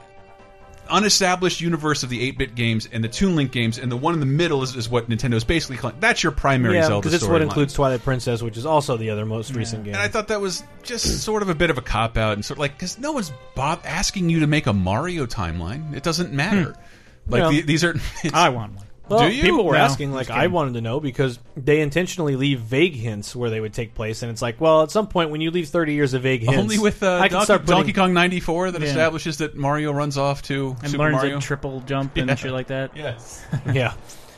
Speaker 1: unestablished universe of the 8-bit games and the Toon Link games, and the one in the middle is, is what Nintendo's basically calling. That's your primary
Speaker 2: yeah,
Speaker 1: Zelda
Speaker 2: because it's what
Speaker 1: storyline.
Speaker 2: includes Twilight Princess, which is also the other most recent game.
Speaker 1: And I thought that was just sort of a bit of a cop out, and sort of like because no one's bob asking you to make a Mario timeline. It doesn't matter. Hmm. Like
Speaker 2: Well,
Speaker 1: the, these are.
Speaker 3: I want one.
Speaker 2: Well,
Speaker 1: Do you?
Speaker 2: people were
Speaker 1: No.
Speaker 2: asking, like,
Speaker 1: Just
Speaker 2: I
Speaker 1: kidding.
Speaker 2: wanted to know because they intentionally leave vague hints where they would take place, and it's like, well, at some point when you leave thirty years of vague hints,
Speaker 1: Only with uh,
Speaker 2: I can
Speaker 1: Donkey,
Speaker 2: start putting,
Speaker 1: Donkey Kong '94 that
Speaker 3: Yeah.
Speaker 1: establishes that Mario runs off to
Speaker 3: and
Speaker 1: Super
Speaker 3: learns
Speaker 1: Mario.
Speaker 3: a triple jump and
Speaker 1: Yeah.
Speaker 3: shit like that.
Speaker 1: Yes.
Speaker 2: yeah.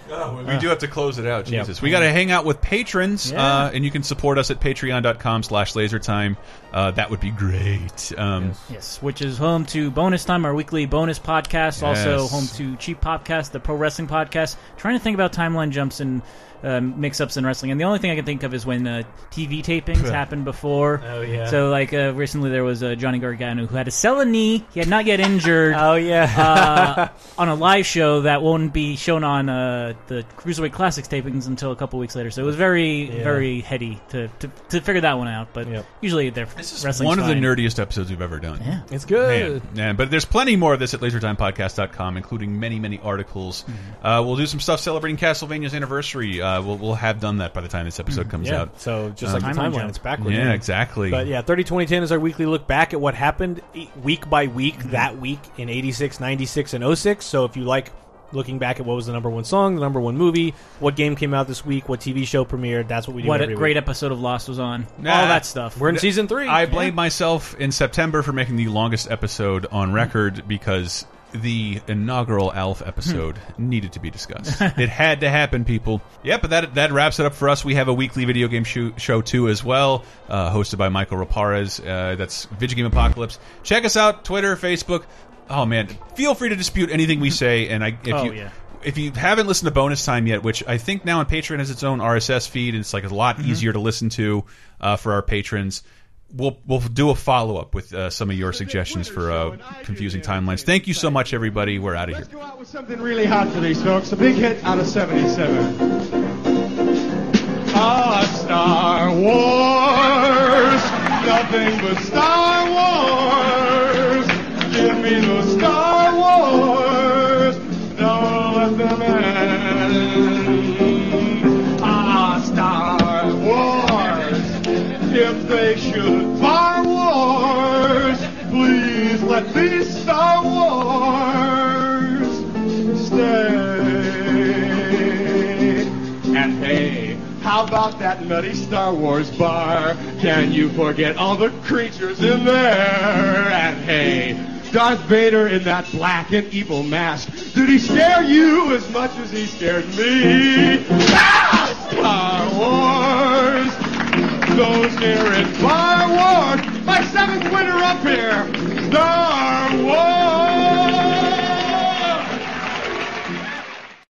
Speaker 1: Oh, we do have to close it out.
Speaker 2: Yep.
Speaker 1: Jesus, we got to hang out with patrons,
Speaker 3: Yeah.
Speaker 1: uh, and you can support us at Patreon.com/slash LaserTime. Uh, that would be great. Um,
Speaker 3: Yes, which is home to Bonus Time, our weekly bonus podcast. Also home to Cheap Podcast, the pro wrestling podcast. Trying to think about timeline jumps and uh, mix-ups in wrestling, and the only thing I can think of is when uh, TV tapings happened before.
Speaker 2: Oh, yeah.
Speaker 3: So like uh, recently there was uh, Johnny Gargano who had to sell a knee. He had not yet injured.
Speaker 2: Oh yeah.
Speaker 3: uh, on a live show that won't be shown on uh, the Cruiserweight Classics tapings until a couple weeks later. So it was very,
Speaker 2: Yeah.
Speaker 3: very heady to, to to figure that one out. But usually they're
Speaker 1: This is
Speaker 3: wrestling's
Speaker 1: one of the nerdiest episodes we've ever done.
Speaker 3: Yeah.
Speaker 2: It's good.
Speaker 1: Man, man, but there's plenty more of this at lasertimepodcast.com, including many, many articles.
Speaker 2: Mm-hmm.
Speaker 1: Uh, we'll do some stuff celebrating Castlevania's anniversary. Uh, we'll, we'll have done that by the time this episode comes
Speaker 2: Mm-hmm. yeah.
Speaker 1: out.
Speaker 2: So just
Speaker 1: Um,
Speaker 2: like the
Speaker 3: Timeline
Speaker 2: timeline, it's backward.
Speaker 1: Yeah, exactly.
Speaker 2: But yeah, 30 2010 is our weekly look back at what happened e- week by week
Speaker 3: Mm-hmm.
Speaker 2: that week in 86, 96, and 06. So if you like looking back at what was the number one song, the number one movie, what game came out this week, what TV show premiered, that's what we do
Speaker 3: What a great
Speaker 2: week.
Speaker 3: episode of Lost was on.
Speaker 1: Nah.
Speaker 3: All that stuff.
Speaker 2: We're in season three.
Speaker 1: I blame myself in September for making the longest episode on record because the inaugural Alf episode needed to be discussed. it had to happen, people. Yeah, but that that wraps it up for us. We have a weekly video game show, show too as well, uh, hosted by Michael Raparez. Uh, that's Video Game Apocalypse. Check us out, Twitter, Facebook. Oh man, feel free to dispute anything we say, and I if
Speaker 3: Oh,
Speaker 1: you.
Speaker 3: yeah.
Speaker 1: If you haven't listened to Bonus Time yet, which I think now on Patreon has its own RSS feed, and it's like a lot easier to listen to uh, for our patrons we'll we'll do a follow up with uh, some of your suggestions for uh, confusing timelines. Thank you so much, everybody. We're out of here.
Speaker 22: Let's Go out with something really hot for these folks. A big hit out of 77. Ah, Star Wars. Nothing but Star Wars. Give me the Star how about that nutty Star Wars bar? Can you forget all the creatures in there? And hey, Darth Vader in that black and evil mask. Did he scare you as much as he scared me? Ah, Star Wars! Those near it, Star Wars! My seventh winner up here! Star Wars!